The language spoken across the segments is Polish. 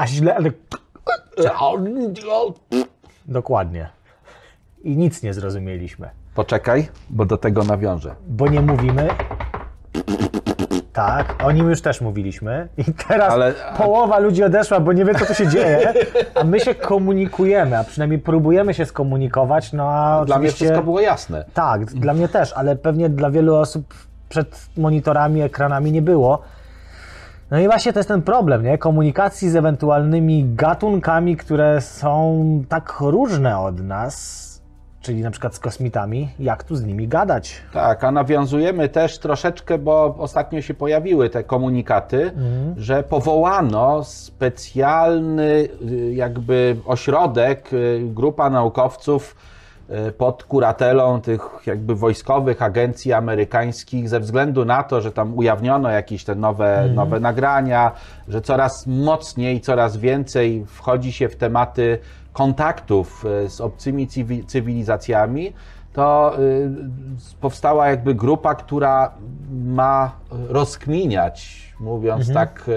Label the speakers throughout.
Speaker 1: A źle, ale... Dokładnie. I nic nie zrozumieliśmy.
Speaker 2: Poczekaj, bo do tego nawiążę.
Speaker 1: Bo nie mówimy... Tak, o nim już też mówiliśmy. I teraz
Speaker 2: Ale-
Speaker 1: połowa ludzi odeszła, bo nie wie, co tu się dzieje. A my się komunikujemy, a przynajmniej próbujemy się skomunikować. No a
Speaker 2: Dla mnie wszystko było jasne.
Speaker 1: Tak, dla mnie też, ale pewnie dla wielu osób przed monitorami, ekranami nie było. No i właśnie to jest ten problem, nie? Komunikacji z ewentualnymi gatunkami, które są tak różne od nas, czyli na przykład z kosmitami, jak tu z nimi gadać?
Speaker 2: Tak, a nawiązujemy też troszeczkę, bo ostatnio się pojawiły te komunikaty,
Speaker 1: Mhm.
Speaker 2: że powołano specjalny y, jakby ośrodek, y, grupa naukowców pod kuratelą tych jakby wojskowych agencji amerykańskich ze względu na to, że tam ujawniono jakieś te nowe,
Speaker 1: Mhm.
Speaker 2: nowe nagrania, że coraz mocniej, coraz więcej wchodzi się w tematy kontaktów y, z obcymi cywi- cywilizacjami, to y, powstała jakby grupa, która ma rozkminiać, mówiąc tak y,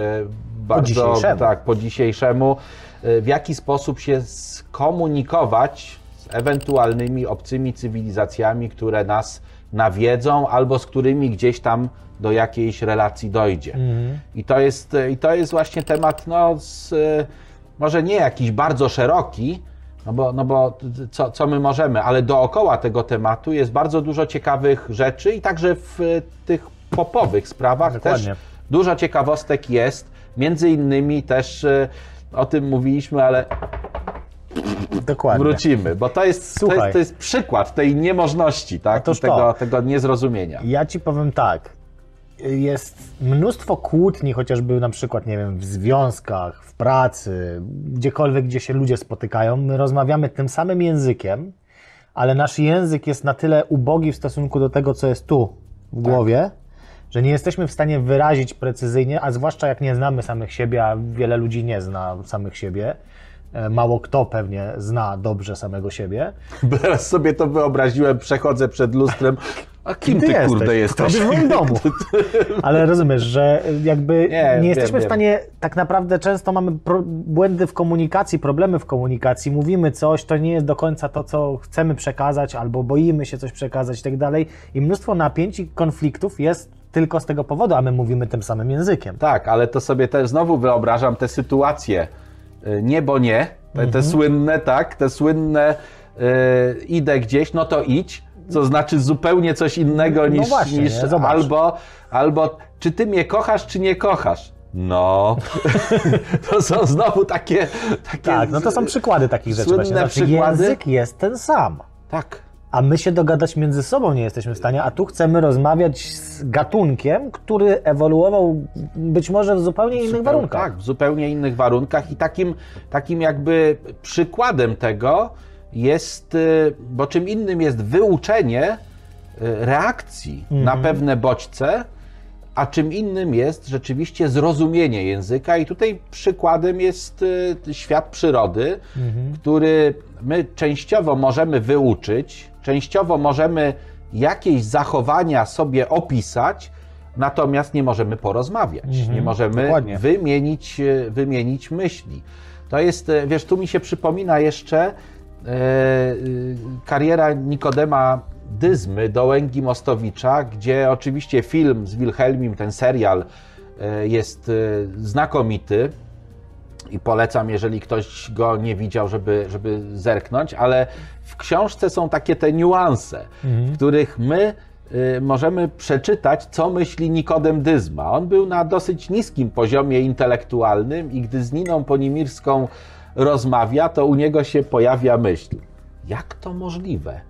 Speaker 2: bardzo
Speaker 1: dzisiejszemu.
Speaker 2: tak po dzisiejszemu, y, w jaki sposób się skomunikować z ewentualnymi obcymi cywilizacjami, które nas nawiedzą albo z którymi gdzieś tam do jakiejś relacji dojdzie. I, to jest, I to jest właśnie temat, no, z, może nie jakiś bardzo szeroki, no bo, no bo co, co my możemy, ale dookoła tego tematu jest bardzo dużo ciekawych rzeczy i także w e, tych popowych sprawach
Speaker 1: Dokładnie.
Speaker 2: też dużo ciekawostek jest. Między innymi też e, o tym mówiliśmy, ale
Speaker 1: Dokładnie.
Speaker 2: wrócimy, bo to jest, to
Speaker 1: Słuchaj.
Speaker 2: jest, to jest przykład tej niemożności, tak? Tego,
Speaker 1: to.
Speaker 2: tego niezrozumienia.
Speaker 1: Ja ci powiem tak. Jest mnóstwo kłótni, chociażby na przykład, nie wiem, w związkach, w pracy, gdziekolwiek, gdzie się ludzie spotykają. My rozmawiamy tym samym językiem, ale nasz język jest na tyle ubogi w stosunku do tego, co jest tu w głowie, że nie jesteśmy w stanie wyrazić precyzyjnie, a zwłaszcza jak nie znamy samych siebie, a wiele ludzi nie zna samych siebie. E, Mało kto pewnie zna dobrze samego siebie.
Speaker 2: Teraz sobie to wyobraziłem, przechodzę przed lustrem. A kim ty, kurde jesteś?
Speaker 1: W moim domu. Ale rozumiesz, że jakby nie,
Speaker 2: Nie, wiem,
Speaker 1: jesteśmy w
Speaker 2: wiem.
Speaker 1: stanie, tak naprawdę często mamy błędy w komunikacji, problemy w komunikacji, mówimy coś, to nie jest do końca to, co chcemy przekazać, albo boimy się coś przekazać i tak dalej. I mnóstwo napięć i konfliktów jest tylko z tego powodu, a my mówimy tym samym językiem.
Speaker 2: Tak, ale to sobie też znowu wyobrażam te sytuacje nie, bo nie, te, te słynne, tak, te słynne y, idę gdzieś, no to idź, co znaczy zupełnie coś innego niż,
Speaker 1: właśnie,
Speaker 2: niż albo, albo czy ty mnie kochasz, czy nie kochasz? No, to są znowu takie, takie
Speaker 1: Tak, no to są przykłady takich rzeczy.
Speaker 2: słynne
Speaker 1: Właśnie. Znaczy,
Speaker 2: przykłady.
Speaker 1: Język jest ten sam.
Speaker 2: Tak,
Speaker 1: A my się dogadać między sobą nie jesteśmy w stanie, a tu chcemy rozmawiać z gatunkiem, który ewoluował być może w zupełnie innych
Speaker 2: Zupeł-
Speaker 1: warunkach.
Speaker 2: Tak, w zupełnie innych warunkach i takim, takim jakby przykładem tego jest, y, bo czym innym jest wyuczenie y, reakcji na pewne bodźce, a czym innym jest rzeczywiście zrozumienie języka i tutaj przykładem jest y, świat przyrody, który my częściowo możemy wyuczyć, częściowo możemy jakieś zachowania sobie opisać, natomiast nie możemy porozmawiać, nie możemy
Speaker 1: dokładnie.
Speaker 2: wymienić, e, wymienić myśli. To jest, e, wiesz, tu mi się przypomina jeszcze e, kariera Nikodema Dyzmy, Dołęgi Mostowicza, gdzie oczywiście film z Wilhelmim, ten serial e, jest e, znakomity i polecam, jeżeli ktoś go nie widział, żeby, żeby zerknąć, ale w książce są takie te niuanse, w których my y, możemy przeczytać, co myśli Nikodem Dyzma. On był na dosyć niskim poziomie intelektualnym i gdy z Niną Ponimirską rozmawia, to u niego się pojawia myśl. Jak to możliwe,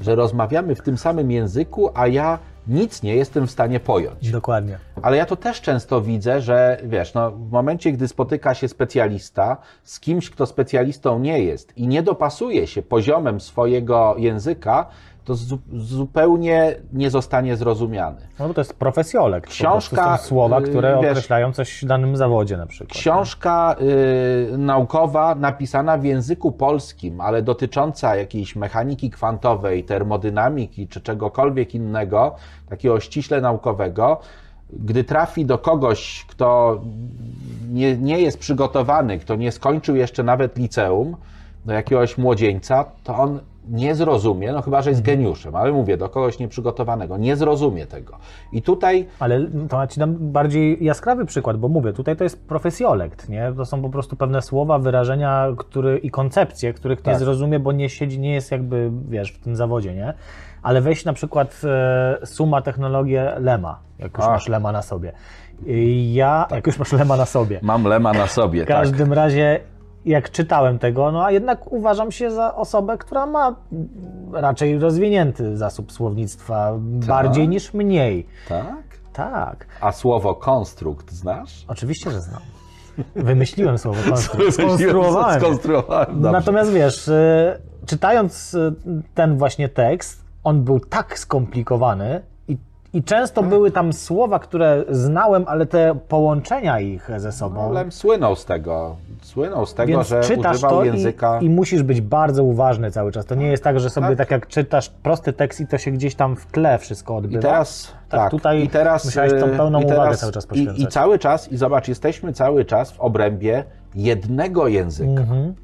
Speaker 2: że rozmawiamy w tym samym języku, a ja nic nie jestem w stanie pojąć?
Speaker 1: Dokładnie.
Speaker 2: Ale ja to też często widzę, że wiesz, no, w momencie, gdy spotyka się specjalista z kimś, kto specjalistą nie jest i nie dopasuje się poziomem swojego języka, to zu zupełnie nie zostanie zrozumiany.
Speaker 1: No bo to jest profesjolek.
Speaker 2: Książka,
Speaker 1: To są słowa, które
Speaker 2: yy, wiesz,
Speaker 1: określają coś w danym zawodzie na przykład.
Speaker 2: Książka y, naukowa napisana w języku polskim, ale dotycząca jakiejś mechaniki kwantowej, termodynamiki czy czegokolwiek innego, takiego ściśle naukowego, gdy trafi do kogoś, kto nie, nie jest przygotowany, kto nie skończył jeszcze nawet liceum, do jakiegoś młodzieńca, to on nie zrozumie, no chyba, że jest geniuszem, ale mówię, do kogoś nieprzygotowanego, nie zrozumie tego. I tutaj
Speaker 1: Ale to ja ci dam bardziej jaskrawy przykład, bo mówię, tutaj to jest profesjolekt, nie? To są po prostu pewne słowa, wyrażenia który, i koncepcje, których nie
Speaker 2: Tak.
Speaker 1: zrozumie, bo nie siedzi, nie jest jakby, wiesz, w tym zawodzie, nie? Ale weź na przykład e, suma technologię Lema, jak już
Speaker 2: A.
Speaker 1: masz Lema na sobie. Ja, jak już masz Lema na sobie.
Speaker 2: mam lema na sobie,
Speaker 1: W każdym razie, jak czytałem tego, no a jednak uważam się za osobę, która ma raczej rozwinięty zasób słownictwa, bardziej niż mniej.
Speaker 2: tak? Tak?
Speaker 1: Tak,
Speaker 2: A słowo konstrukt znasz?
Speaker 1: oczywiście, że znam. Wymyśliłem słowo konstru- skonstruowałem.
Speaker 2: Skonstruowałem.
Speaker 1: Natomiast wiesz, y, czytając y, ten właśnie tekst, on był tak skomplikowany i, i często były tam słowa, które znałem, ale te połączenia ich ze sobą.
Speaker 2: Lem słynął z tego, słynął z tego,
Speaker 1: Więc
Speaker 2: że
Speaker 1: czytasz
Speaker 2: używał
Speaker 1: to
Speaker 2: języka...
Speaker 1: i, i musisz być bardzo uważny cały czas. To nie jest tak, że sobie
Speaker 2: Tak.
Speaker 1: tak, jak czytasz prosty tekst i to się gdzieś tam w tle wszystko odbywa.
Speaker 2: I teraz,
Speaker 1: Tak,
Speaker 2: tak,
Speaker 1: tutaj
Speaker 2: i teraz,
Speaker 1: musiałeś tą
Speaker 2: e,
Speaker 1: pełną
Speaker 2: i
Speaker 1: uwagę
Speaker 2: teraz,
Speaker 1: cały czas
Speaker 2: i,
Speaker 1: poświęcać.
Speaker 2: I cały czas, i zobacz, jesteśmy cały czas w obrębie jednego języka.
Speaker 1: Mhm.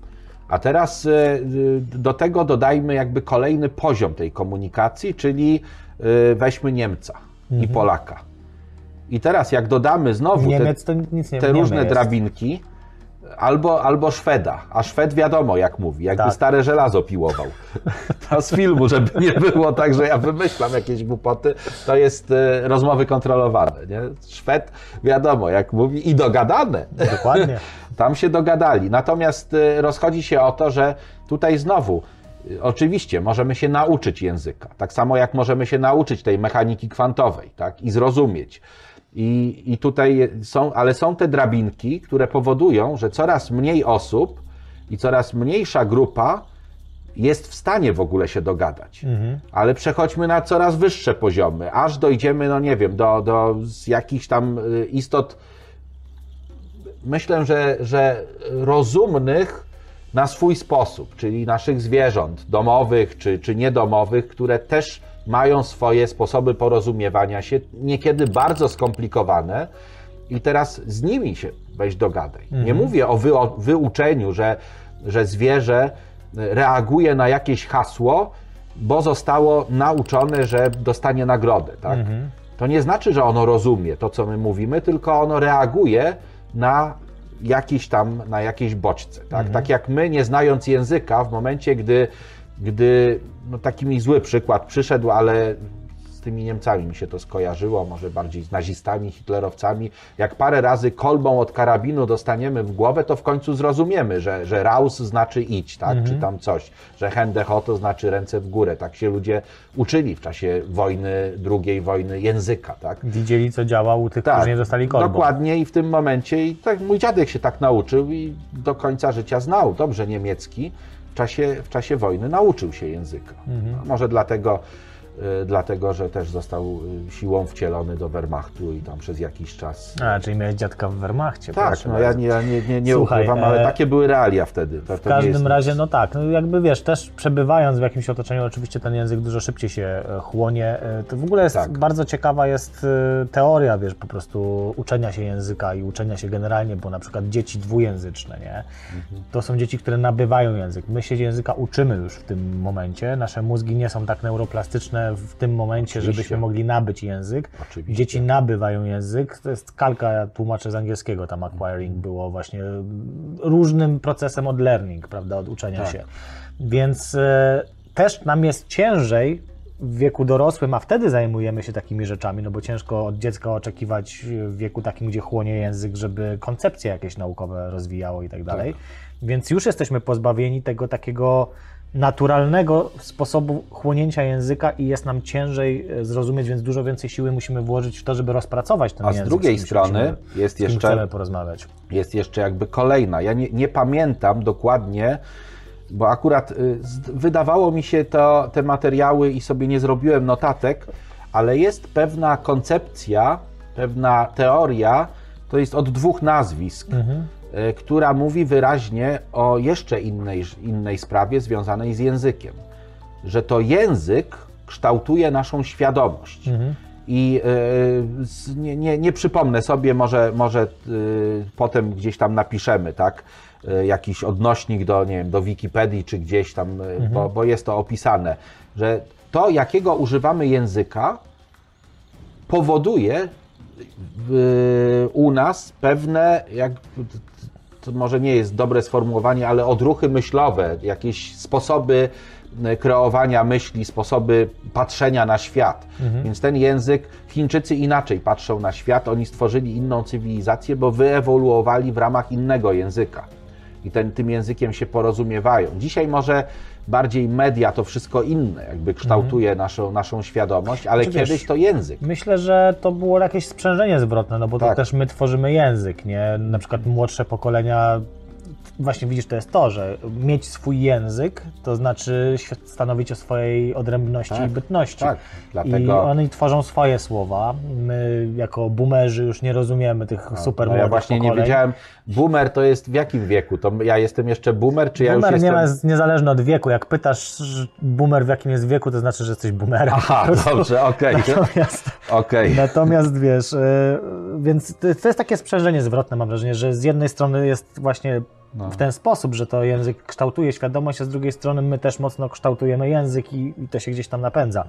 Speaker 2: A teraz e, e, do tego dodajmy jakby kolejny poziom tej komunikacji, czyli weźmy Niemca i Polaka. I teraz jak dodamy znowu te,
Speaker 1: Niemiec
Speaker 2: te
Speaker 1: Niemy
Speaker 2: różne
Speaker 1: jest.
Speaker 2: drabinki, albo, albo Szweda, a Szwed wiadomo jak mówi, jakby
Speaker 1: Tak.
Speaker 2: stare żelazo piłował. To z filmu, żeby nie było tak, że ja wymyślam jakieś głupoty, to jest e, rozmowy kontrolowane. Nie? Szwed wiadomo jak mówi i dogadane.
Speaker 1: Dokładnie.
Speaker 2: Tam się dogadali. Natomiast y, rozchodzi się o to, że tutaj znowu, y, oczywiście, możemy się nauczyć języka. Tak samo jak możemy się nauczyć tej mechaniki kwantowej, tak? I zrozumieć. I, I tutaj są, ale są te drabinki, które powodują, że coraz mniej osób i coraz mniejsza grupa jest w stanie w ogóle się dogadać. Ale przechodźmy na coraz wyższe poziomy, aż dojdziemy, no nie wiem, do, do jakichś tam y, istot myślę, że, że rozumnych na swój sposób, czyli naszych zwierząt domowych czy, czy niedomowych, które też mają swoje sposoby porozumiewania się, niekiedy bardzo skomplikowane, i teraz z nimi się weź dogadaj. Nie mówię o, wy, o wyuczeniu, że, że zwierzę reaguje na jakieś hasło, bo zostało nauczone, że dostanie nagrodę. Tak? To nie znaczy, że ono rozumie to, co my mówimy, tylko ono reaguje na jakiś tam, na jakieś bodźce. Tak, tak jak my, nie znając języka, w momencie, gdy, gdy no taki mi zły przykład przyszedł, ale tymi Niemcami mi się to skojarzyło, może bardziej z nazistami, hitlerowcami. Jak parę razy kolbą od karabinu dostaniemy w głowę, to w końcu zrozumiemy, że, że raus znaczy idź, tak, czy tam coś, że hände to znaczy ręce w górę. Tak się ludzie uczyli w czasie wojny, drugiej wojny języka, tak.
Speaker 1: Widzieli, co działa u tych, którzy nie dostali kolbą.
Speaker 2: Dokładnie i w tym momencie, i tak mój dziadek się tak nauczył i do końca życia znał dobrze niemiecki. W czasie, w czasie wojny nauczył się języka.
Speaker 1: Mhm.
Speaker 2: Może dlatego, dlatego, że też został y, siłą wcielony do Wehrmachtu i tam przez jakiś czas.
Speaker 1: A, czyli miałeś dziadka w Wehrmachcie.
Speaker 2: tak, no ja ja nie, nie, nie
Speaker 1: Słuchaj,
Speaker 2: ukrywam, ale
Speaker 1: e,
Speaker 2: takie były realia wtedy. To,
Speaker 1: W
Speaker 2: to
Speaker 1: każdym
Speaker 2: jest
Speaker 1: razie, no tak, no jakby wiesz, też przebywając w jakimś otoczeniu, oczywiście ten język dużo szybciej się e, chłonie. E, To w ogóle jest
Speaker 2: Tak.
Speaker 1: bardzo ciekawa jest teoria, wiesz, po prostu uczenia się języka i uczenia się generalnie, bo na przykład dzieci dwujęzyczne, nie?
Speaker 2: Mhm.
Speaker 1: To są dzieci, które nabywają język. My się języka uczymy już w tym momencie. Nasze mózgi nie są tak neuroplastyczne w tym momencie,
Speaker 2: Oczywiście.
Speaker 1: żebyśmy mogli nabyć język.
Speaker 2: Oczywiście.
Speaker 1: Dzieci nabywają język. To jest kalka, ja tłumaczę z angielskiego, tam acquiring było właśnie różnym procesem od learning, prawda, od uczenia
Speaker 2: Tak.
Speaker 1: się. Więc e, też nam jest ciężej w wieku dorosłym, a wtedy zajmujemy się takimi rzeczami, no bo ciężko od dziecka oczekiwać w wieku takim, gdzie chłonie język, żeby koncepcje jakieś naukowe rozwijało i tak dalej. Więc już jesteśmy pozbawieni tego takiego naturalnego sposobu chłonięcia języka i jest nam ciężej e, zrozumieć, więc dużo więcej siły musimy włożyć w to, żeby rozpracować ten
Speaker 2: A z
Speaker 1: język.
Speaker 2: drugiej
Speaker 1: kim się
Speaker 2: strony
Speaker 1: musimy-
Speaker 2: jest
Speaker 1: z
Speaker 2: jeszcze-
Speaker 1: porozmawiać.
Speaker 2: jest jeszcze jakby kolejna. Ja nie, nie pamiętam dokładnie, bo akurat y, z- wydawało mi się to, te materiały i sobie nie zrobiłem notatek, ale jest pewna koncepcja, pewna teoria, to jest od dwóch nazwisk, y, która mówi wyraźnie o jeszcze innej, innej sprawie związanej z językiem. Że to język kształtuje naszą świadomość. I y, nie, nie, nie przypomnę sobie, może, może y, potem gdzieś tam napiszemy, tak? Y, Jakiś odnośnik do, nie wiem, do Wikipedii czy gdzieś tam, y, bo, bo jest to opisane, że to, jakiego używamy języka, powoduje u nas pewne, jak, to może nie jest dobre sformułowanie, ale odruchy myślowe, jakieś sposoby e, kreowania myśli, sposoby patrzenia na świat. Więc ten język, Chińczycy inaczej patrzą na świat, oni stworzyli inną cywilizację, bo wyewoluowali w ramach innego języka. I ten, tym językiem się porozumiewają. Dzisiaj może bardziej media, to wszystko inne, jakby kształtuje naszą, naszą świadomość, ale
Speaker 1: Znaczy, wiesz,
Speaker 2: kiedyś to język.
Speaker 1: Myślę, że to było jakieś sprzężenie zwrotne, no bo to
Speaker 2: Tak.
Speaker 1: też my tworzymy język, nie? Na przykład młodsze pokolenia, właśnie widzisz, to jest to, że mieć swój język, to znaczy stanowić o swojej odrębności
Speaker 2: Tak,
Speaker 1: i bytności.
Speaker 2: tak.
Speaker 1: I
Speaker 2: Dlatego-
Speaker 1: oni tworzą swoje słowa. My jako boomerzy już nie rozumiemy tych super
Speaker 2: No ja właśnie
Speaker 1: pokoleń.
Speaker 2: nie wiedziałem, boomer to jest w jakim wieku? To ja jestem jeszcze boomer, czy ja
Speaker 1: Boomer
Speaker 2: już
Speaker 1: nie
Speaker 2: jestem...
Speaker 1: jest niezależny od wieku. Jak pytasz boomer w jakim jest wieku, to znaczy, że jesteś boomerem.
Speaker 2: Aha, dobrze, okej,
Speaker 1: Natomiast
Speaker 2: okej.
Speaker 1: Natomiast wiesz, y, więc to to jest takie sprzężenie zwrotne, mam wrażenie, że z jednej strony jest właśnie
Speaker 2: No.
Speaker 1: w ten sposób, że to język kształtuje świadomość, a z drugiej strony my też mocno kształtujemy język i, i to się gdzieś tam napędza.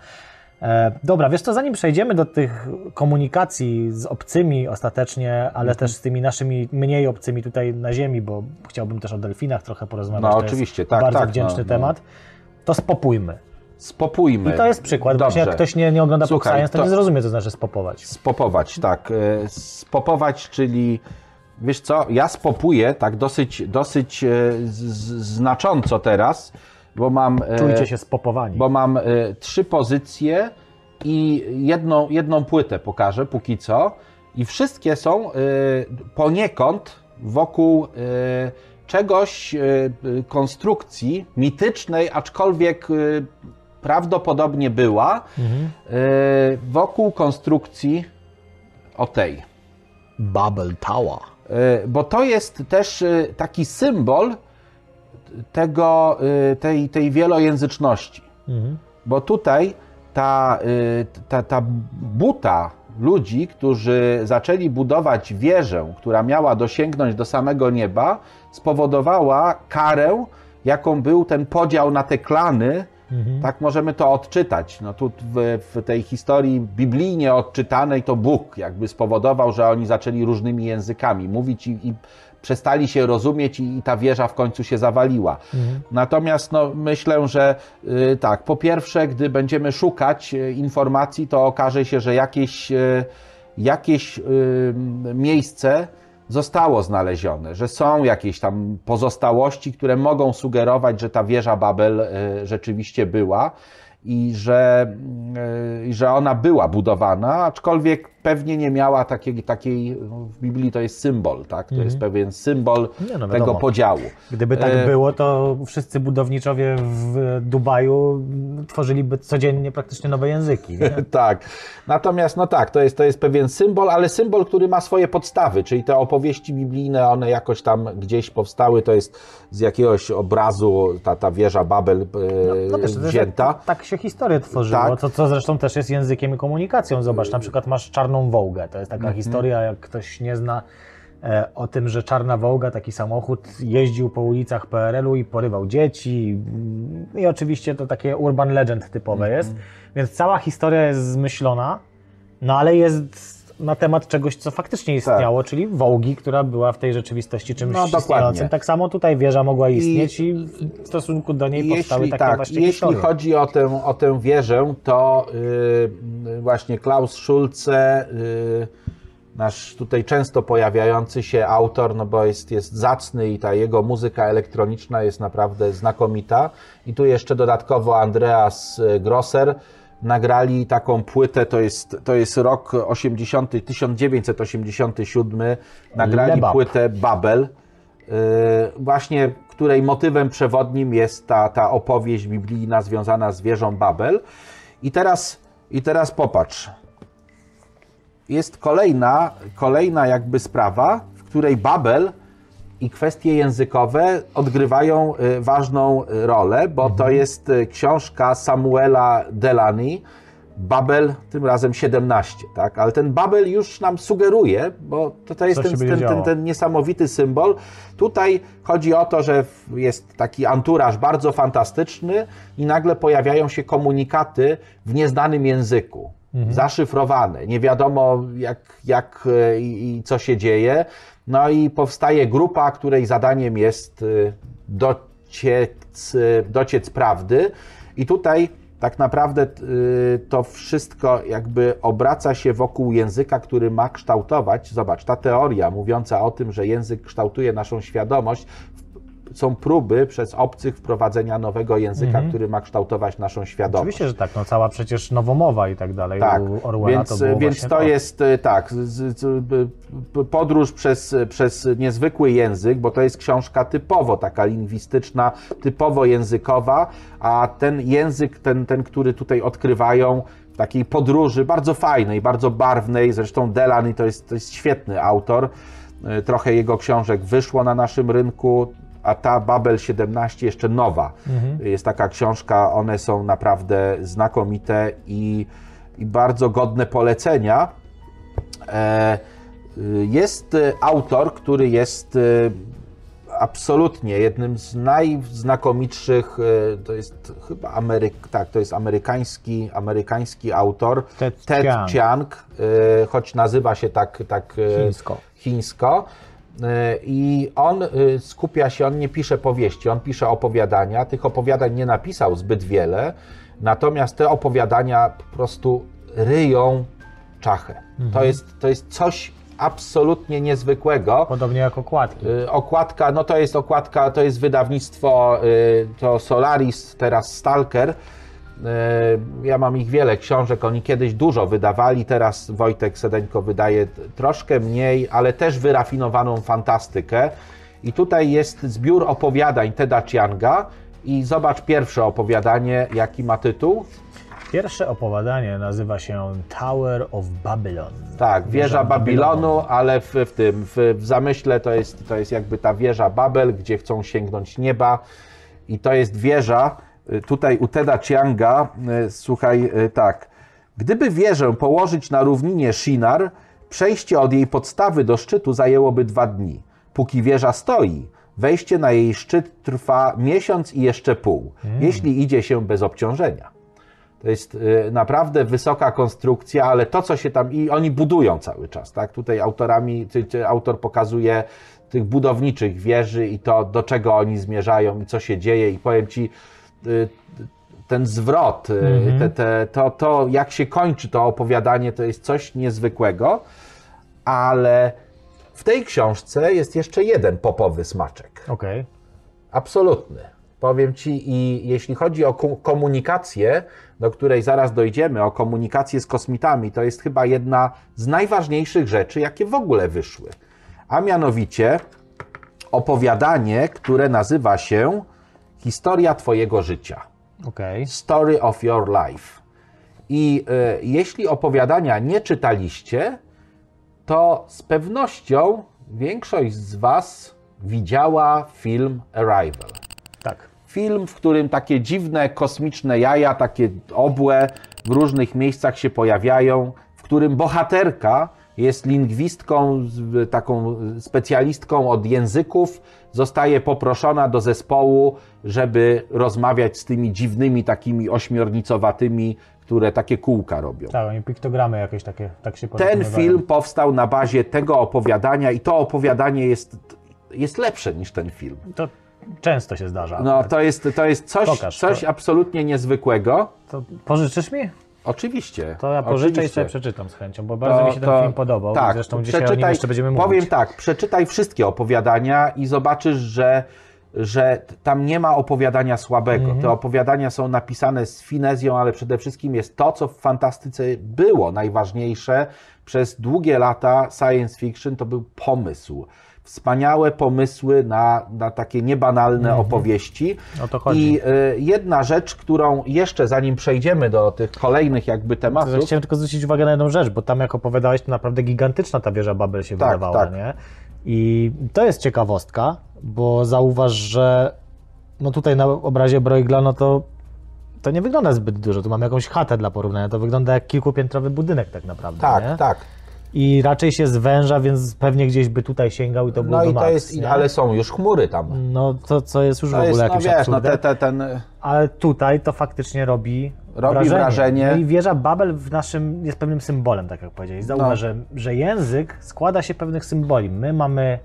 Speaker 1: E, dobra, wiesz co, zanim przejdziemy do tych komunikacji z obcymi ostatecznie, ale
Speaker 2: Mhm.
Speaker 1: też z tymi naszymi mniej obcymi tutaj na ziemi, bo chciałbym też o delfinach trochę porozmawiać.
Speaker 2: No,
Speaker 1: to
Speaker 2: oczywiście,
Speaker 1: jest
Speaker 2: tak,
Speaker 1: Bardzo
Speaker 2: tak,
Speaker 1: wdzięczny
Speaker 2: no, no.
Speaker 1: temat. To spopójmy.
Speaker 2: Spopójmy.
Speaker 1: I to jest przykład,
Speaker 2: Dobrze.
Speaker 1: jak ktoś nie, nie ogląda
Speaker 2: Słuchaj,
Speaker 1: Słuchaj, to,
Speaker 2: to-
Speaker 1: nie zrozumie, co znaczy spopować.
Speaker 2: Spopować, tak. E, Spopować, czyli wiesz co, ja spopuję tak dosyć, dosyć e, znacząco teraz, bo mam, e,
Speaker 1: Czujcie się spopowani.
Speaker 2: bo mam e, trzy pozycje i jedną, jedną płytę pokażę póki co. I wszystkie są poniekąd wokół czegoś, konstrukcji mitycznej, aczkolwiek prawdopodobnie była,
Speaker 1: Mhm.
Speaker 2: wokół konstrukcji o tej.
Speaker 1: Bubble Tower.
Speaker 2: E, Bo to jest też e, taki symbol tego, e, tej, tej wielojęzyczności.
Speaker 1: Mhm.
Speaker 2: Bo tutaj ta, ta, ta buta ludzi, którzy zaczęli budować wieżę, która miała dosięgnąć do samego nieba, spowodowała karę, jaką był ten podział na te klany.
Speaker 1: Mhm.
Speaker 2: Tak możemy to odczytać. No tu w, w tej historii biblijnie odczytanej to Bóg jakby spowodował, że oni zaczęli różnymi językami mówić i, i przestali się rozumieć i, i ta wieża w końcu się zawaliła. Natomiast no, myślę, że y, tak, po pierwsze, gdy będziemy szukać y, informacji, to okaże się, że jakieś, y, jakieś y, miejsce zostało znalezione, że są jakieś tam pozostałości, które mogą sugerować, że ta wieża Babel y, rzeczywiście była i że, y, i że ona była budowana, aczkolwiek pewnie nie miała takiej, takiej no, w Biblii to jest symbol, tak? To jest pewien symbol
Speaker 1: Nie, no
Speaker 2: tego podziału.
Speaker 1: Gdyby tak
Speaker 2: E,
Speaker 1: było, to wszyscy budowniczowie w Dubaju tworzyliby codziennie praktycznie nowe języki.
Speaker 2: Tak. Natomiast, no tak, to jest, to jest pewien symbol, ale symbol, który ma swoje podstawy, czyli te opowieści biblijne, one jakoś tam gdzieś powstały, to jest z jakiegoś obrazu ta, ta wieża Babel e,
Speaker 1: No to jest
Speaker 2: wzięta.
Speaker 1: tak, tak się historię tworzyło,
Speaker 2: Tak.
Speaker 1: co, co zresztą też jest językiem i komunikacją. Zobacz, na przykład masz Czarną Wołgę. To jest taka
Speaker 2: Mhm.
Speaker 1: historia, jak ktoś nie zna e, o tym, że Czarna Wołga, taki samochód, jeździł po ulicach PRL-u i porywał dzieci. I oczywiście to takie urban legend typowe
Speaker 2: Mhm.
Speaker 1: jest. Więc cała historia jest zmyślona, no ale jest na temat czegoś, co faktycznie istniało, czyli Wołgi, która była w tej rzeczywistości czymś
Speaker 2: Tak. No,
Speaker 1: istniejącym. Tak samo tutaj wieża mogła istnieć i, w stosunku do niej powstały
Speaker 2: Jeśli,
Speaker 1: takie
Speaker 2: tak,
Speaker 1: właśnie
Speaker 2: jeśli
Speaker 1: historie.
Speaker 2: chodzi o tę, o tę wieżę, to yy, właśnie Klaus Schulze, yy, nasz tutaj często pojawiający się autor, no bo jest, jest zacny i ta jego muzyka elektroniczna jest naprawdę znakomita. I tu jeszcze dodatkowo Andreas Grosser nagrali taką płytę, to jest, to jest rok 80, 1987, nagrali
Speaker 1: Lebab.
Speaker 2: płytę Babel. Yy, właśnie której motywem przewodnim jest ta, ta opowieść biblijna związana z wieżą Babel. I teraz, I teraz popatrz. Jest kolejna, kolejna jakby sprawa, w której Babel i kwestie językowe odgrywają y, ważną y, rolę, bo to jest y, książka Samuela Delany Babel, tym razem 17, tak? Ale ten Babel już nam sugeruje, bo to, to jest ten, ten, ten, ten niesamowity symbol. Tutaj chodzi o to, że jest taki anturaż bardzo fantastyczny i nagle pojawiają się komunikaty w nieznanym języku. Zaszyfrowane, nie wiadomo jak, jak i, i co się dzieje. No i powstaje grupa, której zadaniem jest e, dociec, e, dociec prawdy. I tutaj tak naprawdę y, to wszystko jakby obraca się wokół języka, który ma kształtować. Zobacz, ta teoria mówiąca o tym, że język kształtuje naszą świadomość, są próby przez obcych wprowadzenia nowego języka, który ma kształtować naszą świadomość.
Speaker 1: Oczywiście, że tak, no cała przecież nowomowa i tak dalej
Speaker 2: Tak,
Speaker 1: u Orwella
Speaker 2: więc,
Speaker 1: to było
Speaker 2: więc to jest e, tak, z, z, podróż przez, przez niezwykły język, bo to jest książka typowo taka lingwistyczna, typowo językowa, a ten język, ten, ten który tutaj odkrywają w takiej podróży bardzo fajnej, bardzo barwnej, zresztą Delany to jest, to jest świetny autor, E, trochę jego książek wyszło na naszym rynku, a ta Babel 17 jeszcze nowa. Jest taka książka, one są naprawdę znakomite i, i bardzo godne polecenia. E, Jest y, autor, który jest y, absolutnie jednym z najznakomitszych, to jest chyba Ameryk, tak, to jest amerykański, amerykański autor,
Speaker 1: Ted
Speaker 2: Ted
Speaker 1: Chiang.
Speaker 2: Chiang, choć nazywa się tak, tak
Speaker 1: Chińsko.
Speaker 2: chińsko. Y, I on y, skupia się, on nie pisze powieści, on pisze opowiadania. Tych opowiadań nie napisał zbyt wiele, natomiast te opowiadania po prostu ryją czachę. To, jest, to jest coś absolutnie niezwykłego.
Speaker 1: Podobnie jak okładki.
Speaker 2: Y, Okładka, no to jest okładka, to jest wydawnictwo, y, to Solaris, teraz Stalker. Y, Ja mam ich wiele książek, oni kiedyś dużo wydawali, teraz Wojtek Sedeńko wydaje troszkę mniej, ale też wyrafinowaną fantastykę. I tutaj jest zbiór opowiadań Teda Chianga i zobacz pierwsze opowiadanie, jaki ma tytuł.
Speaker 1: Pierwsze opowiadanie nazywa się Tower of Babylon.
Speaker 2: Tak, wieża Babilonu, ale w, w tym, w, w zamyśle to jest, to jest jakby ta wieża Babel, gdzie chcą sięgnąć nieba. I to jest wieża, tutaj u Teda Chianga, y, słuchaj, y, tak. Gdyby wieżę położyć na równinie Shinar, przejście od jej podstawy do szczytu zajęłoby dwa dni. Póki wieża stoi, wejście na jej szczyt trwa miesiąc i jeszcze pół, jeśli idzie się bez obciążenia. To jest y, naprawdę wysoka konstrukcja, ale to, co się tam. I oni budują cały czas, tak? Tutaj autorami, ty, ty, autor pokazuje tych budowniczych wieży i to, do czego oni zmierzają i co się dzieje. I powiem ci, ten zwrot, y, te, te, to, to, jak się kończy to opowiadanie, to jest coś niezwykłego, ale w tej książce jest jeszcze jeden popowy smaczek.
Speaker 1: Okej.
Speaker 2: Absolutny. Powiem Ci, i jeśli chodzi o ko- komunikację, do której zaraz dojdziemy, o komunikację z kosmitami, to jest chyba jedna z najważniejszych rzeczy, jakie w ogóle wyszły. A mianowicie opowiadanie, które nazywa się Historia Twojego życia.
Speaker 1: Okej.
Speaker 2: Story of Your Life. I e, jeśli opowiadania nie czytaliście, to z pewnością większość z Was widziała film Arrival.
Speaker 1: Tak.
Speaker 2: Film, w którym takie dziwne kosmiczne jaja, takie obłe w różnych miejscach się pojawiają, w którym bohaterka jest lingwistką, taką specjalistką od języków, zostaje poproszona do zespołu, żeby rozmawiać z tymi dziwnymi, takimi ośmiornicowatymi, które takie kółka robią.
Speaker 1: Tak, oni piktogramy jakieś takie, tak się
Speaker 2: Ten film powstał na bazie tego opowiadania i to opowiadanie jest, jest lepsze niż ten film.
Speaker 1: To często się zdarza.
Speaker 2: No, to jest, to jest coś,
Speaker 1: Pokaż,
Speaker 2: coś
Speaker 1: to-
Speaker 2: absolutnie niezwykłego.
Speaker 1: To pożyczysz mi?
Speaker 2: Oczywiście.
Speaker 1: To ja pożyczę i sobie przeczytam z chęcią, bo bardzo mi się ten film podobał.
Speaker 2: Tak,
Speaker 1: Zresztą dzisiaj o nim jeszcze będziemy mówić.
Speaker 2: Powiem tak, przeczytaj wszystkie opowiadania i zobaczysz, że, że tam nie ma opowiadania słabego.
Speaker 1: Mhm.
Speaker 2: Te opowiadania są napisane z finezją, ale przede wszystkim jest to, co w fantastyce było najważniejsze. Przez długie lata science fiction to był pomysł. Wspaniałe pomysły na, na takie niebanalne opowieści.
Speaker 1: Mhm. O to chodzi.
Speaker 2: I y, jedna rzecz, którą jeszcze zanim przejdziemy do tych kolejnych jakby
Speaker 1: To
Speaker 2: tematów,
Speaker 1: Chciałem tylko zwrócić uwagę na jedną rzecz, bo tam jak opowiadałeś, to naprawdę gigantyczna ta wieża Babel się
Speaker 2: Tak,
Speaker 1: wydawała,
Speaker 2: tak.
Speaker 1: nie? I to jest ciekawostka, bo zauważ, że no tutaj na obrazie Broigla, no to to nie wygląda zbyt dużo. Tu mam jakąś chatę dla porównania. To wygląda jak kilkupiętrowy budynek tak naprawdę.
Speaker 2: Tak,
Speaker 1: nie?
Speaker 2: tak.
Speaker 1: I raczej się zwęża, więc pewnie gdzieś by tutaj sięgał i to
Speaker 2: No
Speaker 1: byłby
Speaker 2: i to
Speaker 1: max,
Speaker 2: jest,
Speaker 1: nie?
Speaker 2: ale są już chmury tam.
Speaker 1: No to co jest już w
Speaker 2: To
Speaker 1: ogóle
Speaker 2: jest, no
Speaker 1: jakimś
Speaker 2: wiesz, no te, te, ten...
Speaker 1: Ale tutaj to faktycznie robi,
Speaker 2: Robi wrażenie.
Speaker 1: No i wieża Babel w naszym jest pewnym symbolem, tak jak powiedziałeś. Zauważ,
Speaker 2: No.
Speaker 1: że, że język składa się pewnych symboli. My mamy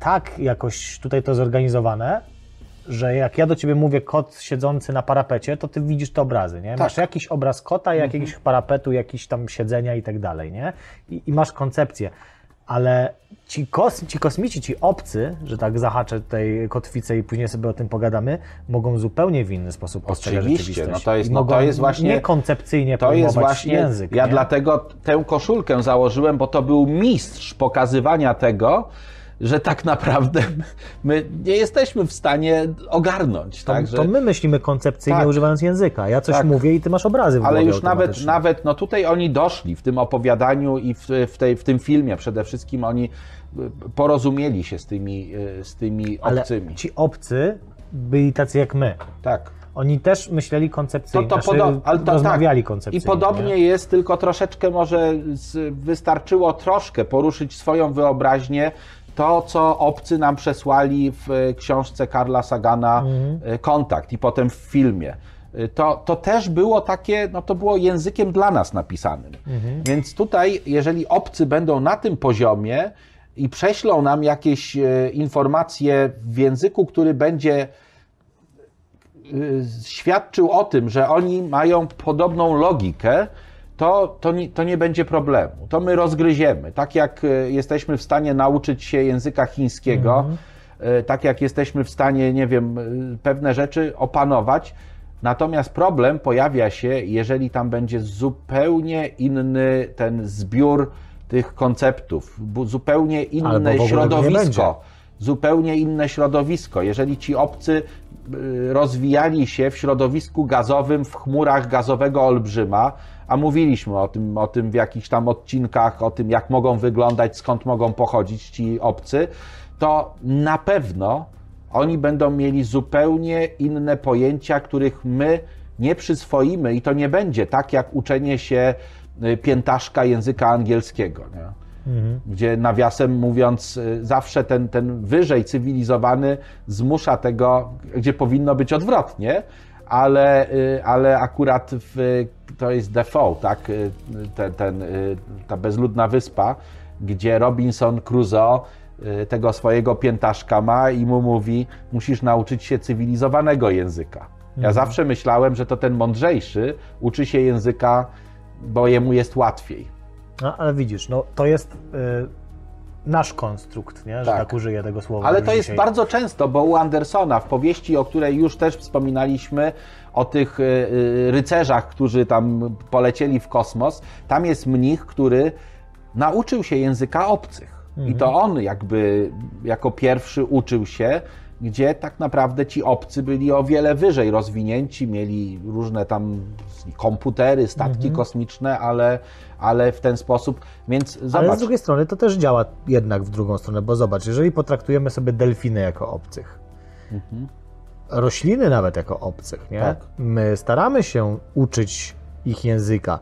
Speaker 1: tak jakoś tutaj to zorganizowane, że jak ja do ciebie mówię kot siedzący na parapecie, to ty widzisz te obrazy, nie? Masz
Speaker 2: Tak.
Speaker 1: jakiś obraz kota,
Speaker 2: Mhm.
Speaker 1: jakiegoś parapetu, jakiś tam siedzenia i tak dalej, nie? I, i masz koncepcję. Ale ci, kos, ci kosmici, ci obcy, że tak zahaczę tej kotwicę i później sobie o tym pogadamy, mogą zupełnie w inny sposób postrzegać
Speaker 2: Oczywiście, no to jest-
Speaker 1: I
Speaker 2: no to jest właśnie-
Speaker 1: niekoncepcyjnie
Speaker 2: To jest właśnie,
Speaker 1: język.
Speaker 2: ja
Speaker 1: nie?
Speaker 2: dlatego tę koszulkę założyłem, bo to był mistrz pokazywania tego, że tak naprawdę my nie jesteśmy w stanie ogarnąć.
Speaker 1: To,
Speaker 2: tak, że,
Speaker 1: to my myślimy koncepcyjnie,
Speaker 2: Tak.
Speaker 1: używając języka. Ja coś
Speaker 2: Tak.
Speaker 1: mówię i ty masz obrazy w
Speaker 2: ale już nawet, nawet, no tutaj oni doszli w tym opowiadaniu i w, w, tej, w tym filmie przede wszystkim oni y, porozumieli się z tymi, y, z tymi
Speaker 1: Ale
Speaker 2: obcymi.
Speaker 1: ci obcy byli tacy jak my.
Speaker 2: Tak.
Speaker 1: Oni też myśleli
Speaker 2: To,
Speaker 1: koncepcyjnie,
Speaker 2: to
Speaker 1: znaczy,
Speaker 2: podo- ale to,
Speaker 1: rozmawiali
Speaker 2: tak.
Speaker 1: koncepcyjnie.
Speaker 2: I podobnie
Speaker 1: nie?
Speaker 2: jest, tylko troszeczkę może z, wystarczyło troszkę poruszyć swoją wyobraźnię. To, co obcy nam przesłali w e, książce Karla Sagana
Speaker 1: Mhm.
Speaker 2: e, Kontakt i potem w filmie. E, To, to też było takie, no to było językiem dla nas napisanym.
Speaker 1: Mhm.
Speaker 2: Więc tutaj, jeżeli obcy będą na tym poziomie i prześlą nam jakieś informacje w języku, który będzie świadczył o tym, że oni mają podobną logikę, to, to, nie, to nie będzie problemu. To my rozgryziemy. Tak jak y, jesteśmy w stanie nauczyć się języka chińskiego, y, tak jak jesteśmy w stanie, nie wiem, y, pewne rzeczy opanować. Natomiast problem pojawia się, jeżeli tam będzie zupełnie inny ten zbiór tych konceptów, zupełnie inne środowisko. Zupełnie inne środowisko. Jeżeli ci obcy y, rozwijali się w środowisku gazowym, w chmurach gazowego olbrzyma, a mówiliśmy o tym, o tym w jakichś tam odcinkach, o tym, jak mogą wyglądać, skąd mogą pochodzić ci obcy, to na pewno oni będą mieli zupełnie inne pojęcia, których my nie przyswoimy i to nie będzie tak jak uczenie się y, piętaszka języka angielskiego. Nie? Gdzie nawiasem mówiąc, y, zawsze ten, ten wyżej cywilizowany zmusza tego, gdzie powinno być odwrotnie, ale, y, ale akurat w, to jest default, tak? Y, Ten, ten, ta bezludna wyspa, gdzie Robinson Crusoe tego swojego piętaszka ma i mu mówi, musisz nauczyć się cywilizowanego języka. Ja zawsze myślałem, że to ten mądrzejszy uczy się języka, bo jemu jest łatwiej.
Speaker 1: No, ale widzisz, no, to jest y, nasz konstrukt, nie? że
Speaker 2: Tak.
Speaker 1: tak, użyję tego słowa.
Speaker 2: Ale to jest
Speaker 1: dzisiaj.
Speaker 2: bardzo często, bo u Andersona w powieści, o której już też wspominaliśmy, o tych y, y, rycerzach, którzy tam polecieli w kosmos, tam jest mnich, który nauczył się języka obcych. I to on jakby jako pierwszy uczył się, gdzie tak naprawdę ci obcy byli o wiele wyżej rozwinięci, mieli różne tam komputery, statki kosmiczne, ale, ale w ten sposób, więc
Speaker 1: Ale
Speaker 2: zobacz.
Speaker 1: z drugiej strony to też działa jednak w drugą stronę, bo zobacz, jeżeli potraktujemy sobie delfiny jako obcych, rośliny nawet jako obcych, nie?
Speaker 2: Tak.
Speaker 1: My staramy się uczyć ich języka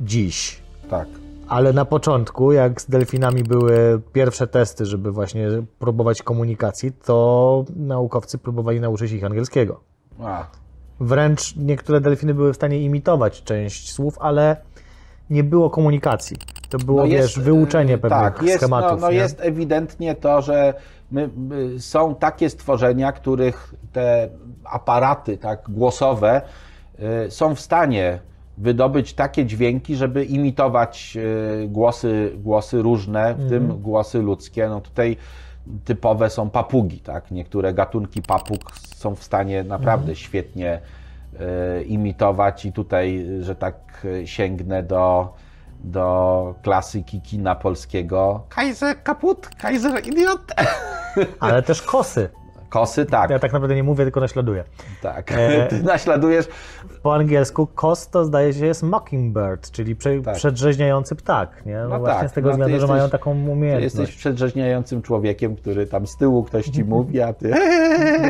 Speaker 1: dziś,
Speaker 2: Tak.
Speaker 1: Ale na początku, jak z delfinami były pierwsze testy, żeby właśnie próbować komunikacji, to naukowcy próbowali nauczyć ich angielskiego.
Speaker 2: A,
Speaker 1: Wręcz niektóre delfiny były w stanie imitować część słów, ale nie było komunikacji. To było, wiesz, wyuczenie
Speaker 2: e,
Speaker 1: pewnych
Speaker 2: tak, jest,
Speaker 1: schematów.
Speaker 2: No, no jest ewidentnie to, że my, my, są takie stworzenia, których te aparaty tak, głosowe y, są w stanie wydobyć takie dźwięki, żeby imitować y, głosy, głosy różne, w tym głosy ludzkie. No tutaj typowe są papugi, tak? Niektóre gatunki papug są w stanie naprawdę świetnie y, imitować i tutaj, że tak sięgnę do, do klasyki kina polskiego. Kaiser kaput, Kaiser idiot.
Speaker 1: Ale też kosy.
Speaker 2: Kosy, tak.
Speaker 1: Ja tak naprawdę nie mówię, tylko naśladuję.
Speaker 2: tak.
Speaker 1: E,
Speaker 2: Ty naśladujesz.
Speaker 1: Po angielsku kos to zdaje się jest mockingbird, czyli prze,
Speaker 2: Tak.
Speaker 1: przedrzeźniający ptak. Nie? No,
Speaker 2: No
Speaker 1: właśnie
Speaker 2: tak,
Speaker 1: z tego
Speaker 2: no ty
Speaker 1: względu, że
Speaker 2: jesteś-
Speaker 1: mają taką
Speaker 2: Ty
Speaker 1: umiejętność.
Speaker 2: jesteś przedrzeźniającym człowiekiem, który tam z tyłu ktoś ci mówi, a ty.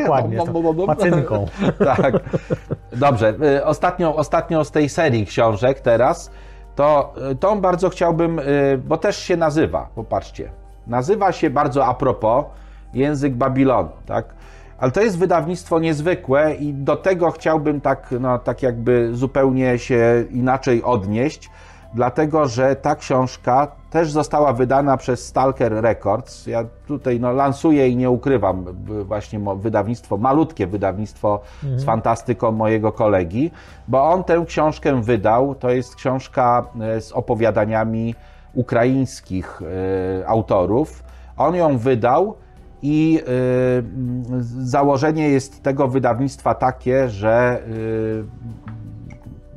Speaker 1: Dokładnie, pacynką.
Speaker 2: tak. Dobrze. y, Ostatnią, ostatnią z tej serii książek teraz, to y, tą bardzo chciałbym, y, bo też się nazywa, popatrzcie. Nazywa się bardzo a propos Język Babilonu, tak? Ale to jest wydawnictwo niezwykłe i do tego chciałbym tak, no, tak jakby zupełnie się inaczej odnieść, dlatego że ta książka też została wydana przez Stalker Records. Ja tutaj no, lansuję i nie ukrywam właśnie wydawnictwo, malutkie wydawnictwo z fantastyką mojego kolegi, bo on tę książkę wydał. To jest książka e, z opowiadaniami ukraińskich e, autorów. On ją wydał i y, założenie jest tego wydawnictwa takie, że y,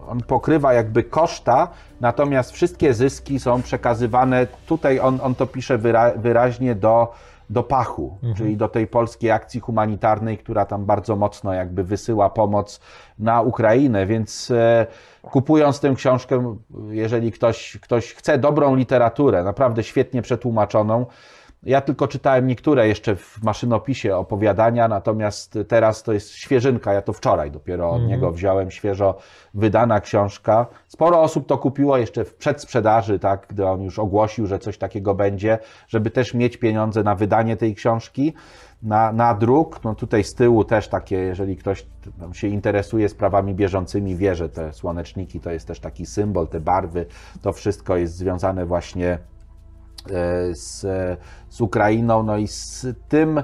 Speaker 2: on pokrywa jakby koszta, natomiast wszystkie zyski są przekazywane, tutaj on, on to pisze wyra, wyraźnie do, do pachu, czyli do tej polskiej akcji humanitarnej, która tam bardzo mocno jakby wysyła pomoc na Ukrainę, więc e, kupując tę książkę, jeżeli ktoś, ktoś chce dobrą literaturę, naprawdę świetnie przetłumaczoną, ja tylko czytałem niektóre jeszcze w maszynopisie opowiadania, natomiast teraz to jest świeżynka. Ja to wczoraj dopiero od niego wziąłem, świeżo wydana książka. Sporo osób to kupiło jeszcze w przedsprzedaży, tak, gdy on już ogłosił, że coś takiego będzie, żeby też mieć pieniądze na wydanie tej książki. Na, na druk, no tutaj z tyłu też takie, jeżeli ktoś tam się interesuje sprawami bieżącymi, wie, że te słoneczniki to jest też taki symbol, te barwy, to wszystko jest związane właśnie z, z Ukrainą, no i z tym,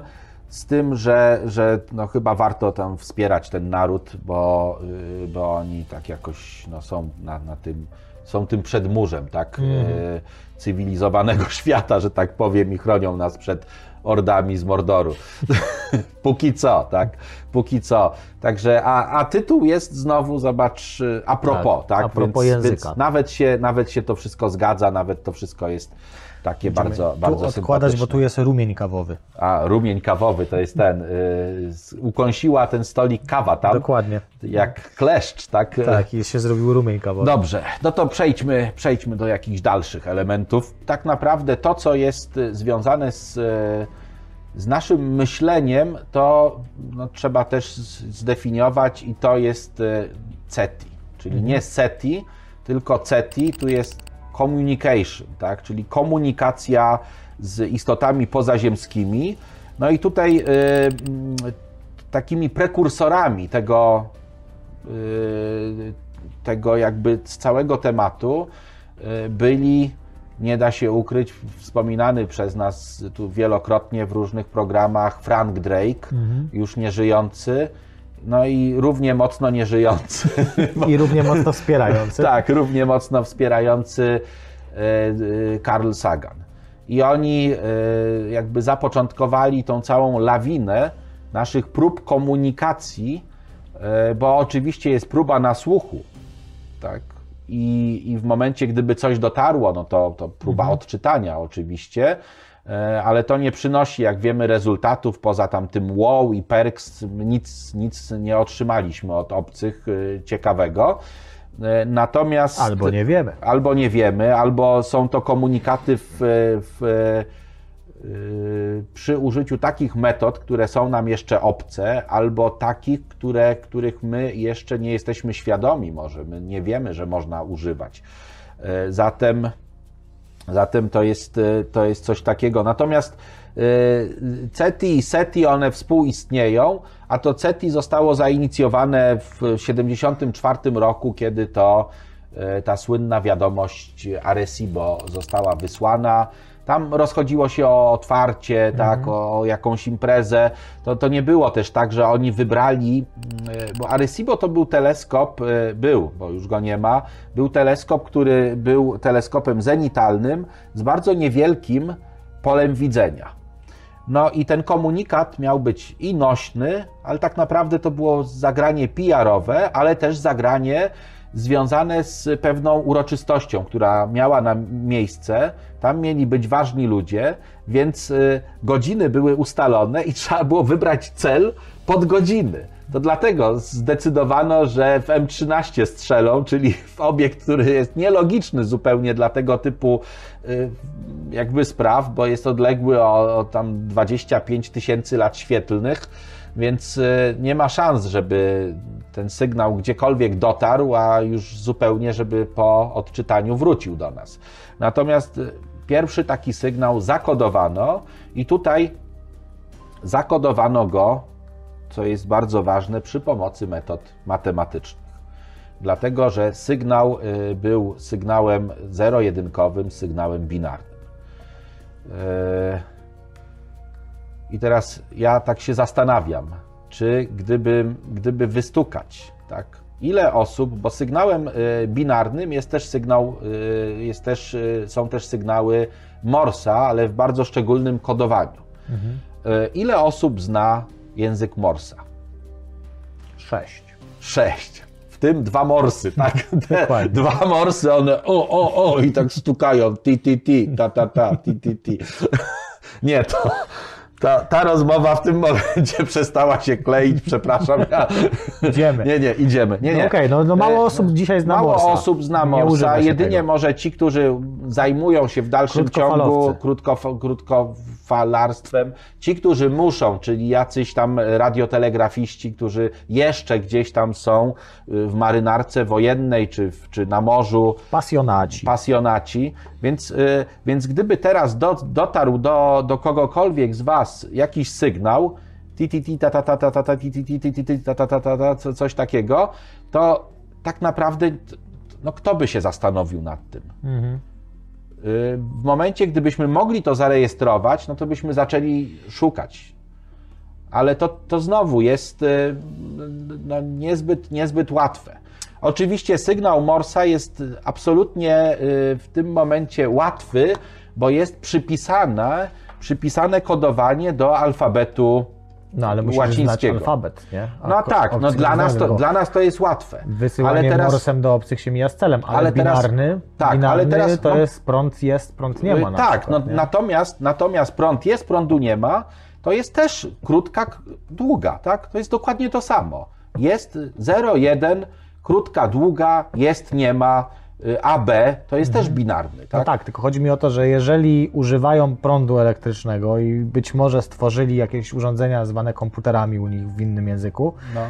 Speaker 2: z tym że, że no chyba warto tam wspierać ten naród, bo, y, bo oni tak jakoś no są na, na tym, są tym przedmurzem, tak, e, cywilizowanego świata, że tak powiem, i chronią nas przed ordami z Mordoru. Póki co, tak? Póki co. Także, a, a tytuł jest znowu, zobacz, y, a propos, tak?
Speaker 1: a propos języka.
Speaker 2: nawet, się, nawet się to wszystko zgadza, nawet to wszystko jest takie bardzo, bardzo
Speaker 1: tu odkładać, bo tu jest rumień kawowy.
Speaker 2: A, rumień kawowy to jest ten. Y, ukąsiła ten stolik kawa tam,
Speaker 1: Dokładnie.
Speaker 2: jak kleszcz, tak?
Speaker 1: Tak, i się zrobił rumień kawowy.
Speaker 2: Dobrze, no to przejdźmy, przejdźmy do jakichś dalszych elementów. Tak naprawdę to, co jest y, związane z, y, z naszym myśleniem, to no, trzeba też zdefiniować i to jest y, CETI, czyli nie SETI, tylko CETI, tu jest communication, tak? czyli komunikacja z istotami pozaziemskimi. No i tutaj y, mm, takimi prekursorami tego, y, tego jakby z całego tematu y, byli, nie da się ukryć, wspominany przez nas tu wielokrotnie w różnych programach Frank Drake, już nieżyjący, no i równie mocno nieżyjący.
Speaker 1: I równie mocno wspierający.
Speaker 2: Tak, równie mocno wspierający e, e, Carl Sagan. I oni e, jakby zapoczątkowali tą całą lawinę naszych prób komunikacji, bo oczywiście jest próba nasłuchu, tak? I, I w momencie, gdyby coś dotarło, no to, to próba odczytania oczywiście, ale to nie przynosi, jak wiemy, rezultatów poza tam tym wow i perks, nic, nic nie otrzymaliśmy od obcych e, ciekawego. E, Natomiast
Speaker 1: Albo nie wiemy.
Speaker 2: albo nie wiemy, albo są to komunikaty w, w, przy użyciu takich metod, które są nam jeszcze obce, albo takich, które, których my jeszcze nie jesteśmy świadomi, może my nie wiemy, że można używać. E, Zatem, zatem to, jest, e, to jest coś takiego. Natomiast e, CETI i SETI one współistnieją, a to CETI zostało zainicjowane w 1974 roku, kiedy to e, ta słynna wiadomość Arecibo została wysłana. Tam rozchodziło się o otwarcie, tak, o jakąś imprezę. To, to nie było też tak, że oni wybrali, mm, bo Arecibo to był teleskop, e, był, bo już go nie ma, był teleskop, który był teleskopem zenitalnym z bardzo niewielkim polem widzenia. No i ten komunikat miał być i nośny, ale tak naprawdę to było zagranie PR-owe, ale też zagranie związane z pewną uroczystością, która miała na miejsce. Tam mieli być ważni ludzie, więc y, godziny były ustalone i trzeba było wybrać cel pod godziny. To dlatego zdecydowano, że w M13 strzelą, czyli w obiekt, który jest nielogiczny zupełnie dla tego typu y, jakby spraw, bo jest odległy o, o tam 25 tysięcy lat świetlnych, więc y, nie ma szans, żeby ten sygnał gdziekolwiek dotarł, a już zupełnie, żeby po odczytaniu wrócił do nas. Natomiast y, pierwszy taki sygnał zakodowano i tutaj zakodowano go co jest bardzo ważne przy pomocy metod matematycznych. Dlatego, że sygnał y, był sygnałem zero-jedynkowym, sygnałem binarnym. Y, I teraz ja tak się zastanawiam, czy gdyby, gdyby wystukać, tak, ile osób, bo sygnałem y, binarnym jest też sygnał, jest też, są też sygnały Morsa, ale w bardzo szczególnym kodowaniu. Mhm. Ile osób zna język Morsa.
Speaker 1: Sześć.
Speaker 2: Sześć. W tym dwa morsy, tak? Dwa morsy, one o, o, o i tak stukają. Ti, ti, ti, ta, ta, ta, ti, ti, ti. Nie, to, ta, ta rozmowa w tym momencie przestała się kleić, przepraszam. Ja...
Speaker 1: Idziemy.
Speaker 2: Nie, nie, idziemy. Nie, nie.
Speaker 1: No Okej, okay, no, no, mało e, osób dzisiaj zna
Speaker 2: mało
Speaker 1: Morsa.
Speaker 2: Mało osób zna Morsa, jedynie
Speaker 1: tego.
Speaker 2: może ci, którzy zajmują się w dalszym ciągu krótko, falarstwem. Ci, którzy muszą, czyli jacyś tam radiotelegrafiści, którzy jeszcze gdzieś tam są y, w marynarce wojennej czy, czy na morzu.
Speaker 1: Pasjonaci.
Speaker 2: Pasjonaci. Więc, y, więc gdyby teraz do, dotarł do, do kogokolwiek z Was jakiś sygnał, coś takiego, to tak naprawdę no kto by się zastanowił nad tym? Mhm. W momencie, gdybyśmy mogli to zarejestrować, no to byśmy zaczęli szukać. Ale to, to znowu jest no, niezbyt, niezbyt łatwe. Oczywiście sygnał Morsa jest absolutnie w tym momencie łatwy, bo jest przypisane, przypisane kodowanie do alfabetu
Speaker 1: no ale musisz znać alfabet, nie?
Speaker 2: A no tak, no dla nas, to, dla nas to jest łatwe.
Speaker 1: Wysyłanie ale teraz, morsem do obcych się mija z celem, ale, ale binarny, teraz, tak, binarny ale teraz, to no, jest prąd jest, prąd nie ma.
Speaker 2: tak, przykład, no, natomiast, natomiast prąd jest, prądu nie ma, to jest też krótka, długa, tak? To jest dokładnie to samo. Jest 0, 1, krótka, długa, jest, nie ma, AB to jest mhm. też binarny. Tak?
Speaker 1: No tak, tylko chodzi mi o to, że jeżeli używają prądu elektrycznego i być może stworzyli jakieś urządzenia zwane komputerami u nich w innym języku, no.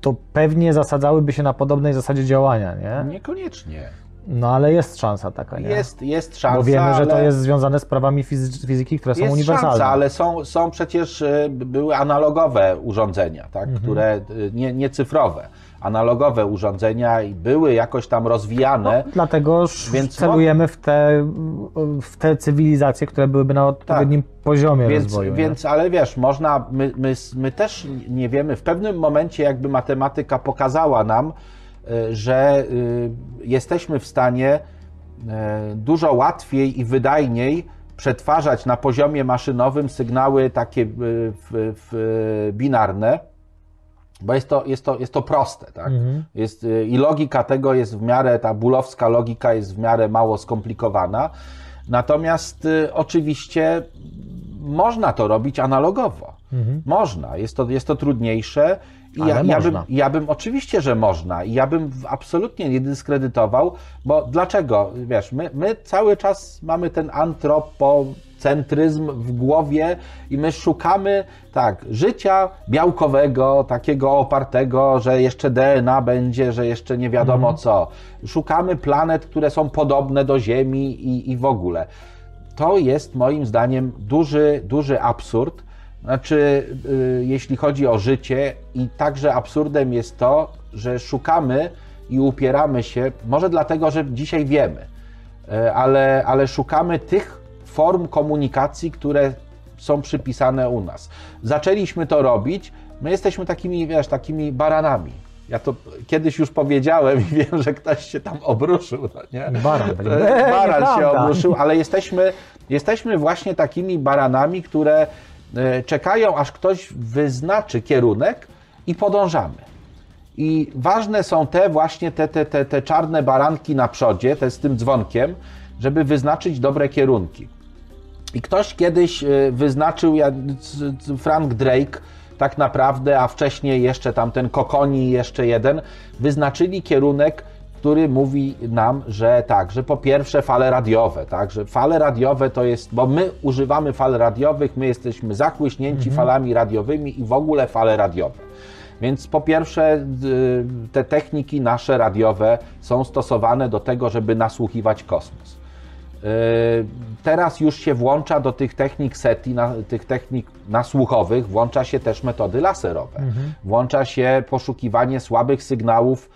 Speaker 1: to pewnie zasadzałyby się na podobnej zasadzie działania, nie?
Speaker 2: Niekoniecznie.
Speaker 1: No ale jest szansa taka, nie?
Speaker 2: Jest, jest szansa.
Speaker 1: Bo wiemy, że to jest związane z prawami fizyki, które są uniwersalne.
Speaker 2: Szansa, ale są, są przecież y, były analogowe urządzenia, tak? Mhm. które y, nie, nie cyfrowe analogowe urządzenia i były jakoś tam rozwijane.
Speaker 1: No, dlatego więc celujemy w te, w te cywilizacje, które byłyby na odpowiednim tak. poziomie
Speaker 2: więc,
Speaker 1: rozwoju.
Speaker 2: Więc, nie? ale wiesz, można, my, my, my też nie wiemy, w pewnym momencie jakby matematyka pokazała nam, e, że y, jesteśmy w stanie e, dużo łatwiej i wydajniej przetwarzać na poziomie maszynowym sygnały takie y, w, w, binarne, bo jest to, jest to, jest to proste, tak? Mhm. Jest, y, I logika tego jest w miarę, ta bulowska logika jest w miarę mało skomplikowana. Natomiast y, oczywiście można to robić analogowo. Mhm. Można, jest to, jest to trudniejsze. I ja, ja, bym, ja bym oczywiście, że można. I ja bym absolutnie nie dyskredytował, bo dlaczego? Wiesz, my, my cały czas mamy ten antropo centryzm w głowie i my szukamy tak, życia białkowego, takiego opartego, że jeszcze DNA będzie, że jeszcze nie wiadomo mhm. co. Szukamy planet, które są podobne do Ziemi i, i w ogóle. To jest moim zdaniem duży, duży absurd. Znaczy, yy, jeśli chodzi o życie, i także absurdem jest to, że szukamy i upieramy się, może dlatego, że dzisiaj wiemy, yy, ale, ale szukamy tych form komunikacji, które są przypisane u nas. Zaczęliśmy to robić, my jesteśmy takimi, wiesz, takimi baranami. Ja to kiedyś już powiedziałem i wiem, że ktoś się tam obruszył. No nie?
Speaker 1: Baran.
Speaker 2: Baran się obruszył, ale jesteśmy, jesteśmy właśnie takimi baranami, które czekają, aż ktoś wyznaczy kierunek i podążamy. I ważne są te właśnie te, te, te, te czarne baranki na przodzie, te z tym dzwonkiem, żeby wyznaczyć dobre kierunki. I ktoś kiedyś y, wyznaczył, Frank Drake, tak naprawdę, a wcześniej jeszcze tamten Kokoni jeszcze jeden, wyznaczyli kierunek, który mówi nam, że tak, że po pierwsze fale radiowe, tak, że fale radiowe to jest, bo my używamy fal radiowych, my jesteśmy zachłyśnięci falami radiowymi i w ogóle fale radiowe. Więc po pierwsze, y, te techniki nasze radiowe są stosowane do tego, żeby nasłuchiwać kosmos. Yy, Teraz już się włącza do tych technik SETI, na, tych technik nasłuchowych, włącza się też metody laserowe. Włącza się poszukiwanie słabych sygnałów,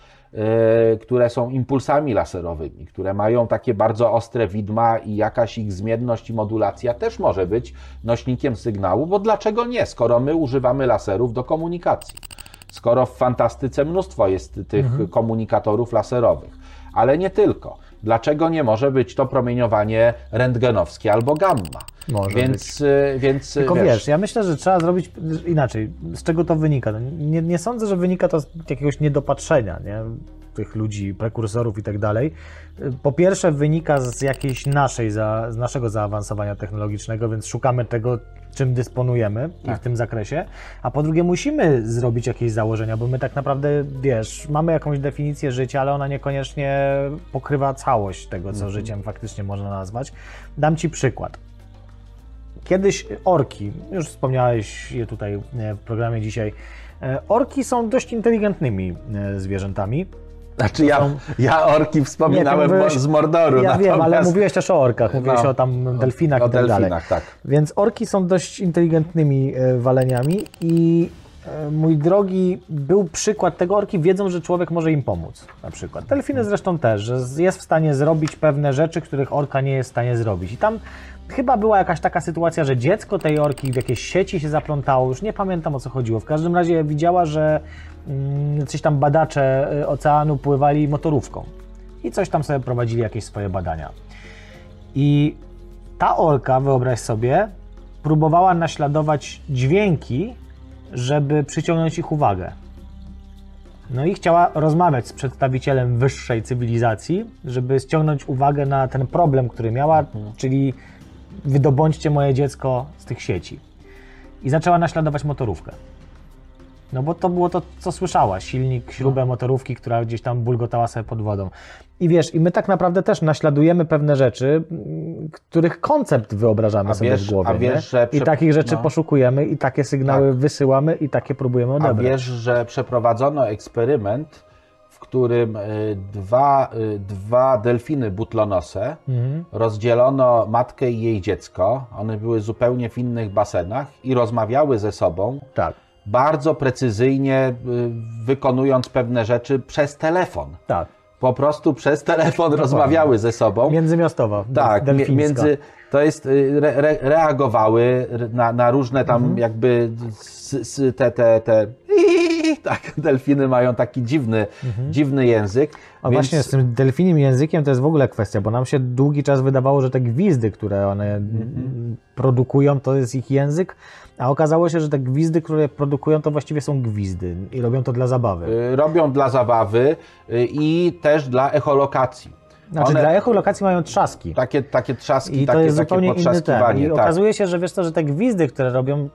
Speaker 2: które są impulsami laserowymi, które mają takie bardzo ostre widma i jakaś ich zmienność i modulacja też może być nośnikiem sygnału, bo dlaczego nie, skoro my używamy laserów do komunikacji? skoro w fantastyce mnóstwo jest tych komunikatorów laserowych. Ale nie tylko. Dlaczego nie może być to promieniowanie rentgenowskie albo gamma?
Speaker 1: Może
Speaker 2: więc, y, więc
Speaker 1: Tylko wiesz, ja myślę, że trzeba zrobić inaczej. Z czego to wynika? No, Nie, nie sądzę, że wynika to z jakiegoś niedopatrzenia, nie? tych ludzi, prekursorów i tak dalej. Po pierwsze wynika z jakiejś naszej, za, z naszego zaawansowania technologicznego, więc szukamy tego, czym dysponujemy i
Speaker 2: Tak.
Speaker 1: w tym zakresie. A po drugie musimy zrobić jakieś założenia, bo my tak naprawdę, wiesz, mamy jakąś definicję życia, ale ona niekoniecznie pokrywa całość tego, co życiem faktycznie można nazwać. Dam Ci przykład. Kiedyś orki, już wspomniałeś je tutaj e, w programie dzisiaj, e, orki są dość inteligentnymi e, zwierzętami.
Speaker 2: Znaczy ja, ja orki wspominałem
Speaker 1: Nie, mówiłeś-
Speaker 2: z Mordoru.
Speaker 1: Ja wiem, ale
Speaker 2: natomiast-
Speaker 1: mówiłeś też o orkach, mówiłeś
Speaker 2: No,
Speaker 1: o tam delfinach
Speaker 2: o
Speaker 1: i tak dalej.
Speaker 2: delfinach, tak.
Speaker 1: Więc orki są dość inteligentnymi e, waleniami i e, mój drogi, był przykład tego, orki wiedzą, że człowiek może im pomóc, na przykład. Delfiny zresztą też, że jest w stanie zrobić pewne rzeczy, których orka nie jest w stanie zrobić. I tam chyba była jakaś taka sytuacja, że dziecko tej orki w jakieś sieci się zaplątało, już nie pamiętam o co chodziło. W każdym razie widziała, że coś tam badacze e, oceanu pływali motorówką i coś tam sobie prowadzili jakieś swoje badania. I ta orka, wyobraź sobie, próbowała naśladować dźwięki, żeby przyciągnąć ich uwagę. No i chciała rozmawiać z przedstawicielem wyższej cywilizacji, żeby ściągnąć uwagę na ten problem, który miała, czyli wydobądźcie moje dziecko z tych sieci. I zaczęła naśladować motorówkę. No bo to było to, co słyszała, silnik, śrubę motorówki, która gdzieś tam bulgotała sobie pod wodą. I wiesz, i my tak naprawdę też naśladujemy pewne rzeczy, których koncept wyobrażamy
Speaker 2: A
Speaker 1: sobie
Speaker 2: wiesz-
Speaker 1: w głowie.
Speaker 2: a wiesz, że
Speaker 1: I
Speaker 2: prze-
Speaker 1: takich rzeczy
Speaker 2: no.
Speaker 1: poszukujemy i takie sygnały
Speaker 2: Tak.
Speaker 1: wysyłamy i takie próbujemy
Speaker 2: A
Speaker 1: odebrać.
Speaker 2: wiesz, że przeprowadzono eksperyment, w którym y, dwa, y, dwa delfiny butlonose
Speaker 1: Mhm.
Speaker 2: rozdzielono matkę i jej dziecko. One były zupełnie w innych basenach i rozmawiały ze sobą,
Speaker 1: Tak,
Speaker 2: bardzo precyzyjnie y, wykonując pewne rzeczy przez telefon.
Speaker 1: tak.
Speaker 2: Po prostu przez telefon rozmawiały ze sobą.
Speaker 1: Międzymiastowa,
Speaker 2: Tak,
Speaker 1: delfińska.
Speaker 2: między, to jest, y, re, re, reagowały na, na różne tam
Speaker 1: Mhm.
Speaker 2: jakby s, s, te, te, te tak, delfiny mają taki dziwny, dziwny język.
Speaker 1: Mhm. A
Speaker 2: więc-
Speaker 1: właśnie z tym delfinim językiem to jest w ogóle kwestia, bo nam się długi czas wydawało, że te gwizdy, które one
Speaker 2: Mhm.
Speaker 1: produkują, to jest ich język, a okazało się, że te gwizdy, które produkują, to właściwie są gwizdy i robią to dla zabawy.
Speaker 2: y, robią dla zabawy y, i też dla echolokacji.
Speaker 1: Znaczy
Speaker 2: one-
Speaker 1: dla echolokacji mają trzaski.
Speaker 2: Takie, takie trzaski,
Speaker 1: I to
Speaker 2: takie,
Speaker 1: jest
Speaker 2: takie
Speaker 1: zupełnie inny ten. I
Speaker 2: tak.
Speaker 1: okazuje się, że wiesz co, że te gwizdy, które robią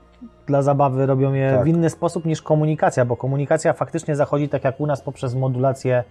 Speaker 1: dla zabawy, robią je
Speaker 2: Tak.
Speaker 1: w inny sposób niż komunikacja, bo komunikacja faktycznie zachodzi tak jak u nas poprzez modulację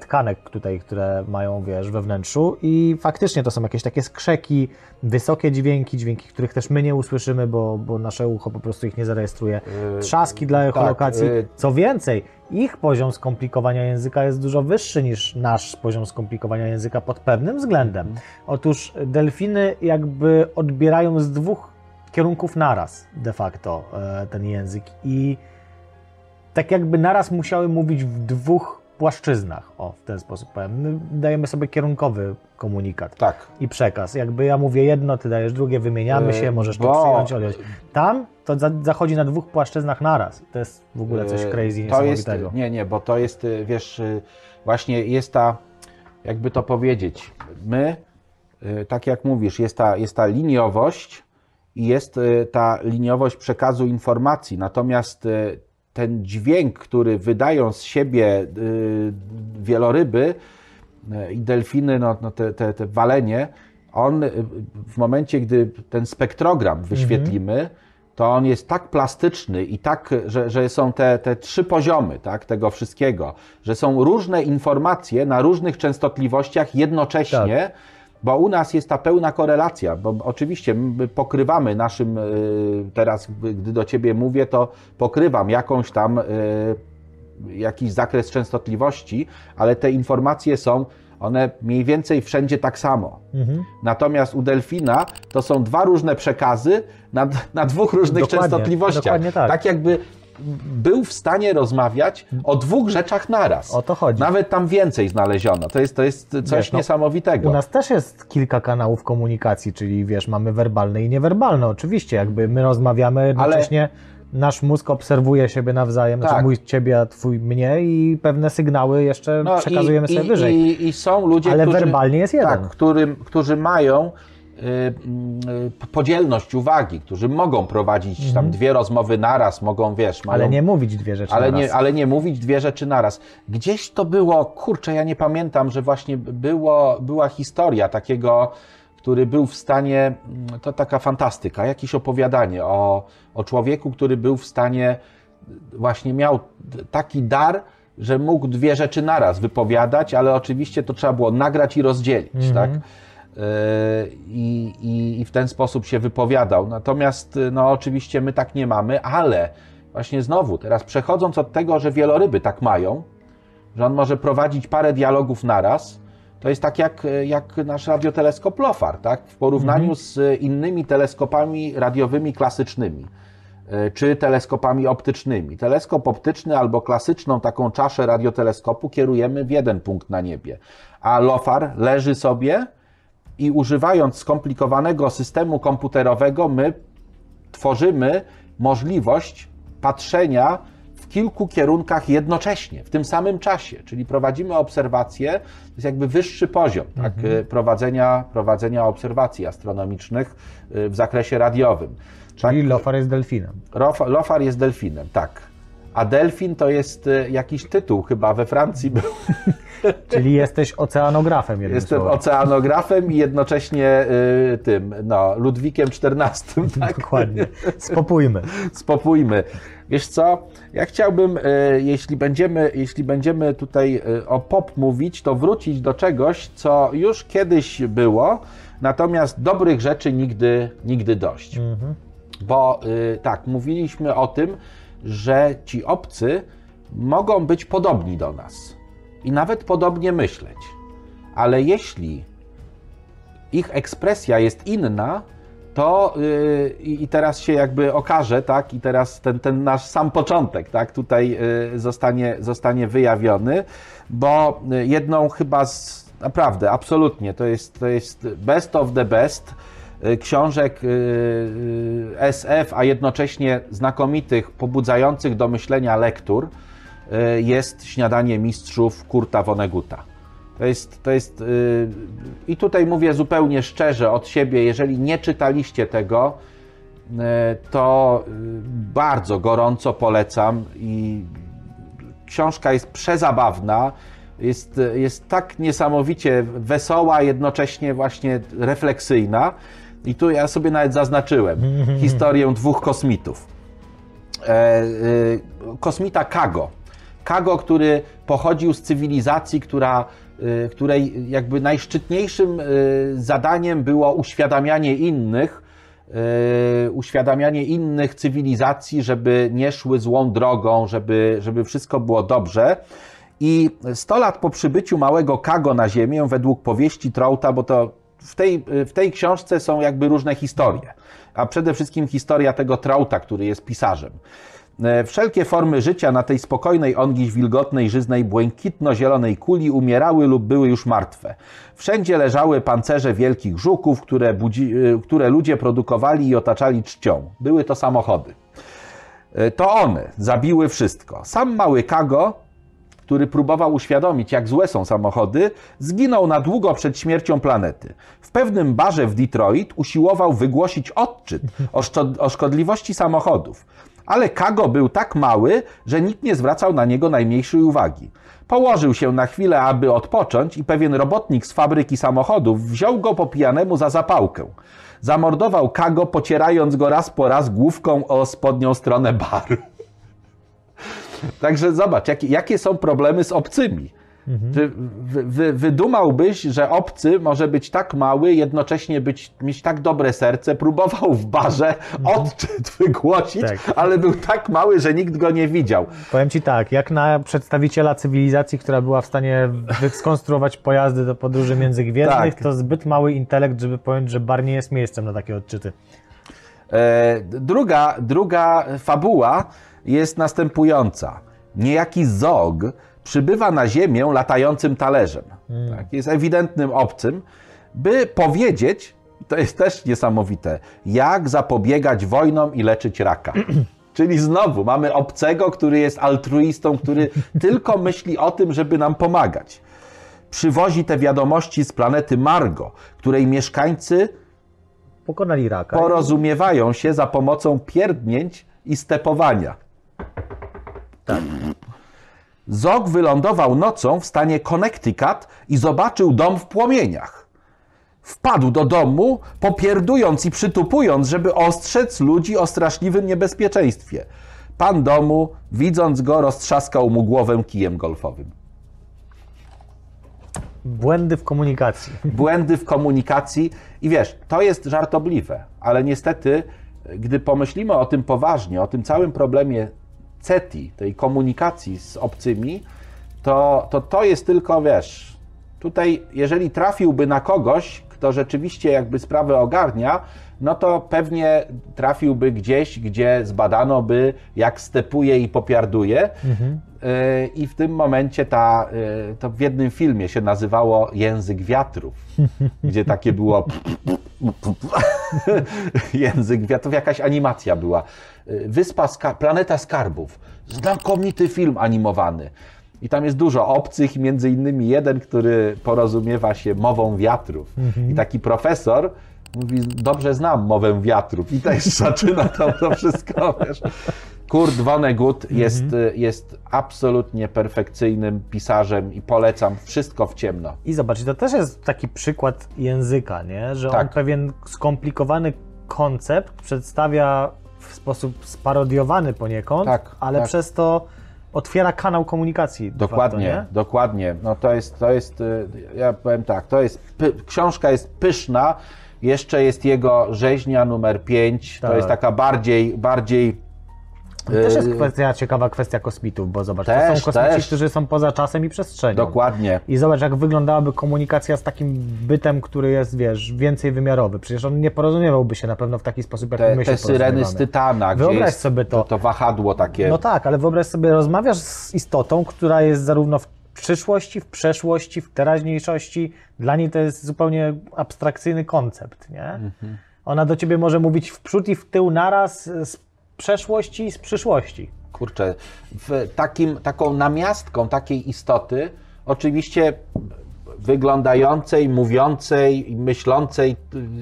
Speaker 1: tkanek tutaj, które mają, wiesz, we wnętrzu i faktycznie to są jakieś takie skrzeki, wysokie dźwięki, dźwięki, których też my nie usłyszymy, bo, bo nasze ucho po prostu ich nie zarejestruje. Trzaski dla echolokacji.
Speaker 2: y-
Speaker 1: Co więcej, ich poziom skomplikowania języka jest dużo wyższy niż nasz poziom skomplikowania języka pod pewnym względem. Otóż delfiny jakby odbierają z dwóch kierunków naraz de facto e, ten język i tak jakby naraz musiały mówić w dwóch płaszczyznach. O, w ten sposób powiem. My dajemy sobie kierunkowy komunikat
Speaker 2: Tak.
Speaker 1: i przekaz. Jakby ja mówię jedno, ty dajesz drugie, wymieniamy
Speaker 2: Yy,
Speaker 1: się, możesz to
Speaker 2: bo-
Speaker 1: przyjąć, odjąć. Tam to za, zachodzi na dwóch płaszczyznach naraz. To jest w ogóle coś
Speaker 2: Y,
Speaker 1: crazy,
Speaker 2: to jest. Nie, nie, bo to jest, y, wiesz, właśnie jest ta, jakby to powiedzieć, my, tak jak mówisz, jest ta, jest ta liniowość i jest ta liniowość przekazu informacji, natomiast ten dźwięk, który wydają z siebie y, wieloryby y, i delfiny, no, no te, te, te walenie, on y, w momencie, gdy ten spektrogram wyświetlimy, to on jest tak plastyczny i tak, że, że są te, te trzy poziomy tak, tego wszystkiego, że są różne informacje na różnych częstotliwościach jednocześnie, bo u nas jest ta pełna korelacja, bo oczywiście my pokrywamy naszym, y, teraz gdy do Ciebie mówię, to pokrywam jakąś tam, y, jakiś zakres częstotliwości, ale te informacje są, one mniej więcej wszędzie tak samo. Natomiast u delfina to są dwa różne przekazy na, na dwóch różnych
Speaker 1: Dokładnie,
Speaker 2: częstotliwościach.
Speaker 1: dokładnie tak.
Speaker 2: jakby był w stanie rozmawiać o dwóch rzeczach naraz.
Speaker 1: O to chodzi.
Speaker 2: Nawet tam więcej znaleziono. To jest, to jest coś
Speaker 1: Wiesz, no,
Speaker 2: niesamowitego.
Speaker 1: U nas też jest kilka kanałów komunikacji, czyli wiesz, mamy werbalne i niewerbalne. Oczywiście, jakby my rozmawiamy, jednocześnie nasz mózg obserwuje siebie nawzajem,
Speaker 2: Tak.
Speaker 1: znaczy mój ciebie, a twój mnie i pewne sygnały jeszcze
Speaker 2: No
Speaker 1: przekazujemy
Speaker 2: i,
Speaker 1: sobie
Speaker 2: i,
Speaker 1: wyżej.
Speaker 2: I, I są ludzie,
Speaker 1: Ale
Speaker 2: którzy,
Speaker 1: werbalnie jest jeden.
Speaker 2: Tak, którym, którzy mają podzielność uwagi, którzy mogą prowadzić tam dwie rozmowy naraz, mogą, wiesz, mają,
Speaker 1: Mhm. Ale nie mówić dwie rzeczy
Speaker 2: ale
Speaker 1: naraz.
Speaker 2: nie, ale nie mówić dwie rzeczy naraz. Gdzieś to było, kurczę, ja nie pamiętam, że właśnie było, była historia takiego, który był w stanie, mm, to taka fantastyka, jakieś opowiadanie o, o człowieku, który był w stanie, właśnie miał taki dar, że mógł dwie rzeczy naraz wypowiadać, ale oczywiście to trzeba było nagrać i rozdzielić, tak? I, i, I w ten sposób się wypowiadał. Natomiast, no oczywiście my tak nie mamy, ale właśnie znowu, teraz przechodząc od tego, że wieloryby tak mają, że on może prowadzić parę dialogów naraz, to jest tak jak, jak nasz radioteleskop LOFAR, tak? W porównaniu z innymi teleskopami radiowymi klasycznymi e, czy teleskopami optycznymi. Teleskop optyczny albo klasyczną taką czaszę radioteleskopu kierujemy w jeden punkt na niebie, a LOFAR leży sobie i używając skomplikowanego systemu komputerowego, my tworzymy możliwość patrzenia w kilku kierunkach jednocześnie, w tym samym czasie. Czyli prowadzimy obserwacje, to jest jakby wyższy poziom tak, y, prowadzenia, prowadzenia obserwacji astronomicznych y, w zakresie radiowym.
Speaker 1: Czyli Lofar jest delfinem.
Speaker 2: Lofar jest delfinem, tak. A delfin to jest y, jakiś tytuł chyba we Francji był.
Speaker 1: Czyli jesteś oceanografem jednym
Speaker 2: Jestem
Speaker 1: słowem.
Speaker 2: oceanografem i jednocześnie y, tym, no, Ludwikiem XIV, tak?
Speaker 1: Dokładnie. Spopójmy.
Speaker 2: spopójmy. Wiesz co, ja chciałbym, e, jeśli będziemy, jeśli będziemy tutaj e, o pop mówić, to wrócić do czegoś, co już kiedyś było, natomiast dobrych rzeczy nigdy, nigdy dość. Bo e, tak, mówiliśmy o tym, że ci obcy mogą być podobni do nas i nawet podobnie myśleć. Ale jeśli ich ekspresja jest inna, to yy, i teraz się jakby okaże, tak, i teraz ten, ten nasz sam początek, tak, tutaj yy, zostanie, zostanie wyjawiony, bo yy, jedną chyba z, naprawdę, absolutnie, to jest, to jest best of the best książek yy, yy, SF, a jednocześnie znakomitych, pobudzających do myślenia lektur, jest Śniadanie Mistrzów Kurta Vonneguta. To jest, to jest i tutaj mówię zupełnie szczerze od siebie, jeżeli nie czytaliście tego, to bardzo gorąco polecam i książka jest przezabawna, jest, jest tak niesamowicie wesoła, jednocześnie właśnie refleksyjna. I tu ja sobie nawet zaznaczyłem historię dwóch kosmitów. E, e, kosmita Kago. Kago, który pochodził z cywilizacji, która, y, której jakby najszczytniejszym zadaniem było uświadamianie innych, uświadamianie innych cywilizacji, żeby nie szły złą drogą, żeby, żeby wszystko było dobrze. I 100 lat po przybyciu małego Kago na Ziemię, według powieści Trouta, bo to w tej, w tej książce są jakby różne historie, a przede wszystkim historia tego Trauta, który jest pisarzem. E, Wszelkie formy życia na tej spokojnej, ongiś wilgotnej, żyznej, błękitno-zielonej kuli umierały lub były już martwe. Wszędzie leżały pancerze wielkich żuków, które, budzi, e, które ludzie produkowali i otaczali czcią. Były to samochody. E, To one zabiły wszystko. Sam mały Kago, który próbował uświadomić, jak złe są samochody, zginął na długo przed śmiercią planety. W pewnym barze w Detroit usiłował wygłosić odczyt o, szco- o szkodliwości samochodów. Ale Kago był tak mały, że nikt nie zwracał na niego najmniejszej uwagi. Położył się na chwilę, aby odpocząć i pewien robotnik z fabryki samochodów wziął go po pijanemu za zapałkę. Zamordował Kago, pocierając go raz po raz główką o spodnią stronę baru. Także zobacz, jakie, jakie są problemy z obcymi. Czy wy, wy, wydumałbyś, że obcy może być tak mały, jednocześnie być, mieć tak dobre serce, próbował w barze odczyt wygłosić,
Speaker 1: Tak.
Speaker 2: ale był tak mały, że nikt go nie widział.
Speaker 1: Powiem Ci tak, jak na przedstawiciela cywilizacji, która była w stanie skonstruować pojazdy do podróży międzygwiezdnych,
Speaker 2: Tak.
Speaker 1: to zbyt mały intelekt, żeby powiedzieć, że bar nie jest miejscem na takie odczyty.
Speaker 2: E, druga, druga fabuła jest następująca. Niejaki Zog przybywa na Ziemię latającym talerzem. Tak, jest ewidentnym obcym, by powiedzieć, to jest też niesamowite, jak zapobiegać wojnom i leczyć raka. Czyli znowu mamy obcego, który jest altruistą, który tylko myśli o tym, żeby nam pomagać. Przywozi te wiadomości z planety Margo, której mieszkańcy
Speaker 1: Pokonali raka.
Speaker 2: porozumiewają się za pomocą pierdnięć i stepowania. Zog wylądował nocą w stanie Connecticut i zobaczył dom w płomieniach. Wpadł do domu, popierdując i przytupując, żeby ostrzec ludzi o straszliwym niebezpieczeństwie. Pan domu, widząc go, roztrzaskał mu głowę kijem golfowym.
Speaker 1: Błędy w komunikacji.
Speaker 2: błędy w komunikacji i wiesz, to jest żartobliwe, ale niestety, gdy pomyślimy o tym poważnie, o tym całym problemie CETI, tej komunikacji z obcymi, to to, to jest tylko, wiesz, tutaj jeżeli trafiłby na kogoś, kto rzeczywiście jakby sprawę ogarnia, no to pewnie trafiłby gdzieś, gdzie zbadano by, jak stepuje i popiarduje. Yy, I w tym momencie ta, yy, to w jednym filmie się nazywało Język Wiatrów, gdzie takie było Język Wiatrów, jakaś animacja była. Yy, Wyspa, Ska- Planeta Skarbów, znakomity film animowany. I tam jest dużo obcych, między innymi jeden, który porozumiewa się mową wiatrów. I taki profesor mówi, dobrze znam mowę wiatrów. I też zaczyna tam to wszystko, wiesz. Kurt Vonnegut jest, jest absolutnie perfekcyjnym pisarzem i polecam wszystko w ciemno.
Speaker 1: I zobacz, to też jest taki przykład języka, nie? że on
Speaker 2: Tak.
Speaker 1: pewien skomplikowany koncept przedstawia w sposób sparodiowany poniekąd,
Speaker 2: Tak,
Speaker 1: ale
Speaker 2: tak.
Speaker 1: przez to otwiera kanał komunikacji.
Speaker 2: Dokładnie,
Speaker 1: Facto, nie?
Speaker 2: dokładnie. No to jest, to jest, y, ja powiem tak, to jest, książka jest pyszna, jeszcze jest jego rzeźnia numer 5, to
Speaker 1: Tak.
Speaker 2: jest taka bardziej, bardziej
Speaker 1: Też jest kwestia, ciekawa kwestia kosmitów, bo zobacz,
Speaker 2: Też,
Speaker 1: to są kosmici,
Speaker 2: też.
Speaker 1: którzy są poza czasem i przestrzenią.
Speaker 2: dokładnie.
Speaker 1: I zobacz, jak wyglądałaby komunikacja z takim bytem, który jest, wiesz, więcej wymiarowy. Przecież on nie porozumiewałby się na pewno w taki sposób, jak
Speaker 2: Te,
Speaker 1: my się
Speaker 2: te syreny z. Tytana, gdzie
Speaker 1: Wyobraź
Speaker 2: jest
Speaker 1: sobie to.
Speaker 2: to, to wahadło takie.
Speaker 1: No tak, ale wyobraź sobie, rozmawiasz z istotą, która jest zarówno w przyszłości, w przeszłości, w teraźniejszości. Dla niej to jest zupełnie abstrakcyjny koncept, nie?
Speaker 2: Mhm.
Speaker 1: Ona do ciebie może mówić w przód i w tył naraz z przeszłości i z przyszłości.
Speaker 2: Kurczę, w takim, taką namiastką takiej istoty, oczywiście wyglądającej, mówiącej, myślącej,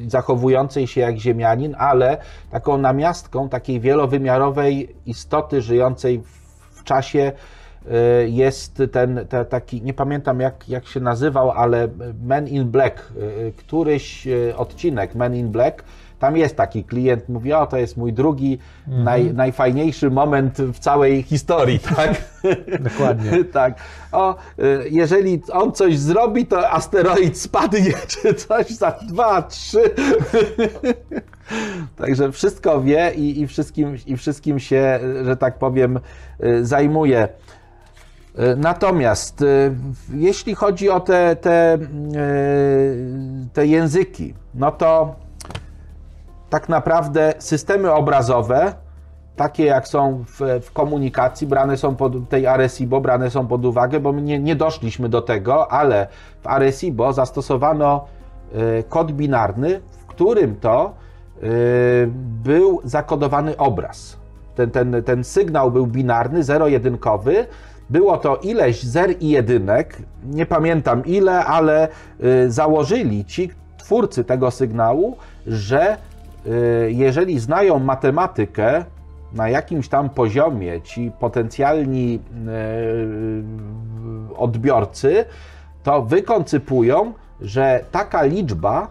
Speaker 2: zachowującej się jak ziemianin, ale taką namiastką takiej wielowymiarowej istoty żyjącej w, czasie y, jest ten, te, taki, nie pamiętam jak, jak się nazywał, ale Men in Black, y, któryś y, odcinek Men in Black, tam jest taki klient, mówi, o to jest mój drugi, naj, najfajniejszy moment w całej historii, tak?
Speaker 1: Dokładnie.
Speaker 2: tak. O, y, jeżeli on coś zrobi, to asteroid spadnie, czy coś za dwa, trzy. Także wszystko wie i, i, wszystkim, i wszystkim się, że tak powiem, y, zajmuje. Y, Natomiast jeśli chodzi o te, te, te języki, no to tak naprawdę systemy obrazowe, takie jak są w, w komunikacji, brane są pod tej Arecibo, brane są pod uwagę, bo my nie, nie doszliśmy do tego, ale w Arecibo zastosowano y, kod binarny, w którym to y, był zakodowany obraz. Ten, ten, ten sygnał był binarny, zero-jedynkowy. Było to ileś zer i jedynek, nie pamiętam ile, ale y, założyli ci twórcy tego sygnału, że jeżeli znają matematykę na jakimś tam poziomie ci potencjalni e, odbiorcy, to wykoncypują, że taka liczba,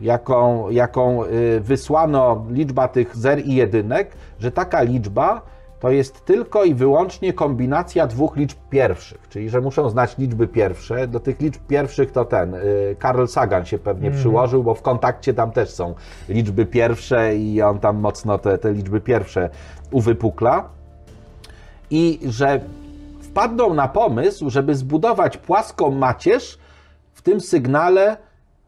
Speaker 2: jaką, jaką y, wysłano, liczba tych zer i jedynek, że taka liczba to jest tylko i wyłącznie kombinacja dwóch liczb pierwszych, czyli że muszą znać liczby pierwsze. Do tych liczb pierwszych to ten y, Carl Sagan się pewnie przyłożył, bo w kontakcie tam też są liczby pierwsze i on tam mocno te, te liczby pierwsze uwypukla. I że wpadną na pomysł, żeby zbudować płaską macierz w tym sygnale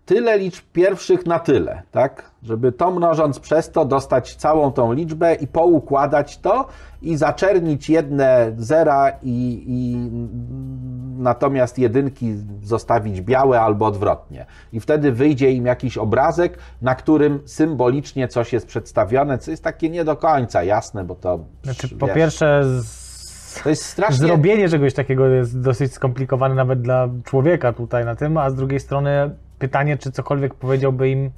Speaker 2: tyle liczb pierwszych na tyle, tak? Żeby to mnożąc przez to dostać całą tą liczbę i poukładać to i zaczernić jedne zera i, i natomiast jedynki zostawić białe albo odwrotnie. I wtedy wyjdzie im jakiś obrazek, na którym symbolicznie coś jest przedstawione, co jest takie nie do końca jasne, bo to
Speaker 1: Znaczy,
Speaker 2: wiesz,
Speaker 1: po pierwsze,
Speaker 2: to jest strasznie
Speaker 1: zrobienie czegoś takiego jest dosyć skomplikowane nawet dla człowieka tutaj na tym, a z drugiej strony pytanie, czy cokolwiek powiedziałby im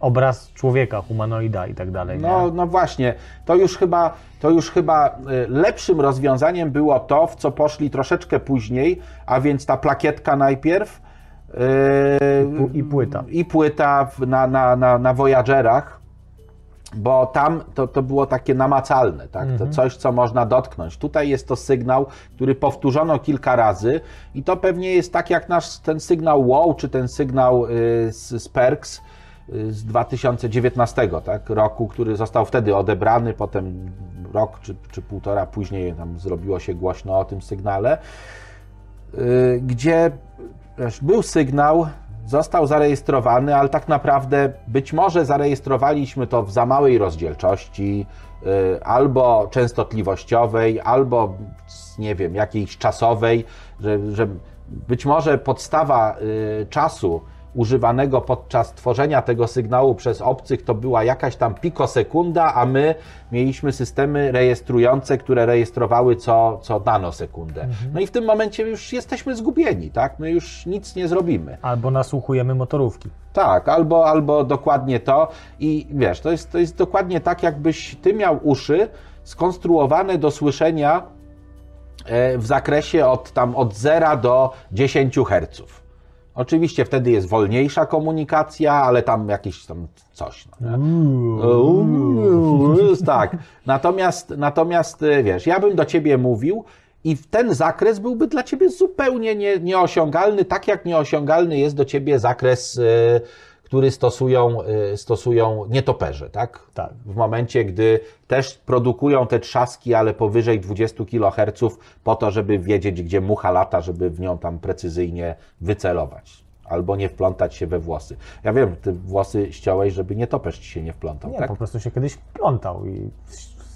Speaker 1: obraz człowieka, humanoida i tak dalej.
Speaker 2: No,
Speaker 1: nie?
Speaker 2: no właśnie, to już chyba, to już chyba y, lepszym rozwiązaniem było to, w co poszli troszeczkę później, a więc ta plakietka najpierw yy,
Speaker 1: i płyta.
Speaker 2: i płyta na, na, na, na Voyagerach, bo tam to, to było takie namacalne, tak? to coś, co można dotknąć. Tutaj jest to sygnał, który powtórzono kilka razy i to pewnie jest tak jak nasz ten sygnał WOW, czy ten sygnał y, z, z PERKS, y, z 2019 tak, roku, który został wtedy odebrany, potem rok czy, czy półtora później tam zrobiło się głośno o tym sygnale, y, gdzie był sygnał, został zarejestrowany, ale tak naprawdę być może zarejestrowaliśmy to w za małej rozdzielczości, y, albo częstotliwościowej, albo nie wiem, jakiejś czasowej, że, że być może podstawa y, czasu używanego podczas tworzenia tego sygnału przez obcych to była jakaś tam pikosekunda, a my mieliśmy systemy rejestrujące, które rejestrowały co, co nanosekundę. No i w tym momencie już jesteśmy zgubieni, tak? My już nic nie zrobimy.
Speaker 1: Albo nasłuchujemy motorówki.
Speaker 2: Tak, albo, albo dokładnie to. I wiesz, to jest, to jest dokładnie tak, jakbyś ty miał uszy skonstruowane do słyszenia e, w zakresie od, tam, od 0 do 10 Hz. Oczywiście wtedy jest wolniejsza komunikacja, ale tam jakieś tam coś. No, tak. Natomiast, natomiast e, wiesz, ja bym do ciebie mówił i ten zakres byłby dla ciebie zupełnie nie, nieosiągalny, tak jak nieosiągalny jest do ciebie zakres, e, który stosują, e, stosują nietoperze, tak?
Speaker 1: Tak.
Speaker 2: W momencie, gdy też produkują te trzaski, ale powyżej 20 kHz po to, żeby wiedzieć, gdzie mucha lata, żeby w nią tam precyzyjnie wycelować. Albo nie wplątać się we włosy. Ja wiem, ty włosy ściąłeś, żeby nietoperz ci się nie wplątał,
Speaker 1: Nie,
Speaker 2: tak?
Speaker 1: po prostu się kiedyś wplątał i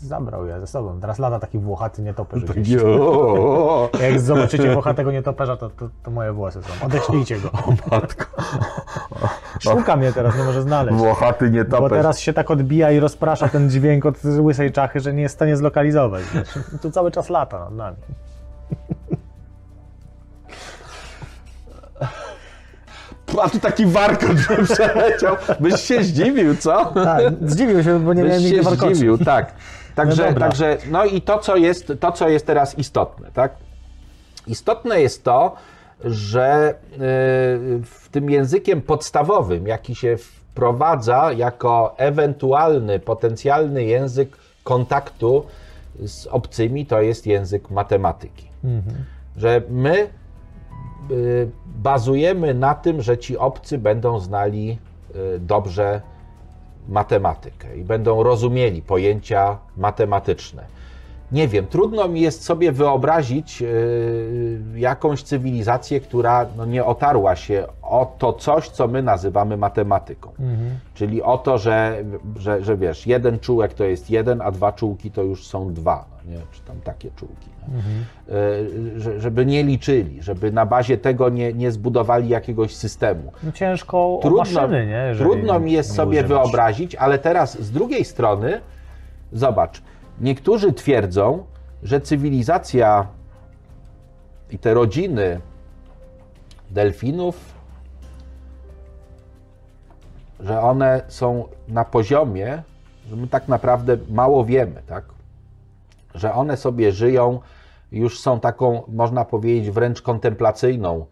Speaker 1: zabrał je ze sobą. Teraz lata taki włochaty nietoperz.
Speaker 2: Jo,
Speaker 1: Jak zobaczycie włochatego nietoperza, to, to, to moje włosy są. Odeślijcie go.
Speaker 2: matko.
Speaker 1: Szuka mnie teraz, nie może znaleźć.
Speaker 2: Włochaty
Speaker 1: Bo
Speaker 2: nietoperz.
Speaker 1: teraz się tak odbija i rozprasza ten dźwięk od łysej czachy, że nie jest w stanie zlokalizować. wiesz. Tu cały czas lata nad nami.
Speaker 2: A tu taki warkot, że przeleciał. Byś się zdziwił, co?
Speaker 1: Tak, zdziwił się, bo nie miałem
Speaker 2: Byś
Speaker 1: nigdy
Speaker 2: się
Speaker 1: warkoczu.
Speaker 2: zdziwił, tak. Także,
Speaker 1: No
Speaker 2: także, no i to co, jest, to, co jest teraz istotne, tak? Istotne jest to, że y, w tym językiem podstawowym, jaki się wprowadza jako ewentualny, potencjalny język kontaktu z obcymi, to jest język matematyki. Że my y, bazujemy na tym, że ci obcy będą znali y, dobrze matematykę i będą rozumieli pojęcia matematyczne. Nie wiem, trudno mi jest sobie wyobrazić y, jakąś cywilizację, która no, nie otarła się o to coś, co my nazywamy matematyką. Czyli o to, że, że, że wiesz, jeden czułek to jest jeden, a dwa czułki to już są dwa, no nie? czy tam takie czułki. No. Y, że, żeby nie liczyli, żeby na bazie tego nie, nie zbudowali jakiegoś systemu.
Speaker 1: No ciężko
Speaker 2: Trudno,
Speaker 1: maszyny, nie? Jeżeli
Speaker 2: trudno mi jest sobie
Speaker 1: używać.
Speaker 2: wyobrazić, ale teraz z drugiej strony, zobacz, niektórzy twierdzą, że cywilizacja i te rodziny delfinów, że one są na poziomie że my tak naprawdę mało wiemy, tak? Że one sobie żyją, już są taką, można powiedzieć, wręcz kontemplacyjną,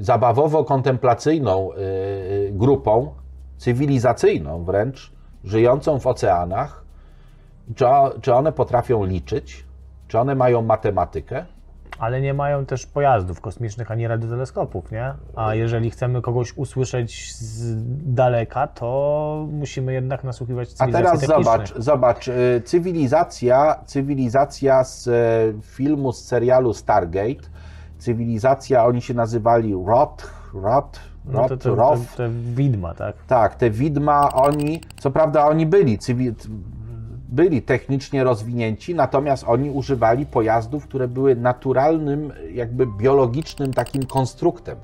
Speaker 2: zabawowo-kontemplacyjną yy, grupą, cywilizacyjną wręcz, żyjącą w oceanach. Czy, czy one potrafią liczyć? Czy one mają matematykę?
Speaker 1: Ale nie mają też pojazdów kosmicznych ani radioteleskopów, nie? A jeżeli chcemy kogoś usłyszeć z daleka, to musimy jednak nasłuchiwać
Speaker 2: A
Speaker 1: cywilizacji
Speaker 2: teraz
Speaker 1: technicznej.
Speaker 2: zobacz, zobacz, y, cywilizacja, cywilizacja z e, filmu, z serialu Stargate, cywilizacja, oni się nazywali Rot, Rot,
Speaker 1: No
Speaker 2: Rot,
Speaker 1: to, to,
Speaker 2: Roth.
Speaker 1: to widma, tak?
Speaker 2: Tak, te widma, oni, co prawda oni byli, cywi, byli technicznie rozwinięci, natomiast oni używali pojazdów, które były naturalnym, jakby biologicznym takim konstruktem,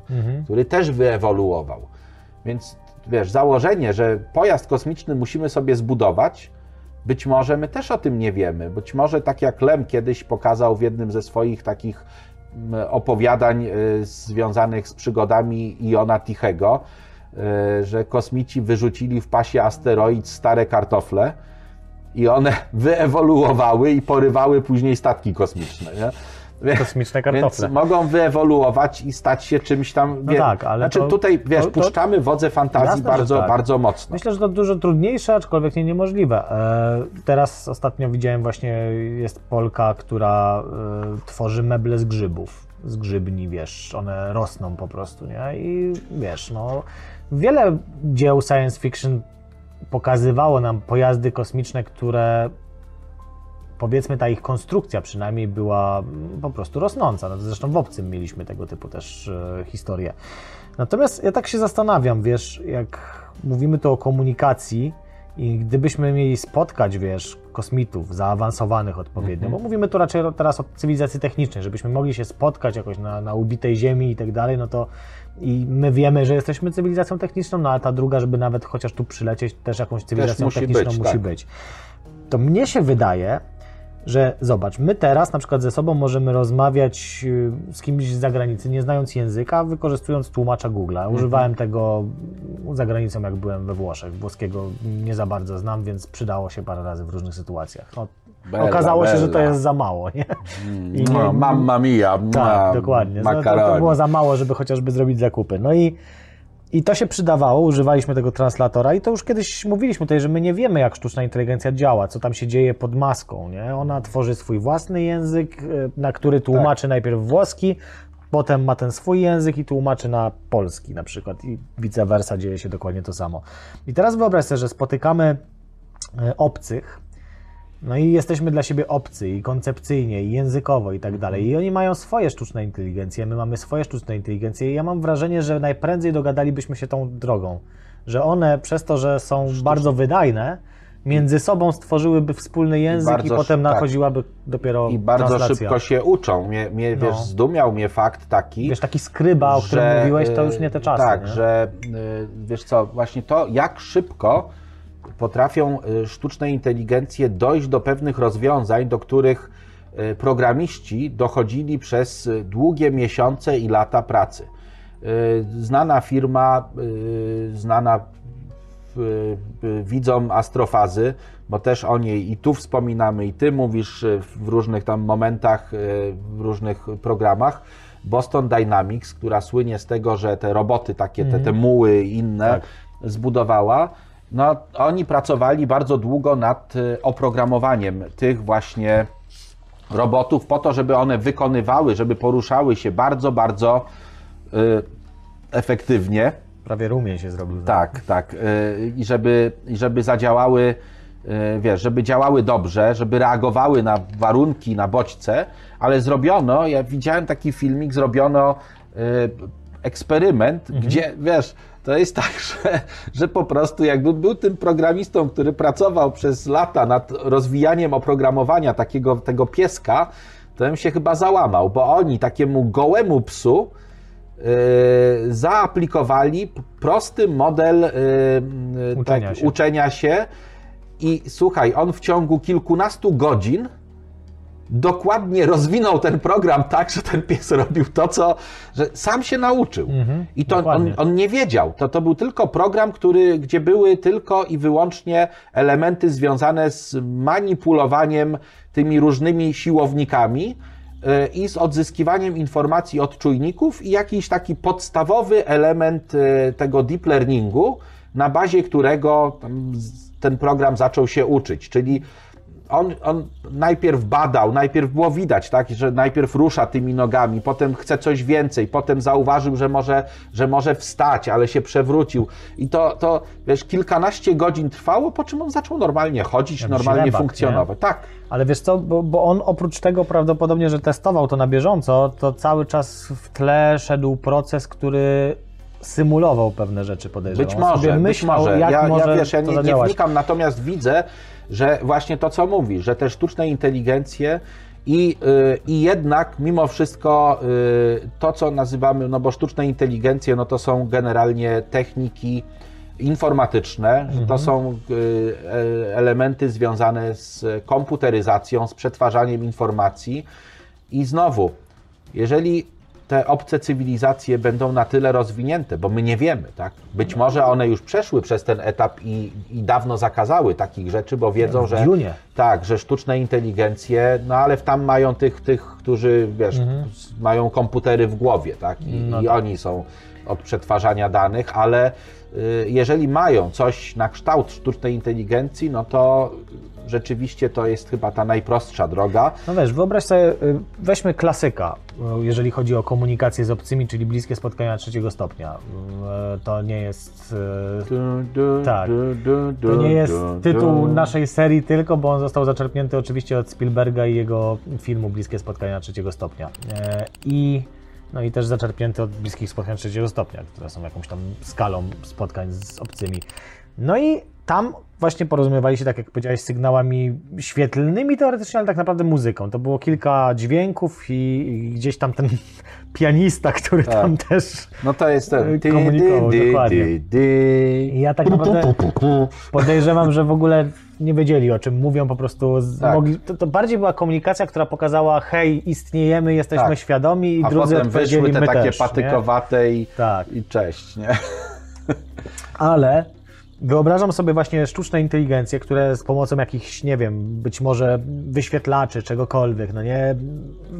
Speaker 2: który też wyewoluował. Więc wiesz, założenie, że pojazd kosmiczny musimy sobie zbudować, być może my też o tym nie wiemy. Być może tak jak Lem kiedyś pokazał w jednym ze swoich takich opowiadań y, związanych z przygodami Iona Tichego, y, że kosmici wyrzucili w pasie asteroid stare kartofle i one wyewoluowały i porywały później statki kosmiczne. Nie?
Speaker 1: Kosmiczne kartofle.
Speaker 2: Więc mogą wyewoluować i stać się czymś tam.
Speaker 1: No tak, ale
Speaker 2: Znaczy
Speaker 1: to-
Speaker 2: tutaj, wiesz,
Speaker 1: to- to-
Speaker 2: puszczamy wodze fantazji
Speaker 1: Jasne,
Speaker 2: bardzo,
Speaker 1: tak.
Speaker 2: bardzo mocno.
Speaker 1: Myślę, że to dużo trudniejsze, aczkolwiek nie niemożliwe. E, teraz ostatnio widziałem właśnie, jest Polka, która e, tworzy meble z grzybów, z grzybni, wiesz, one rosną po prostu, nie? I wiesz, no, wiele dzieł science fiction pokazywało nam pojazdy kosmiczne, które powiedzmy ta ich konstrukcja przynajmniej była mm, po prostu rosnąca. No zresztą w obcym mieliśmy tego typu też e, historie. Natomiast ja tak się zastanawiam, wiesz, jak mówimy tu o komunikacji i gdybyśmy mieli spotkać, wiesz, kosmitów zaawansowanych odpowiednio, bo mówimy tu raczej teraz o cywilizacji technicznej, żebyśmy mogli się spotkać jakoś na, na ubitej ziemi i tak dalej, no to i my wiemy, że jesteśmy cywilizacją techniczną, no a ta druga, żeby nawet chociaż tu przylecieć, też jakąś cywilizacją
Speaker 2: musi
Speaker 1: techniczną
Speaker 2: być,
Speaker 1: musi
Speaker 2: tak.
Speaker 1: być. To mnie się wydaje, że zobacz, my teraz na przykład ze sobą możemy rozmawiać y, z kimś z zagranicy, nie znając języka, wykorzystując tłumacza Google'a.
Speaker 2: Mhm.
Speaker 1: Używałem tego za granicą, jak byłem we Włoszech. Włoskiego nie za bardzo znam, więc przydało się parę razy w różnych sytuacjach. No,
Speaker 2: Bella,
Speaker 1: okazało się, że to jest za mało, nie? I nie-
Speaker 2: No, mamma mia,
Speaker 1: Tak, dokładnie. No, to, to było za mało, żeby chociażby zrobić zakupy. No i, i to się przydawało, używaliśmy tego translatora i to już kiedyś mówiliśmy tutaj, że my nie wiemy, jak sztuczna inteligencja działa, co tam się dzieje pod maską, nie? Ona tworzy swój własny język, y, na który tłumaczy
Speaker 2: Tak.
Speaker 1: najpierw włoski, potem ma ten swój język i tłumaczy na polski na przykład i vice versa dzieje się dokładnie to samo. I teraz wyobraź sobie, że spotykamy y, obcych, no i jesteśmy dla siebie obcy i koncepcyjnie, i językowo i tak dalej. I oni mają swoje sztuczne inteligencje, my mamy swoje sztuczne inteligencje i ja mam wrażenie, że najprędzej dogadalibyśmy się tą drogą. Że one przez to, że są bardzo wydajne, między sobą stworzyłyby wspólny język i,
Speaker 2: bardzo
Speaker 1: potem
Speaker 2: tak.
Speaker 1: nachodziłaby dopiero
Speaker 2: I bardzo
Speaker 1: translacja.
Speaker 2: szybko się uczą. Mnie, mnie
Speaker 1: No.
Speaker 2: wiesz, zdumiał mnie fakt taki,
Speaker 1: Wiesz, taki skryba, o którym
Speaker 2: że,
Speaker 1: mówiłeś, to już nie te czasy.
Speaker 2: Tak,
Speaker 1: nie?
Speaker 2: że y, wiesz co, właśnie to, jak szybko potrafią y, sztuczne inteligencje dojść do pewnych rozwiązań, do których y, programiści dochodzili przez y, długie miesiące i lata pracy. Znana firma, znana widzom astrofazy, bo też o niej i tu wspominamy, i ty mówisz w różnych tam momentach, w różnych programach. Boston Dynamics, która słynie z tego, że te roboty takie, te, te muły i inne
Speaker 1: Tak.
Speaker 2: zbudowała, no oni pracowali bardzo długo nad y, oprogramowaniem tych właśnie robotów po to, żeby one wykonywały, żeby poruszały się bardzo, bardzo y, efektywnie.
Speaker 1: Prawie rumień się zrobił.
Speaker 2: Tak, tak. y, I żeby, i żeby zadziałały, y, wiesz, żeby działały dobrze, żeby reagowały na warunki, na bodźce, ale zrobiono, ja widziałem taki filmik, zrobiono y, eksperyment, gdzie, wiesz, to jest tak, że, że po prostu jakbym był tym programistą, który pracował przez lata nad rozwijaniem oprogramowania takiego, tego pieska, to bym się chyba załamał, bo oni takiemu gołemu psu yy, zaaplikowali prosty model yy,
Speaker 1: Uczenia
Speaker 2: tak,
Speaker 1: się.
Speaker 2: uczenia się i słuchaj, on w ciągu kilkunastu godzin dokładnie rozwinął ten program tak, że ten pies robił to, co że sam się nauczył. I to on, on nie wiedział. To, to był tylko program, który, gdzie były tylko i wyłącznie elementy związane z manipulowaniem tymi różnymi siłownikami y, i z odzyskiwaniem informacji od czujników i jakiś taki podstawowy element y, tego deep learningu, na bazie którego ten program zaczął się uczyć. Czyli on, on najpierw badał, najpierw było widać, tak, że najpierw rusza tymi nogami, potem chce coś więcej, potem zauważył, że może, że może wstać, ale się przewrócił. I to, to wiesz, kilkanaście godzin trwało, po czym on zaczął normalnie chodzić,
Speaker 1: Jak
Speaker 2: normalnie
Speaker 1: źrebak,
Speaker 2: funkcjonować. Tak.
Speaker 1: Ale wiesz co, bo, bo on oprócz tego prawdopodobnie, że testował to na bieżąco, to cały czas w tle szedł proces, który symulował pewne rzeczy, podejrzewam.
Speaker 2: Być może,
Speaker 1: sobie
Speaker 2: być
Speaker 1: myślał,
Speaker 2: może.
Speaker 1: jak
Speaker 2: ja,
Speaker 1: może
Speaker 2: ja wiesz, ja nie, nie wnikam, natomiast widzę, że właśnie to, co mówisz, że te sztuczne inteligencje i, y, i jednak mimo wszystko y, to, co nazywamy, no bo sztuczne inteligencje, no to są generalnie techniki informatyczne, że to są y, e- elementy związane z komputeryzacją, z przetwarzaniem informacji. I znowu, jeżeli te obce cywilizacje będą na tyle rozwinięte, bo my nie wiemy, tak? Być może one już przeszły przez ten etap i, i dawno zakazały takich rzeczy, bo wiedzą,
Speaker 1: W
Speaker 2: że
Speaker 1: Dunie.
Speaker 2: tak, że sztuczne inteligencje, no ale tam mają tych, tych którzy, wiesz, s- mają komputery w głowie, tak? I,
Speaker 1: Mhm. No
Speaker 2: i
Speaker 1: tak.
Speaker 2: oni są od przetwarzania danych, ale y, jeżeli mają coś na kształt sztucznej inteligencji, no to rzeczywiście to jest chyba ta najprostsza droga.
Speaker 1: No wiesz, wyobraź sobie, y, weźmy klasyka, y, jeżeli chodzi o komunikację z obcymi, czyli bliskie spotkania trzeciego stopnia. Y, To nie jest... Tak. To nie jest tytuł naszej serii tylko, bo on został zaczerpnięty oczywiście od Spielberga i jego filmu Bliskie spotkania trzeciego stopnia. I, no i też zaczerpnięty od bliskich spotkań trzeciego stopnia, które są jakąś tam skalą spotkań z obcymi. No i tam właśnie porozumiewali się, tak jak powiedziałeś, sygnałami świetlnymi teoretycznie, ale tak naprawdę muzyką. To było kilka dźwięków i, i gdzieś tam ten pianista, który tam też
Speaker 2: No to jest ten.
Speaker 1: Y, komunikował, dokładnie.
Speaker 2: dy.
Speaker 1: I ja tak naprawdę podejrzewam, że w ogóle nie wiedzieli o czym mówią, po prostu z,
Speaker 2: Tak.
Speaker 1: mogli, to, to bardziej była komunikacja, która pokazała hej, istniejemy, jesteśmy
Speaker 2: Tak.
Speaker 1: świadomi i
Speaker 2: A
Speaker 1: drudzy
Speaker 2: potem wyszły te takie
Speaker 1: też,
Speaker 2: patykowate i,
Speaker 1: Tak.
Speaker 2: i cześć, nie?
Speaker 1: Ale wyobrażam sobie właśnie sztuczne inteligencje, które z pomocą jakichś, nie wiem, być może wyświetlaczy, czegokolwiek, no nie,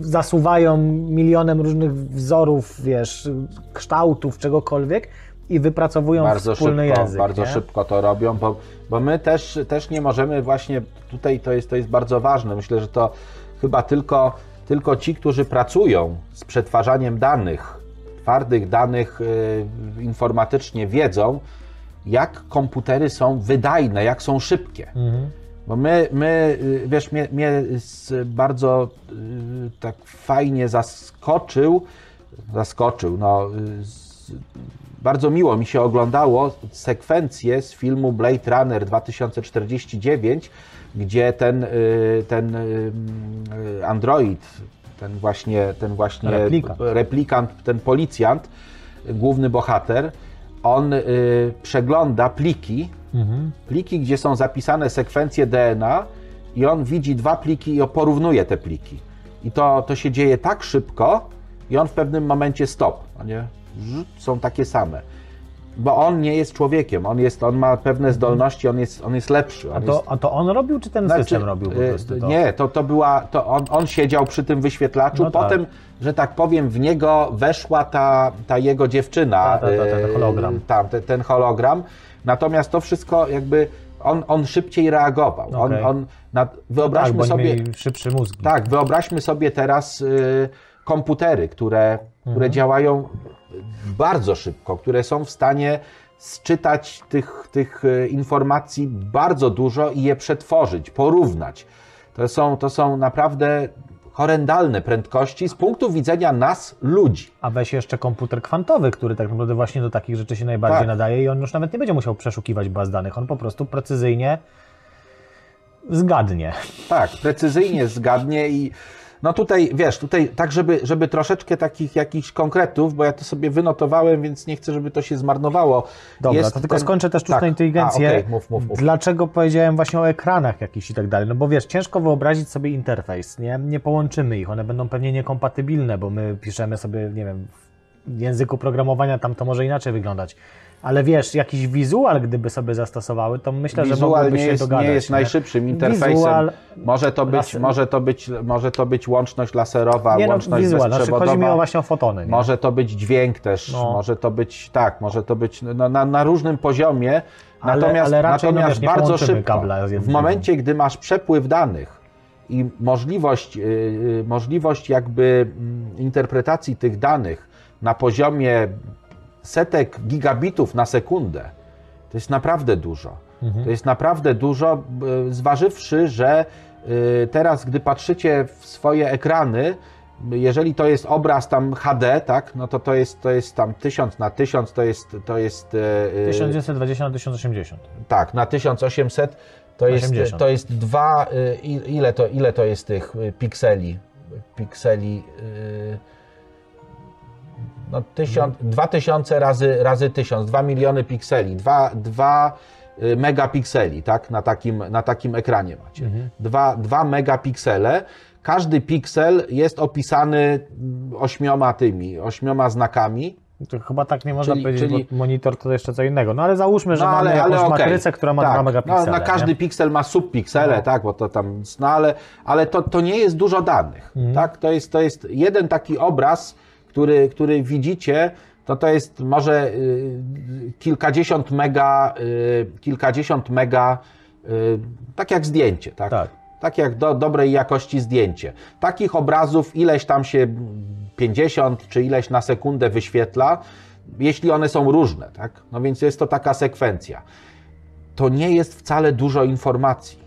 Speaker 1: zasuwają milionem różnych wzorów, wiesz, kształtów, czegokolwiek i wypracowują
Speaker 2: bardzo
Speaker 1: wspólny
Speaker 2: szybko,
Speaker 1: język.
Speaker 2: bardzo
Speaker 1: nie?
Speaker 2: szybko to robią, bo, bo my też, też nie możemy właśnie, tutaj to jest, to jest bardzo ważne, myślę, że to chyba tylko, tylko ci, którzy pracują z przetwarzaniem danych, twardych danych y, informatycznie wiedzą, jak komputery są wydajne, jak są szybkie.
Speaker 1: Mhm.
Speaker 2: Bo my, my y, wiesz, mnie, mnie bardzo y, tak fajnie zaskoczył, zaskoczył, no, y, z, bardzo miło mi się oglądało sekwencję z filmu Blade Runner 2049, gdzie ten, ten android, ten właśnie, ten właśnie
Speaker 1: Replikant.
Speaker 2: replikant, ten policjant, główny bohater, on y, przegląda pliki,
Speaker 1: Mhm.
Speaker 2: pliki, gdzie są zapisane sekwencje DNA i on widzi dwa pliki i porównuje te pliki. I to, to się dzieje tak szybko i on w pewnym momencie stop, nie? Są takie same. Bo on nie jest człowiekiem, on, jest, on ma pewne zdolności, on jest, on jest lepszy. On
Speaker 1: A to,
Speaker 2: jest,
Speaker 1: a to on robił, czy ten system robił po
Speaker 2: y,
Speaker 1: prostu to?
Speaker 2: Nie, to, to była, to on, on siedział przy tym wyświetlaczu,
Speaker 1: No tak.
Speaker 2: potem, że tak powiem, w niego weszła ta, ta jego dziewczyna.
Speaker 1: Ta, ta, ta, ten
Speaker 2: y,
Speaker 1: hologram.
Speaker 2: Tam, ten, ten hologram. Natomiast to wszystko jakby, on, on szybciej reagował.
Speaker 1: Okej.
Speaker 2: On, on, na,
Speaker 1: tak,
Speaker 2: wyobraźmy
Speaker 1: bo oni
Speaker 2: sobie,
Speaker 1: szybszy mózg.
Speaker 2: tak, wyobraźmy sobie teraz y, komputery, które, które działają bardzo szybko, które są w stanie sczytać tych, tych y, informacji bardzo dużo i je przetworzyć, porównać. To są, to są naprawdę horrendalne prędkości z punktu widzenia nas, ludzi.
Speaker 1: A weź jeszcze komputer kwantowy, który tak naprawdę właśnie do takich rzeczy się najbardziej
Speaker 2: Tak.
Speaker 1: nadaje i on już nawet nie będzie musiał przeszukiwać baz danych, on po prostu precyzyjnie zgadnie.
Speaker 2: Tak, precyzyjnie zgadnie i No tutaj, wiesz, tutaj tak, żeby, żeby troszeczkę takich jakichś konkretów, bo ja to sobie wynotowałem, więc nie chcę, żeby to się zmarnowało.
Speaker 1: Dobra,
Speaker 2: Jest
Speaker 1: to tylko
Speaker 2: ten-
Speaker 1: skończę też sztuczną
Speaker 2: tak.
Speaker 1: inteligencję.
Speaker 2: A, okej, mów, mów, mów.
Speaker 1: Dlaczego powiedziałem właśnie o ekranach jakichś i tak dalej? No bo wiesz, ciężko wyobrazić sobie interfejs, nie? Nie połączymy ich, one będą pewnie niekompatybilne, bo my piszemy sobie, nie wiem, w języku programowania tam to może inaczej wyglądać. Ale wiesz, jakiś wizual gdyby sobie zastosowały, to myślę, że
Speaker 2: Wizual
Speaker 1: mogłoby
Speaker 2: nie
Speaker 1: się
Speaker 2: jest,
Speaker 1: dogadać.
Speaker 2: nie jest najszybszym interfejsem.
Speaker 1: Wizual,
Speaker 2: może, to być,
Speaker 1: laser-
Speaker 2: może, to być, może to być łączność laserowa,
Speaker 1: nie no,
Speaker 2: łączność
Speaker 1: wizual, znaczy
Speaker 2: bezprzewodowa.
Speaker 1: chodzi mi właśnie o fotony. Nie?
Speaker 2: Może to być dźwięk też,
Speaker 1: No.
Speaker 2: może to być tak, może to być no, na, na różnym poziomie.
Speaker 1: Ale-
Speaker 2: natomiast
Speaker 1: ale no
Speaker 2: natomiast
Speaker 1: wiesz,
Speaker 2: bardzo szybko. W momencie, gdy masz przepływ danych i możliwość, yy, yy, możliwość jakby mm, interpretacji tych danych na poziomie setek gigabitów na sekundę, to jest naprawdę dużo.
Speaker 1: Mhm.
Speaker 2: To jest naprawdę dużo, b- zważywszy, że y, teraz, gdy patrzycie w swoje ekrany, jeżeli to jest obraz tam HD, tak, no to to jest, to jest tam 1000 na 1000, to jest, to jest y, y,
Speaker 1: 1920 na 1080.
Speaker 2: tak, na 1800 to jest,
Speaker 1: 80.
Speaker 2: to jest dwa, ile to, ile to jest tych pikseli? Pikseli, y, no tysiąc, dwa tysiące razy, razy tysiąc, dwa miliony pikseli, dwa, dwa y, megapikseli, tak, na takim, na takim ekranie macie. Dwa, dwa megapiksele. Każdy piksel jest opisany mm, ośmioma tymi, ośmioma znakami.
Speaker 1: To chyba tak nie można
Speaker 2: Czyli-
Speaker 1: powiedzieć,
Speaker 2: czyli-
Speaker 1: monitor to jeszcze co innego. No ale załóżmy, że
Speaker 2: No,
Speaker 1: mamy jakąś
Speaker 2: okej.
Speaker 1: matrycę, która ma
Speaker 2: tak.
Speaker 1: 2 megapiksele.
Speaker 2: No, na każdy
Speaker 1: nie?
Speaker 2: piksel ma subpiksele,
Speaker 1: No.
Speaker 2: tak, bo to tam, no ale, ale to, to nie jest dużo danych,
Speaker 1: Mhm.
Speaker 2: tak, to jest, to jest jeden taki obraz, który, który widzicie, to to jest może y, kilkadziesiąt mega, y, kilkadziesiąt mega, y, tak jak zdjęcie, tak?
Speaker 1: Tak.
Speaker 2: Tak jak do dobrej jakości zdjęcie. Takich obrazów ileś tam się 50 czy ileś na sekundę wyświetla, jeśli one są różne, tak? No więc jest to taka sekwencja. To nie jest wcale dużo informacji.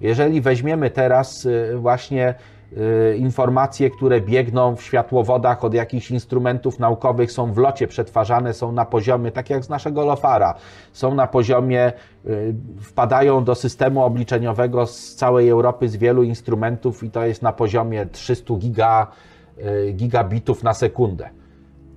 Speaker 2: Jeżeli weźmiemy teraz właśnie informacje, które biegną w światłowodach od jakichś instrumentów naukowych, są w locie przetwarzane, są na poziomie, tak jak z naszego LOFARA, są na poziomie, y, wpadają do systemu obliczeniowego z całej Europy, z wielu instrumentów i to jest na poziomie 300 giga, y, gigabitów na sekundę.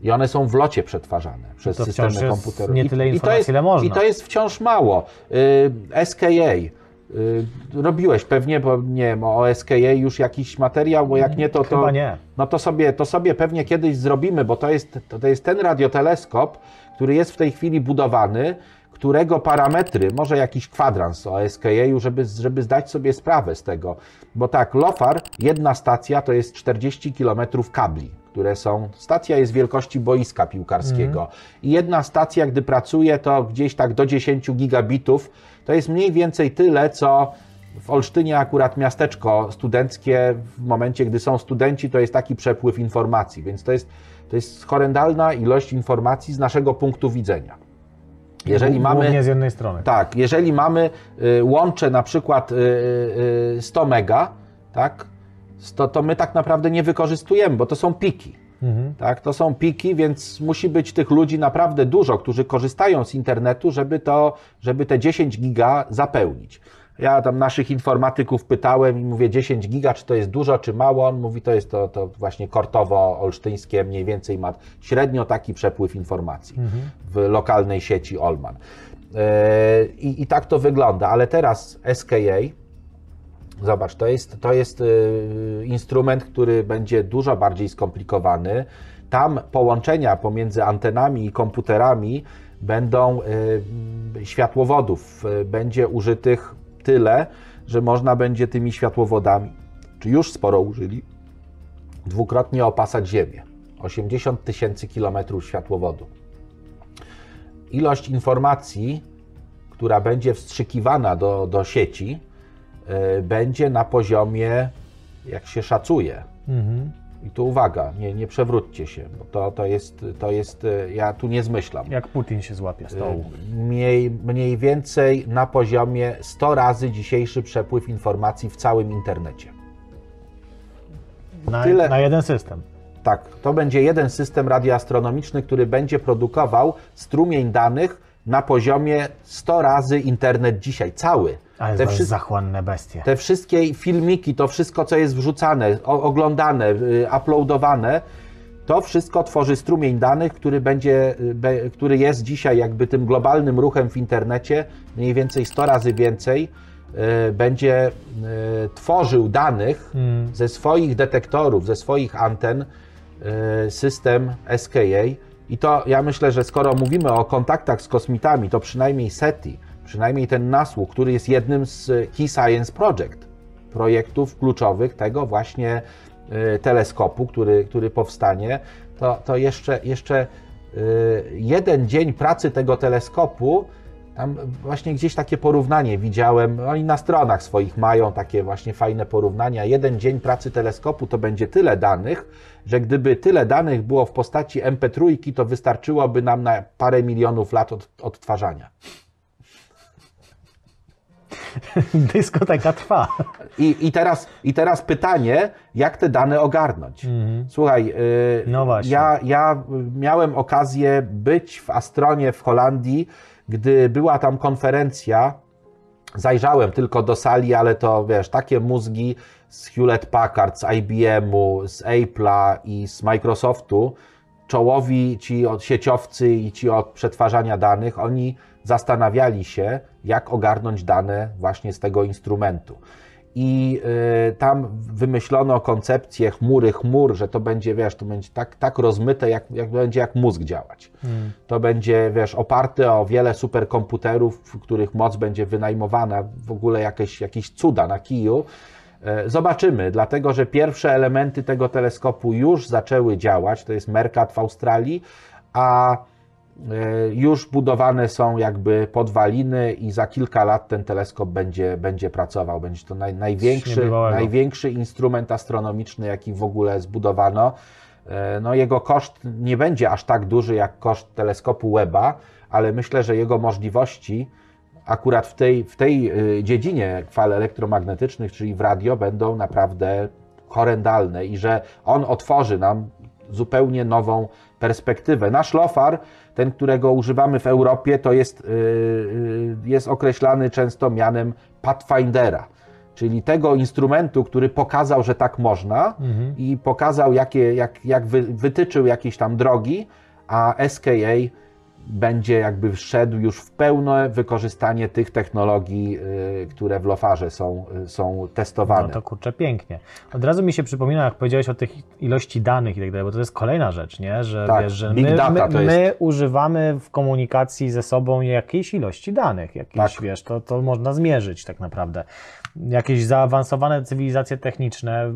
Speaker 2: I one są w locie przetwarzane przez
Speaker 1: to
Speaker 2: systemy komputerowe.
Speaker 1: nie
Speaker 2: I-
Speaker 1: tyle
Speaker 2: i to
Speaker 1: informacji,
Speaker 2: jest,
Speaker 1: ile można.
Speaker 2: I to jest wciąż mało. Y, SKA. Y, robiłeś pewnie, bo nie wiem, o SKA już jakiś materiał, bo jak nie, to to.
Speaker 1: Chyba nie.
Speaker 2: No to sobie, to sobie pewnie kiedyś zrobimy, bo to jest, to, jest ten radioteleskop, który jest w tej chwili budowany, którego parametry, może jakiś kwadrans o SKA, żeby, żeby zdać sobie sprawę z tego. Bo tak, LOFAR, jedna stacja to jest 40 km kabli, które są. Stacja jest wielkości boiska piłkarskiego. I jedna stacja, gdy pracuje, to gdzieś tak do 10 gigabitów. To jest mniej więcej tyle, co w Olsztynie akurat miasteczko studenckie, w momencie, gdy są studenci, to jest taki przepływ informacji, więc to jest, to jest horrendalna ilość informacji z naszego punktu widzenia. Jeżeli mamy,
Speaker 1: Głównie z jednej strony.
Speaker 2: tak, jeżeli mamy y, łącze na przykład y, y, 100 mega, tak, to, to my tak naprawdę nie wykorzystujemy, bo to są piki.
Speaker 1: Mhm.
Speaker 2: Tak, to są piki, więc musi być tych ludzi naprawdę dużo, którzy korzystają z internetu, żeby, to, żeby te 10 giga zapełnić. Ja tam naszych informatyków pytałem i mówię 10 giga, czy to jest dużo, czy mało. On mówi, to jest to, to właśnie kortowo-olsztyńskie, mniej więcej ma średnio taki przepływ informacji w lokalnej sieci Olman. I, I tak to wygląda, ale teraz SKA, Zobacz, to jest, to jest y, instrument, który będzie dużo bardziej skomplikowany. Tam połączenia pomiędzy antenami i komputerami będą y, światłowodów. y, Będzie użytych tyle, że można będzie tymi światłowodami, czy już sporo użyli, dwukrotnie opasać Ziemię. 80 tysięcy kilometrów światłowodu. Ilość informacji, która będzie wstrzykiwana do, do sieci, będzie na poziomie, jak się szacuje.
Speaker 1: Mhm.
Speaker 2: I tu uwaga, nie, nie przewróćcie się, bo to, to, jest, to jest, y, ja tu nie zmyślam.
Speaker 1: Jak Putin się złapie stołu.
Speaker 2: Y, Mniej, mniej więcej na poziomie 100 razy dzisiejszy przepływ informacji w całym internecie.
Speaker 1: Na,
Speaker 2: tyle-
Speaker 1: na jeden system.
Speaker 2: Tak, to będzie jeden system radioastronomiczny, który będzie produkował strumień danych na poziomie 100 razy internet dzisiaj, cały.
Speaker 1: Ale
Speaker 2: Te wszy-
Speaker 1: zachłanne bestie.
Speaker 2: te wszystkie filmiki, to wszystko, co jest wrzucane, oglądane, y, uploadowane, to wszystko tworzy strumień danych, który, będzie, y, który jest dzisiaj jakby tym globalnym ruchem w internecie, mniej więcej 100 razy więcej, y, będzie tworzył danych ze swoich detektorów, ze swoich anten system SKA. I to ja myślę, że skoro mówimy o kontaktach z kosmitami, to przynajmniej SETI, przynajmniej ten nasłuch, który jest jednym z Key Science Project, projektów kluczowych tego właśnie y, teleskopu, który, który powstanie, to, to jeszcze, jeszcze y, jeden dzień pracy tego teleskopu, tam właśnie gdzieś takie porównanie widziałem, oni na stronach swoich mają takie właśnie fajne porównania. Jeden dzień pracy teleskopu to będzie tyle danych, że gdyby tyle danych było w postaci MP3, to wystarczyłoby nam na parę milionów lat od, odtwarzania.
Speaker 1: Dyskoteka trwa.
Speaker 2: I, i, teraz, I teraz pytanie, jak te dane ogarnąć? Słuchaj, yy,
Speaker 1: No
Speaker 2: ja, ja miałem okazję być w Astronie w Holandii, gdy była tam konferencja. Zajrzałem tylko do sali, ale to wiesz, takie mózgi z Hewlett Packard, z IBM-u, z Apple'a i z Microsoftu, czołowi ci od sieciowcy i ci od przetwarzania danych, oni zastanawiali się, jak ogarnąć dane właśnie z tego instrumentu. I y, tam wymyślono koncepcję chmury chmur, że to będzie, wiesz, to będzie tak, tak rozmyte, jak, jak będzie jak mózg działać. To będzie, wiesz, oparte o wiele superkomputerów, w których moc będzie wynajmowana, w ogóle jakieś, jakieś cuda na kiju. E, Zobaczymy, dlatego że pierwsze elementy tego teleskopu już zaczęły działać, to jest Mercat w Australii, a już budowane są jakby podwaliny i za kilka lat ten teleskop będzie, będzie pracował. Będzie to naj, największy, największy instrument astronomiczny, jaki w ogóle zbudowano. E, No, jego koszt nie będzie aż tak duży jak koszt teleskopu Webba, ale myślę, że jego możliwości akurat w tej, w tej y, dziedzinie fal elektromagnetycznych, czyli w radio, będą naprawdę horrendalne i że on otworzy nam zupełnie nową perspektywę. Nasz LOFAR, ten, którego używamy w Europie, to jest, y, y, jest określany często mianem Pathfindera, czyli tego instrumentu, który pokazał, że tak można i pokazał, jakie, jak, jak wy, wytyczył jakieś tam drogi, a SKA będzie jakby wszedł już w pełne wykorzystanie tych technologii, y, które w Lofarze są, y, są testowane.
Speaker 1: No to kurczę, pięknie. Od razu mi się przypomina, jak powiedziałeś o tych ilości danych i tak dalej, bo to jest kolejna rzecz, nie? Że,
Speaker 2: Tak,
Speaker 1: wiesz, że my,
Speaker 2: data
Speaker 1: my,
Speaker 2: to jest-
Speaker 1: my używamy w komunikacji ze sobą jakiejś ilości danych, jakieś,
Speaker 2: Tak.
Speaker 1: wiesz, to, to można zmierzyć tak naprawdę. Jakieś zaawansowane cywilizacje techniczne,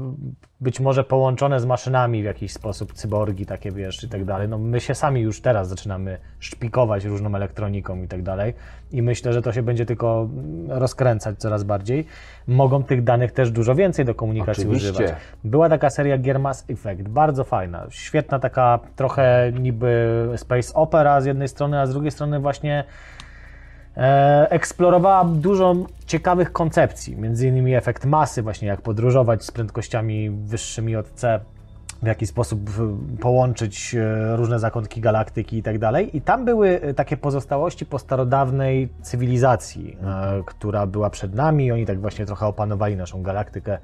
Speaker 1: być może połączone z maszynami w jakiś sposób, cyborgi takie, wiesz, i tak dalej. No my się sami już teraz zaczynamy szpikować różną elektroniką i tak dalej i myślę, że to się będzie tylko rozkręcać coraz bardziej. Mogą tych danych też dużo więcej do komunikacji
Speaker 2: Oczywiście.
Speaker 1: używać. Była taka seria gier Mass Effect, bardzo fajna, świetna taka trochę niby space opera z jednej strony, a z drugiej strony właśnie eksplorowała dużo ciekawych koncepcji, między innymi efekt masy, właśnie jak podróżować z prędkościami wyższymi od C, w jaki sposób połączyć e, różne zakątki galaktyki i tak dalej. I tam były e, takie pozostałości po starodawnej cywilizacji, e, która była przed nami. Oni tak właśnie trochę opanowali naszą galaktykę,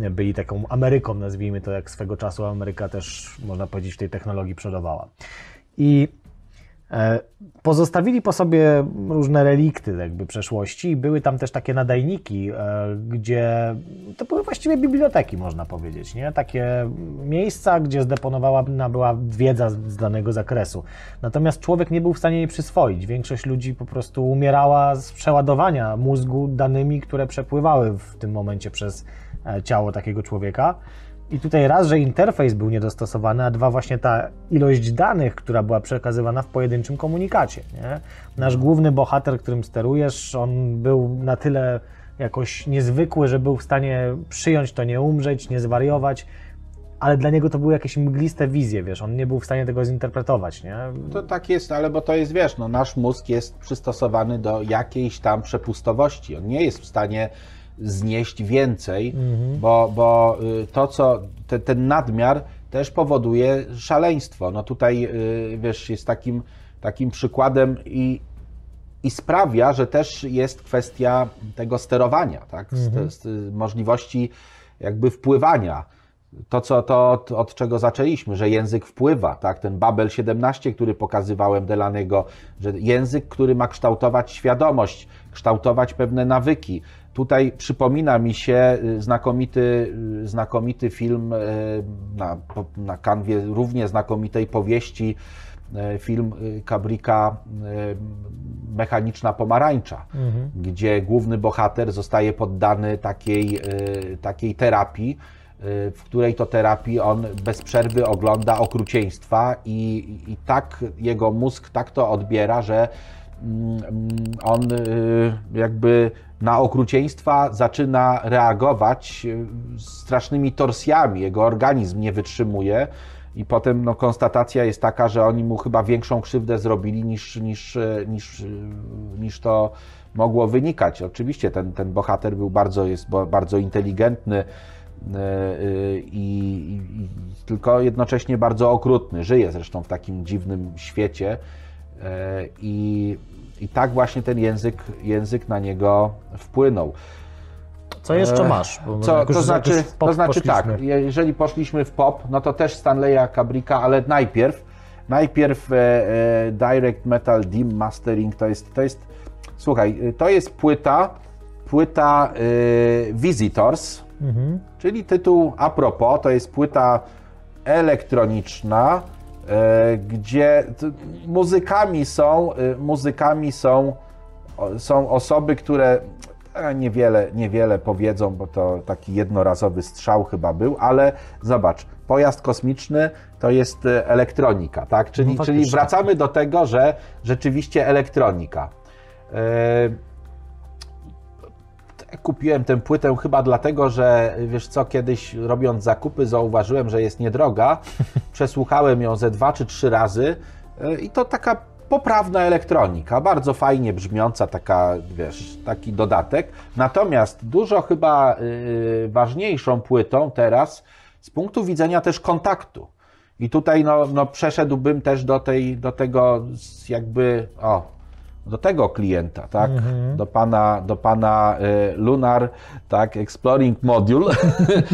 Speaker 1: e, byli taką Ameryką, nazwijmy to, jak swego czasu Ameryka też, można powiedzieć, w tej technologii przodowała. I E, Pozostawili po sobie różne relikty jakby przeszłości i były tam też takie nadajniki, e, gdzie to były właściwie biblioteki, można powiedzieć, nie? Takie miejsca, gdzie zdeponowana była wiedza z danego zakresu. Natomiast człowiek nie był w stanie jej przyswoić. Większość ludzi po prostu umierała z przeładowania mózgu danymi, które przepływały w tym momencie przez e, ciało takiego człowieka. I tutaj raz, że interfejs był niedostosowany, a dwa, właśnie ta ilość danych, która była przekazywana w pojedynczym komunikacie. Nie? Nasz główny bohater, którym sterujesz, on był na tyle jakoś niezwykły, że był w stanie przyjąć to, nie umrzeć, nie zwariować, ale dla niego to były jakieś mgliste wizje, wiesz, on nie był w stanie tego zinterpretować, nie?
Speaker 2: To tak jest, ale bo to jest, wiesz, no, nasz mózg jest przystosowany do jakiejś tam przepustowości. On nie jest w stanie znieść więcej, bo, bo y, to, co te, ten nadmiar też powoduje szaleństwo. No tutaj, y, wiesz, jest takim, takim przykładem i i sprawia, że też jest kwestia tego sterowania, tak? Z, z, możliwości jakby wpływania. To, co, to od, od czego zaczęliśmy, że język wpływa, tak? Ten Babel 17, który pokazywałem Delanego, że język, który ma kształtować świadomość, kształtować pewne nawyki. Tutaj przypomina mi się y, znakomity, y, znakomity film y, na, na kanwie równie znakomitej powieści, film Kabrika Mechaniczna Pomarańcza, gdzie główny bohater zostaje poddany takiej, takiej terapii, w której to terapii on bez przerwy ogląda okrucieństwa i, i tak jego mózg tak to odbiera, że on jakby na okrucieństwa zaczyna reagować strasznymi torsjami, jego organizm nie wytrzymuje i potem no, konstatacja jest taka, że oni mu chyba większą krzywdę zrobili niż, niż, niż, niż to mogło wynikać. Oczywiście ten, ten bohater był bardzo, jest bardzo inteligentny, i, i, tylko jednocześnie bardzo okrutny. Żyje zresztą w takim dziwnym świecie i, i tak właśnie ten język, język na niego wpłynął.
Speaker 1: Co jeszcze masz?
Speaker 2: Co, to znaczy, to znaczy tak, jeżeli poszliśmy w pop, no to też Stanleya Kabrika, ale najpierw, najpierw e, e, Direct Metal Dim Mastering to jest, to jest, słuchaj, to jest płyta, płyta e, Visitors, mhm. czyli tytuł a propos, to jest płyta elektroniczna, E, gdzie muzykami są, e, muzykami są, są osoby, które e, niewiele, niewiele powiedzą, bo to taki jednorazowy strzał chyba był, ale zobacz, pojazd kosmiczny to jest elektronika, tak? Czyli, no czyli wracamy do tego, że rzeczywiście elektronika. Kupiłem tę płytę chyba dlatego, że wiesz co, kiedyś robiąc zakupy zauważyłem, że jest niedroga. Przesłuchałem ją ze dwa czy trzy razy e, i to taka poprawna elektronika, bardzo fajnie brzmiąca, taka, wiesz, taki dodatek. Natomiast dużo chyba yy, ważniejszą płytą teraz z punktu widzenia też kontaktu. I tutaj no, no przeszedłbym też do, tej, do tego jakby, o, do tego klienta, tak? Mhm. Do pana, do pana y, Lunar, tak, Exploring Module.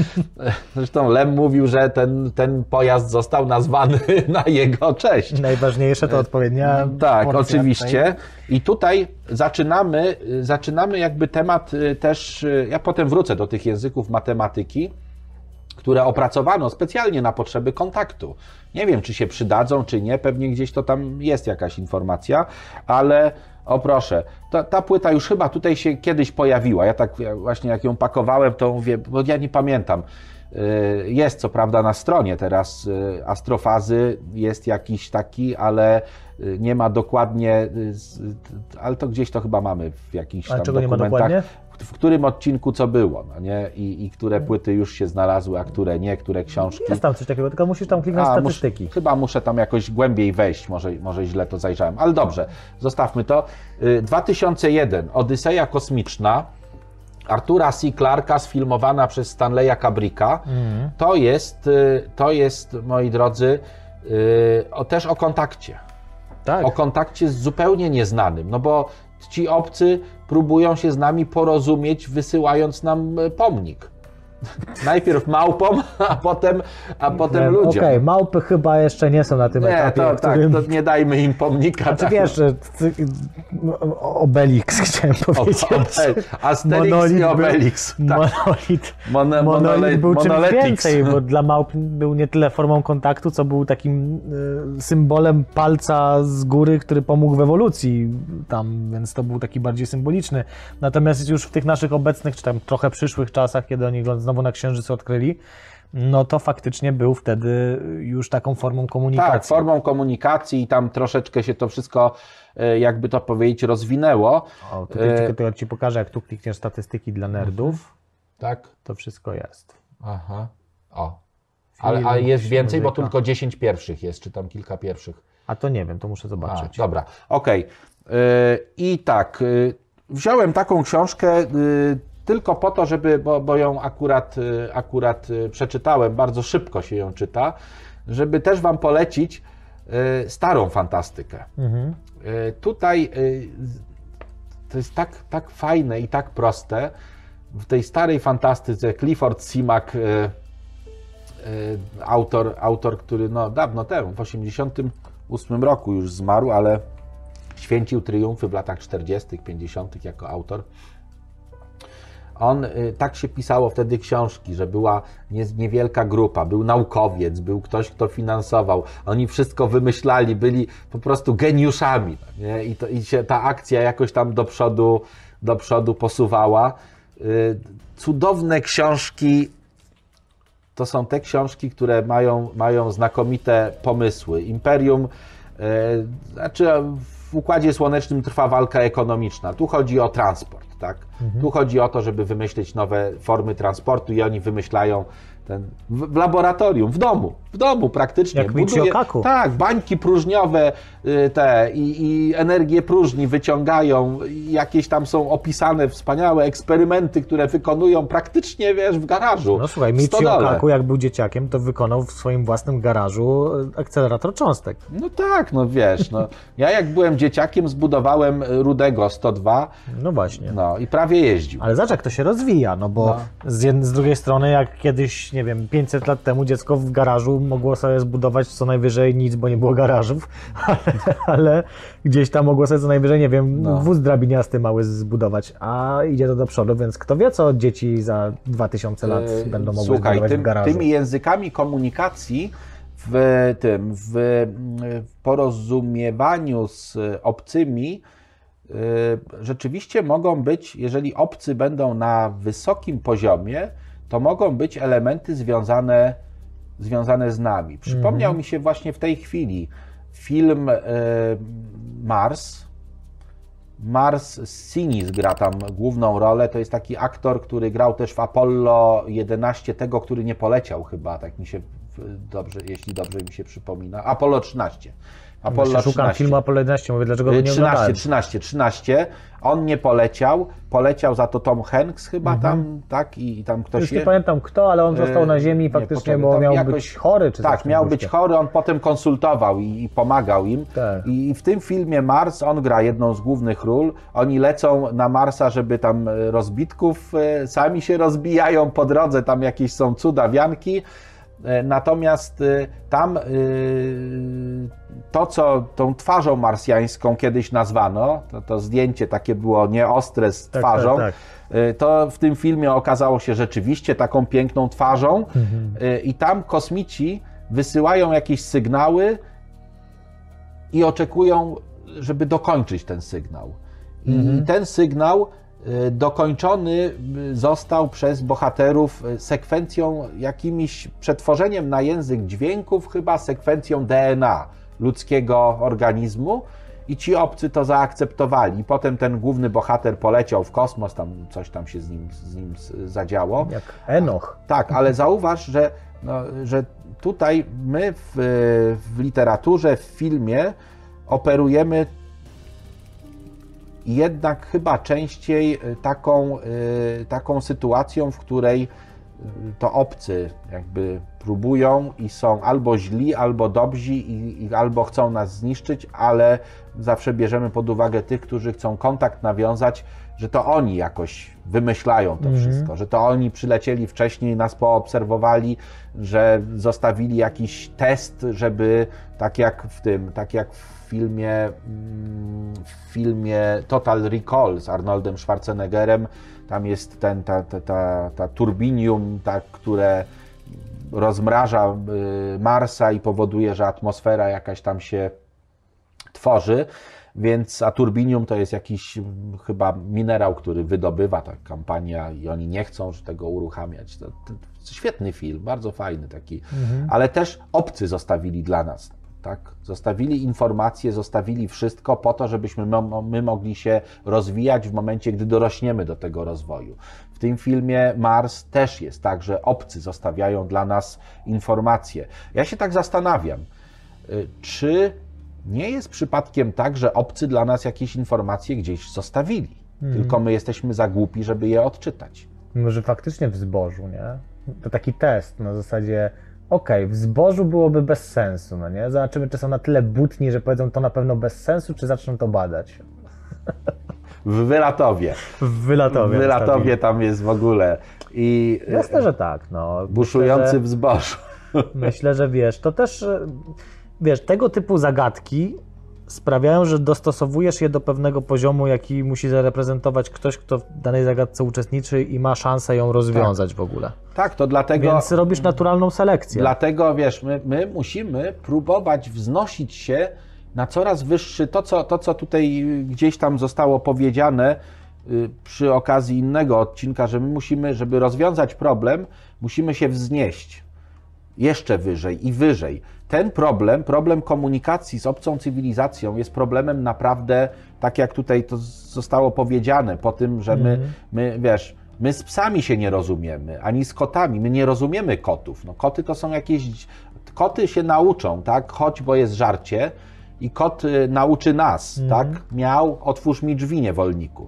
Speaker 2: Zresztą Lem mówił, że ten, ten pojazd został nazwany na jego cześć.
Speaker 1: Najważniejsze to odpowiednia.
Speaker 2: Tak, oczywiście. I tutaj zaczynamy, zaczynamy jakby temat y, też, y, ja potem wrócę do tych języków matematyki, które opracowano specjalnie na potrzeby kontaktu. Nie wiem, czy się przydadzą, czy nie, pewnie gdzieś to tam jest jakaś informacja, ale o proszę, ta, ta płyta już chyba tutaj się kiedyś pojawiła. Ja tak właśnie jak ją pakowałem, to mówię, bo ja nie pamiętam. Y, jest co prawda na stronie teraz y, astrofazy, jest jakiś taki, ale y, nie ma dokładnie, ale to gdzieś to chyba mamy w jakichś tam czego dokumentach. Nie ma dokładnie? W którym odcinku co było, no nie? I, I, które płyty już się znalazły, a które nie, które książki.
Speaker 1: Jest tam coś takiego, tylko musisz tam kliknąć a, statystyki.
Speaker 2: Mus, chyba muszę tam jakoś głębiej wejść, może, może źle to zajrzałem, ale dobrze, zostawmy to. 2001, Odyseja Kosmiczna, Artura C. Clarka, sfilmowana przez Stanleya Kabrika. Mm. To, jest, y, to jest, moi drodzy, y, o, też o kontakcie. Tak. O kontakcie z zupełnie nieznanym, no bo ci obcy próbują się z nami porozumieć, wysyłając nam e, pomnik. Najpierw małpom, a potem, a potem ludziom.
Speaker 1: Okej, okay, małpy chyba jeszcze nie są na tym
Speaker 2: nie,
Speaker 1: etapie.
Speaker 2: To, którym... Tak, to nie dajmy im pomnika.
Speaker 1: Znaczy tak. wiesz, Obelix chciałem powiedzieć.
Speaker 2: Asterix monolit i Obelix.
Speaker 1: Był, tak. Monolit, Mon, monolit był czymś więcej, bo dla małp był nie tyle formą kontaktu, co był takim y, symbolem palca z góry, który pomógł w ewolucji tam, więc to był taki bardziej symboliczny. Natomiast już w tych naszych obecnych, czy tam trochę przyszłych czasach, kiedy oni go znowu na Księżycu odkryli, no to faktycznie był wtedy już taką formą komunikacji.
Speaker 2: Tak, formą komunikacji i tam troszeczkę się to wszystko, e, jakby to powiedzieć, rozwinęło.
Speaker 1: O, tutaj e... tylko ci pokażę, jak tu klikniesz statystyki dla nerdów.
Speaker 2: Tak.
Speaker 1: To wszystko jest.
Speaker 2: Aha. O. Ale, ale jest więcej, muzyka. bo tylko 10 pierwszych jest, czy tam kilka pierwszych.
Speaker 1: A to nie wiem, to muszę zobaczyć.
Speaker 2: A, dobra, okej. Okay. Yy, I tak, yy, wziąłem taką książkę. Yy, tylko po to, żeby, bo, bo ją akurat, y, akurat y, przeczytałem, bardzo szybko się ją czyta, żeby też Wam polecić y, starą fantastykę. Mhm. Tutaj to jest tak, tak fajne i tak proste. W tej starej fantastyce Clifford Simak, autor, autor, który no, dawno temu, w 1988 roku już zmarł, ale święcił triumfy w latach 40., 50. jako autor. On, y, tak się pisało wtedy książki, że była nie, niewielka grupa, był naukowiec, był ktoś, kto finansował. Oni wszystko wymyślali, byli po prostu geniuszami. Nie? I, to, I się ta akcja jakoś tam do przodu, do przodu posuwała. Y, Cudowne książki to są te książki, które mają, mają znakomite pomysły. Imperium, y, znaczy w Układzie Słonecznym trwa walka ekonomiczna. Tu chodzi o transport. Tak? Tu chodzi o to, żeby wymyślić nowe formy transportu i oni wymyślają ten, w, w laboratorium, w domu, w domu praktycznie.
Speaker 1: Jak Kaku.
Speaker 2: Tak, bańki próżniowe y, te i, i energię próżni wyciągają, jakieś tam są opisane wspaniałe eksperymenty, które wykonują praktycznie, wiesz, w garażu.
Speaker 1: No słuchaj, Michio. Kaku jak był dzieciakiem, to wykonał w swoim własnym garażu e, akcelerator cząstek.
Speaker 2: No tak, no wiesz, no, ja jak byłem dzieciakiem zbudowałem Rudego 102,
Speaker 1: No właśnie.
Speaker 2: no i prawie jeździł.
Speaker 1: Ale zobacz, jak to się rozwija, no bo
Speaker 2: No.
Speaker 1: Z, jed- z drugiej strony, jak kiedyś, nie wiem, 500 lat temu dziecko w garażu mogło sobie zbudować co najwyżej nic, bo nie było garażów, ale, ale gdzieś tam mogło sobie co najwyżej, nie wiem,
Speaker 2: No.
Speaker 1: wóz drabiniasty mały zbudować, a idzie to do przodu, więc kto wie, co dzieci za 2000 lat
Speaker 2: E,
Speaker 1: będą mogły
Speaker 2: Słuchaj,
Speaker 1: zbudować
Speaker 2: tym,
Speaker 1: w garażu.
Speaker 2: tymi językami komunikacji w tym, w porozumiewaniu z obcymi y, rzeczywiście mogą być, jeżeli obcy będą na wysokim poziomie, to mogą być elementy związane, związane z nami. Przypomniał
Speaker 1: Mhm.
Speaker 2: mi się właśnie w tej chwili film y, Mars, Mars Sinis gra tam główną rolę. To jest taki aktor, który grał też w Apollo 11, tego, który nie poleciał chyba, tak mi się dobrze, jeśli dobrze mi się przypomina. Apollo 13. Apollo
Speaker 1: Właśnie szukam
Speaker 2: 13.
Speaker 1: filmu Apollo 11, mówię, dlaczego go nie
Speaker 2: 13,
Speaker 1: oglądałem.
Speaker 2: 13, 13. On nie poleciał. Poleciał za to Tom Hanks chyba tam, tak? I, tam ktoś
Speaker 1: Mhm. Już nie
Speaker 2: je-
Speaker 1: pamiętam kto, ale on został na ziemi
Speaker 2: nie,
Speaker 1: faktycznie,
Speaker 2: poczekaj,
Speaker 1: bo miał
Speaker 2: jakoś-
Speaker 1: być chory, czy
Speaker 2: Tak, miał być chory, on potem konsultował i, i pomagał im.
Speaker 1: Tak.
Speaker 2: I, w tym filmie Mars on gra jedną z głównych ról. Oni lecą na Marsa, żeby tam e, rozbitków, e, sami się rozbijają po drodze, tam jakieś są cudawianki. E, Natomiast e, tam e, to, co tą twarzą marsjańską kiedyś nazwano, to, to zdjęcie takie było nieostre z
Speaker 1: Tak,
Speaker 2: twarzą,
Speaker 1: tak,
Speaker 2: Y, to w tym filmie okazało się rzeczywiście taką piękną twarzą. Y, i tam kosmici wysyłają jakieś sygnały i oczekują, żeby dokończyć ten sygnał. I ten sygnał y, dokończony y, został przez bohaterów y, sekwencją, jakimiś przetworzeniem na język dźwięków, chyba sekwencją DNA ludzkiego organizmu. I ci obcy to zaakceptowali. Potem ten główny bohater poleciał w kosmos, tam coś tam się z nim, z nim zadziało.
Speaker 1: Jak Enoch.
Speaker 2: Tak, ale zauważ, że, no, że tutaj my w, w literaturze, w filmie operujemy jednak chyba częściej y, taką, y, taką sytuacją, w której y, to obcy jakby próbują i są albo źli, albo dobrzy i, i albo chcą nas zniszczyć, ale zawsze bierzemy pod uwagę tych, którzy chcą kontakt nawiązać, że to oni jakoś wymyślają to wszystko, że to oni przylecieli wcześniej, nas poobserwowali, że zostawili jakiś test, żeby tak jak w tym, tak jak w filmie, mm, w filmie Total Recall z Arnoldem Schwarzeneggerem, tam jest ten, ta, ta, ta, ta turbinium, ta, które rozmraża y, Marsa i powoduje, że atmosfera jakaś tam się tworzy. Więc, a turbinium to jest jakiś mm, chyba minerał, który wydobywa ta kampania i oni nie chcą tego uruchamiać. To, to, to świetny film, bardzo fajny taki, ale też obcy zostawili dla nas. Tak? Zostawili informacje, zostawili wszystko po to, żebyśmy my, my mogli się rozwijać w momencie, gdy dorośniemy do tego rozwoju. W tym filmie Mars też jest tak, że obcy zostawiają dla nas informacje. Ja się tak zastanawiam, y, czy nie jest przypadkiem tak, że obcy dla nas jakieś informacje gdzieś zostawili, tylko my jesteśmy za głupi, żeby je odczytać.
Speaker 1: Może faktycznie w zbożu, nie? To taki test na zasadzie, okej, w zbożu byłoby bez sensu, no nie? Zobaczymy, czy są na tyle butni, że powiedzą to na pewno bez sensu, czy zaczną to badać.
Speaker 2: w Wylatowie.
Speaker 1: W Wylatowie.
Speaker 2: W Wylatowie tam jest w ogóle i
Speaker 1: Jasne, że tak. No.
Speaker 2: buszujący
Speaker 1: Myślę,
Speaker 2: w zbożu.
Speaker 1: że, myślę, że wiesz, to też, wiesz, tego typu zagadki sprawiają, że dostosowujesz je do pewnego poziomu, jaki musi zareprezentować ktoś, kto w danej zagadce uczestniczy i ma szansę ją rozwiązać w ogóle.
Speaker 2: Tak, to dlatego...
Speaker 1: Więc robisz naturalną selekcję.
Speaker 2: Dlatego wiesz, my, my musimy próbować wznosić się na coraz wyższy, to co, to co tutaj gdzieś tam zostało powiedziane y, przy okazji innego odcinka, że my musimy, żeby rozwiązać problem, musimy się wznieść jeszcze wyżej i wyżej. Ten problem, problem komunikacji z obcą cywilizacją jest problemem naprawdę, tak jak tutaj to zostało powiedziane, po tym, że my, my wiesz, my z psami się nie rozumiemy, ani z kotami, my nie rozumiemy kotów. No, koty to są jakieś, koty się nauczą, tak, chodź, bo jest żarcie i kot y, nauczy nas, tak, miał, otwórz mi drzwi, niewolniku.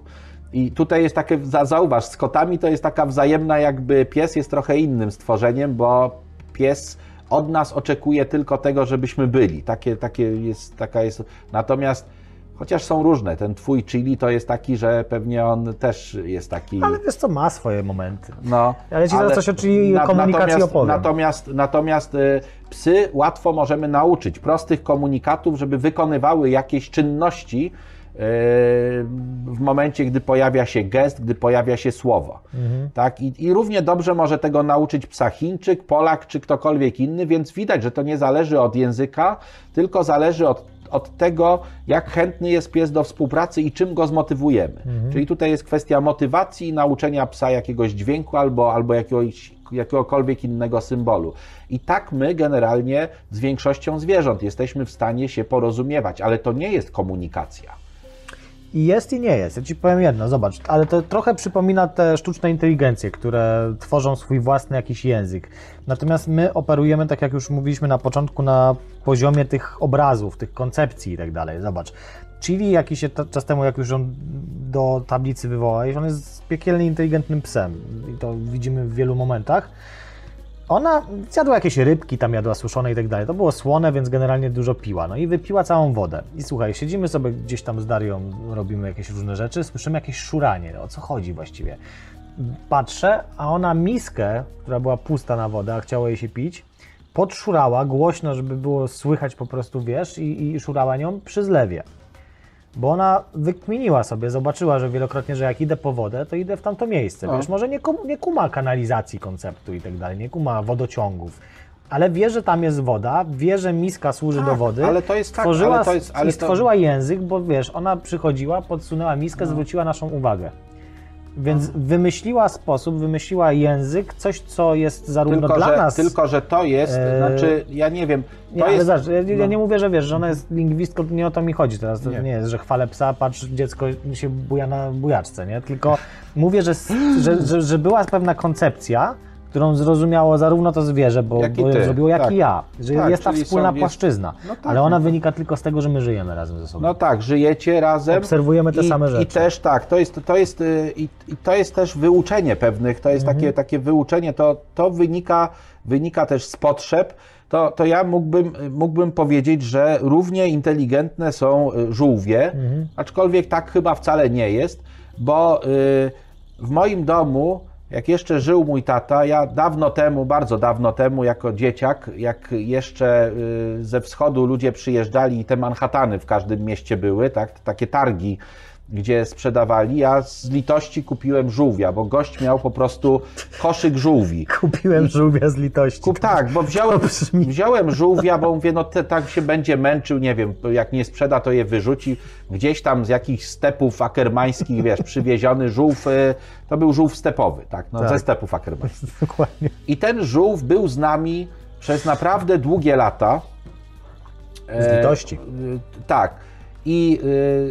Speaker 2: I tutaj jest takie, za- zauważ, z kotami to jest taka wzajemna, jakby pies jest trochę innym stworzeniem, bo pies od nas oczekuje tylko tego, żebyśmy byli. Takie, takie jest, taka jest. Natomiast chociaż są różne, ten twój chili to jest taki, że pewnie on też jest taki.
Speaker 1: Ale wiesz co, ma swoje momenty.
Speaker 2: No,
Speaker 1: Ale ci zaraz coś o chili
Speaker 2: na-
Speaker 1: komunikacji
Speaker 2: natomiast,
Speaker 1: opowiem.
Speaker 2: Natomiast, natomiast y, psy łatwo możemy nauczyć prostych komunikatów, żeby wykonywały jakieś czynności w momencie, gdy pojawia się gest, gdy pojawia się słowo.
Speaker 1: Mhm.
Speaker 2: Tak? I, I równie dobrze może tego nauczyć psa Chińczyk, Polak czy ktokolwiek inny, więc widać, że to nie zależy od języka, tylko zależy od, od tego, jak chętny jest pies do współpracy i czym go zmotywujemy. Czyli tutaj jest kwestia motywacji i nauczenia psa jakiegoś dźwięku albo, albo jakiegoś, jakiegokolwiek innego symbolu. I tak my generalnie z większością zwierząt jesteśmy w stanie się porozumiewać, ale to nie jest komunikacja.
Speaker 1: I jest i nie jest. Ja ci powiem jedno, zobacz, ale to trochę przypomina te sztuczne inteligencje, które tworzą swój własny jakiś język. Natomiast my operujemy, tak jak już mówiliśmy na początku, na poziomie tych obrazów, tych koncepcji i tak dalej. Zobacz. Chili jakiś czas temu, jak już on do tablicy wywołałeś, on jest piekielnie inteligentnym psem. I to widzimy w wielu momentach. Ona zjadła jakieś rybki, tam jadła suszone i tak dalej. To było słone, więc generalnie dużo piła. No i wypiła całą wodę. I słuchaj, siedzimy sobie gdzieś tam z Darią, robimy jakieś różne rzeczy, słyszymy jakieś szuranie. O co chodzi właściwie? Patrzę, a ona miskę, która była pusta na wodę, a chciało jej się pić, podszurała głośno, żeby było słychać po prostu, wiesz, i, i szurała nią przy zlewie. Bo ona wykminiła sobie, zobaczyła, że wielokrotnie, że jak idę po wodę, to idę w tamto miejsce.
Speaker 2: No.
Speaker 1: Wiesz, może nie, kum, nie kuma kanalizacji konceptu i tak dalej, nie kuma wodociągów, ale wie, że tam jest woda, wie, że miska służy
Speaker 2: Tak,
Speaker 1: do wody.
Speaker 2: ale to jest tak,
Speaker 1: stworzyła,
Speaker 2: ale to jest- ale
Speaker 1: I
Speaker 2: to-
Speaker 1: stworzyła język, bo wiesz, ona przychodziła, podsunęła miskę, zwróciła naszą uwagę. Więc wymyśliła sposób, wymyśliła język, coś, co jest zarówno
Speaker 2: Tylko
Speaker 1: dla
Speaker 2: że,
Speaker 1: nas.
Speaker 2: tylko, że to jest,
Speaker 1: e,
Speaker 2: znaczy, ja nie wiem, to
Speaker 1: Nie, ale
Speaker 2: jest...
Speaker 1: zobacz, ja, ja
Speaker 2: no.
Speaker 1: nie mówię, że wiesz, że ona jest lingwistką, nie o to mi chodzi teraz. To
Speaker 2: Nie.
Speaker 1: nie, jest, że chwalę psa, patrz, dziecko się buja na bujaczce, nie? Tylko mówię, że, że, że, że była pewna koncepcja, którą zrozumiało zarówno to zwierzę, bo,
Speaker 2: Jak i
Speaker 1: bo ją zrobiło, jak
Speaker 2: tak.
Speaker 1: i ja. Że
Speaker 2: Tak,
Speaker 1: jest ta wspólna
Speaker 2: są-
Speaker 1: płaszczyzna.
Speaker 2: No tak,
Speaker 1: ale ona
Speaker 2: no
Speaker 1: wynika tylko z tego, że my żyjemy razem ze sobą.
Speaker 2: No tak, żyjecie razem.
Speaker 1: Obserwujemy te
Speaker 2: i,
Speaker 1: same
Speaker 2: I
Speaker 1: rzeczy.
Speaker 2: też tak, to jest, to jest, y, i, i to jest też wyuczenie pewnych, to jest
Speaker 1: Mhm.
Speaker 2: takie, takie wyuczenie, to, to wynika, wynika też z potrzeb. To, to ja mógłbym, mógłbym powiedzieć, że równie inteligentne są y, żółwie,
Speaker 1: Mhm.
Speaker 2: aczkolwiek tak chyba wcale nie jest, bo y, w moim domu, jak jeszcze żył mój tata, ja dawno temu, bardzo dawno temu, jako dzieciak, jak jeszcze y, ze wschodu ludzie przyjeżdżali i te Manhattany w każdym mieście były, tak, takie targi, gdzie sprzedawali, ja z litości kupiłem żółwia, bo gość miał po prostu koszyk żółwi.
Speaker 1: Kupiłem żółwia z litości.
Speaker 2: Kup, tak, bo wziąłem, wziąłem żółwia, bo mówię, no te, tak się będzie męczył, nie wiem, jak nie sprzeda, to je wyrzuci. Gdzieś tam z jakichś stepów akermańskich, wiesz, przywieziony żółw, y, to był żółw stepowy, tak, no
Speaker 1: Tak.
Speaker 2: ze stepów akermańskich.
Speaker 1: Dokładnie.
Speaker 2: I ten żółw był z nami przez naprawdę długie lata.
Speaker 1: Z litości.
Speaker 2: E, tak. I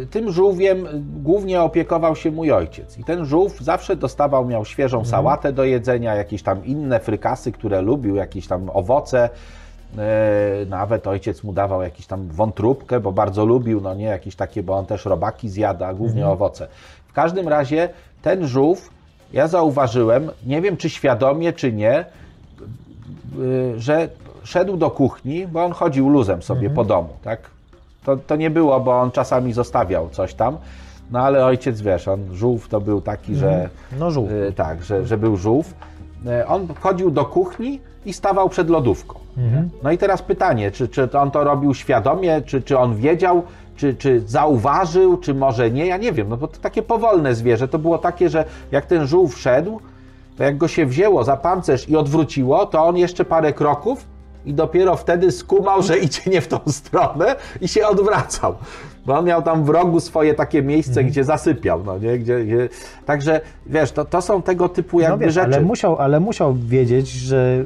Speaker 2: y, tym żółwiem głównie opiekował się mój ojciec. I ten żółw zawsze dostawał, miał świeżą
Speaker 1: Mhm.
Speaker 2: sałatę do jedzenia, jakieś tam inne frykasy, które lubił, jakieś tam owoce. E, nawet ojciec mu dawał jakieś tam wątróbkę, bo bardzo lubił, no nie, jakieś takie, bo on też robaki zjada, głównie
Speaker 1: Mhm.
Speaker 2: owoce. W każdym razie ten żółw, ja zauważyłem, nie wiem czy świadomie, czy nie, y, że szedł do kuchni, bo on chodził luzem sobie po domu, tak? To, to nie było, bo on czasami zostawiał coś tam. No ale ojciec, wiesz, on żółw to był taki, że...
Speaker 1: No żółw.
Speaker 2: y, tak, że, że był żółw. Y, On chodził do kuchni i stawał przed lodówką. No i teraz pytanie, czy, czy on to robił świadomie, czy, czy on wiedział, czy, czy zauważył, czy może nie, ja nie wiem, no bo to takie powolne zwierzę, to było takie, że jak ten żółw szedł, to jak go się wzięło za pancerz i odwróciło, to on jeszcze parę kroków i dopiero wtedy skumał, że idzie nie w tą stronę i się odwracał. Bo on miał tam w rogu swoje takie miejsce, gdzie zasypiał, no nie? Gdzie, gdzie... Także, wiesz, to, to są tego typu
Speaker 1: No
Speaker 2: jakby
Speaker 1: wiesz,
Speaker 2: rzeczy.
Speaker 1: ale musiał, ale musiał wiedzieć, że,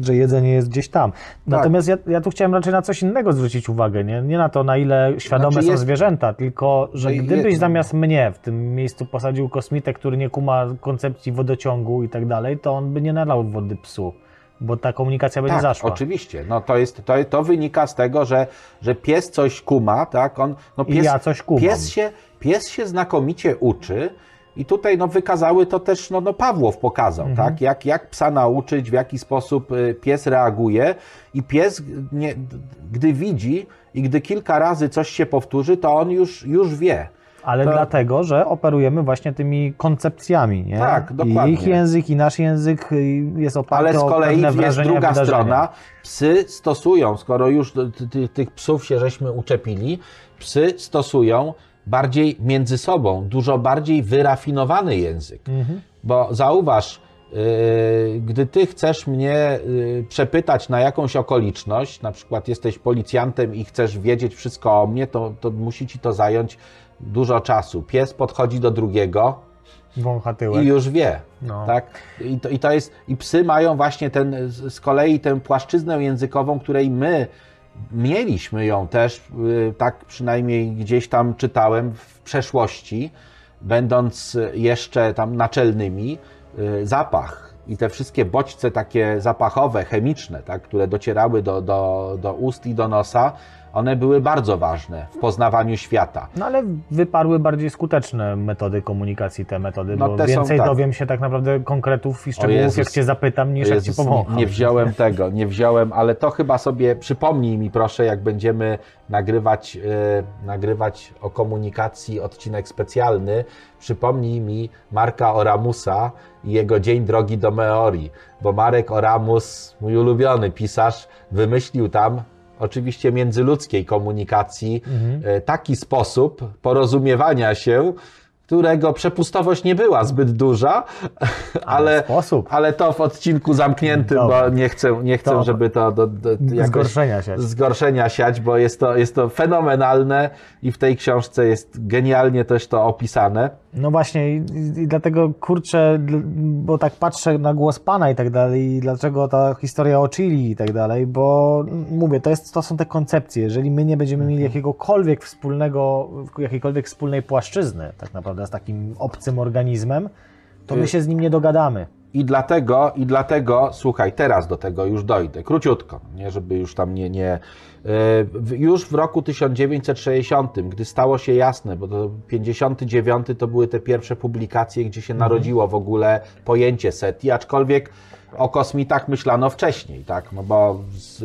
Speaker 1: że jedzenie jest gdzieś tam.
Speaker 2: Tak.
Speaker 1: Natomiast ja, ja tu chciałem raczej na coś innego zwrócić uwagę, nie, nie na to, na ile świadome
Speaker 2: Znaczy
Speaker 1: są
Speaker 2: jest-
Speaker 1: zwierzęta, tylko, że
Speaker 2: No i
Speaker 1: gdybyś
Speaker 2: jest-
Speaker 1: zamiast mnie w tym miejscu posadził kosmitę, który nie kuma koncepcji wodociągu i tak dalej, to on by nie nalał wody psu, bo ta komunikacja
Speaker 2: Tak,
Speaker 1: zaszła.
Speaker 2: oczywiście. No to, jest, to, to wynika z tego, że, że pies coś kuma, tak? On, no
Speaker 1: I
Speaker 2: pies,
Speaker 1: ja coś kumam.
Speaker 2: Pies się, pies się znakomicie uczy i tutaj no, wykazały to też, no, no Pawłow pokazał,
Speaker 1: Mhm.
Speaker 2: tak? Jak, jak psa nauczyć, w jaki sposób y, pies reaguje i pies, nie, gdy widzi i gdy kilka razy coś się powtórzy, to on już, już wie.
Speaker 1: Ale
Speaker 2: To-
Speaker 1: dlatego, że operujemy właśnie tymi koncepcjami, nie?
Speaker 2: Tak,
Speaker 1: I
Speaker 2: dokładnie.
Speaker 1: ich język, i nasz język y, jest oparty
Speaker 2: Ale z
Speaker 1: o
Speaker 2: kolei
Speaker 1: pewne
Speaker 2: jest druga
Speaker 1: wydarzenia.
Speaker 2: strona. Psy stosują, skoro już ty- ty- tych psów się żeśmy uczepili, psy stosują bardziej między sobą, dużo bardziej wyrafinowany język.
Speaker 1: Mhm.
Speaker 2: Bo zauważ, yy, gdy ty chcesz mnie yy, przepytać na jakąś okoliczność, na przykład jesteś policjantem i chcesz wiedzieć wszystko o mnie, to, to musi ci to zająć dużo czasu. Pies podchodzi do drugiego,
Speaker 1: Wącha tyłek.
Speaker 2: i już wie.
Speaker 1: No.
Speaker 2: Tak? I, to, I to jest. I psy mają właśnie ten z kolei tę płaszczyznę językową, której my mieliśmy ją też, y, tak przynajmniej gdzieś tam czytałem w przeszłości, będąc jeszcze tam naczelnymi, y, zapach. I te wszystkie bodźce takie zapachowe, chemiczne, tak, które docierały do, do, do ust i do nosa, one były bardzo ważne w poznawaniu świata.
Speaker 1: No ale wyparły bardziej skuteczne metody komunikacji, te metody,
Speaker 2: No,
Speaker 1: bo
Speaker 2: te są
Speaker 1: więcej
Speaker 2: tak.
Speaker 1: dowiem się tak naprawdę konkretów i szczegółów,
Speaker 2: Jezus.
Speaker 1: jak cię zapytam, niż jak ci
Speaker 2: Jezus,
Speaker 1: powącham.
Speaker 2: nie, wziąłem tego, nie wziąłem, ale to chyba sobie przypomnij mi proszę, jak będziemy nagrywać, e, nagrywać o komunikacji odcinek specjalny, przypomnij mi Marka Oramusa i jego Dzień Drogi do Meori, bo Marek Oramus, mój ulubiony pisarz, wymyślił tam oczywiście międzyludzkiej komunikacji e, taki sposób porozumiewania się, którego przepustowość nie była zbyt duża, ale, ale to w odcinku zamkniętym,
Speaker 1: Dobra.
Speaker 2: bo nie chcę, nie chcę żeby to do, do,
Speaker 1: Zgorszenia się.
Speaker 2: zgorszenia siać, bo jest to, jest to fenomenalne i w tej książce jest genialnie też to opisane.
Speaker 1: No właśnie i, i dlatego kurczę, bo tak patrzę na głos Pana i tak dalej i dlaczego ta historia o Chili i tak dalej, bo mm, mówię, to, jest, to są te koncepcje. Jeżeli my nie będziemy mieli
Speaker 2: Mhm.
Speaker 1: jakiegokolwiek wspólnego, jakiejkolwiek wspólnej płaszczyzny tak naprawdę z takim obcym organizmem, to my
Speaker 2: Y-
Speaker 1: się z nim nie dogadamy.
Speaker 2: I dlatego, i dlatego, słuchaj, teraz do tego już dojdę, króciutko, nie, żeby już tam nie, nie. w- Już w roku 1960, gdy stało się jasne, bo to 59 to były te pierwsze publikacje, gdzie się narodziło w ogóle pojęcie SETI, aczkolwiek o kosmitach myślano wcześniej, tak, no bo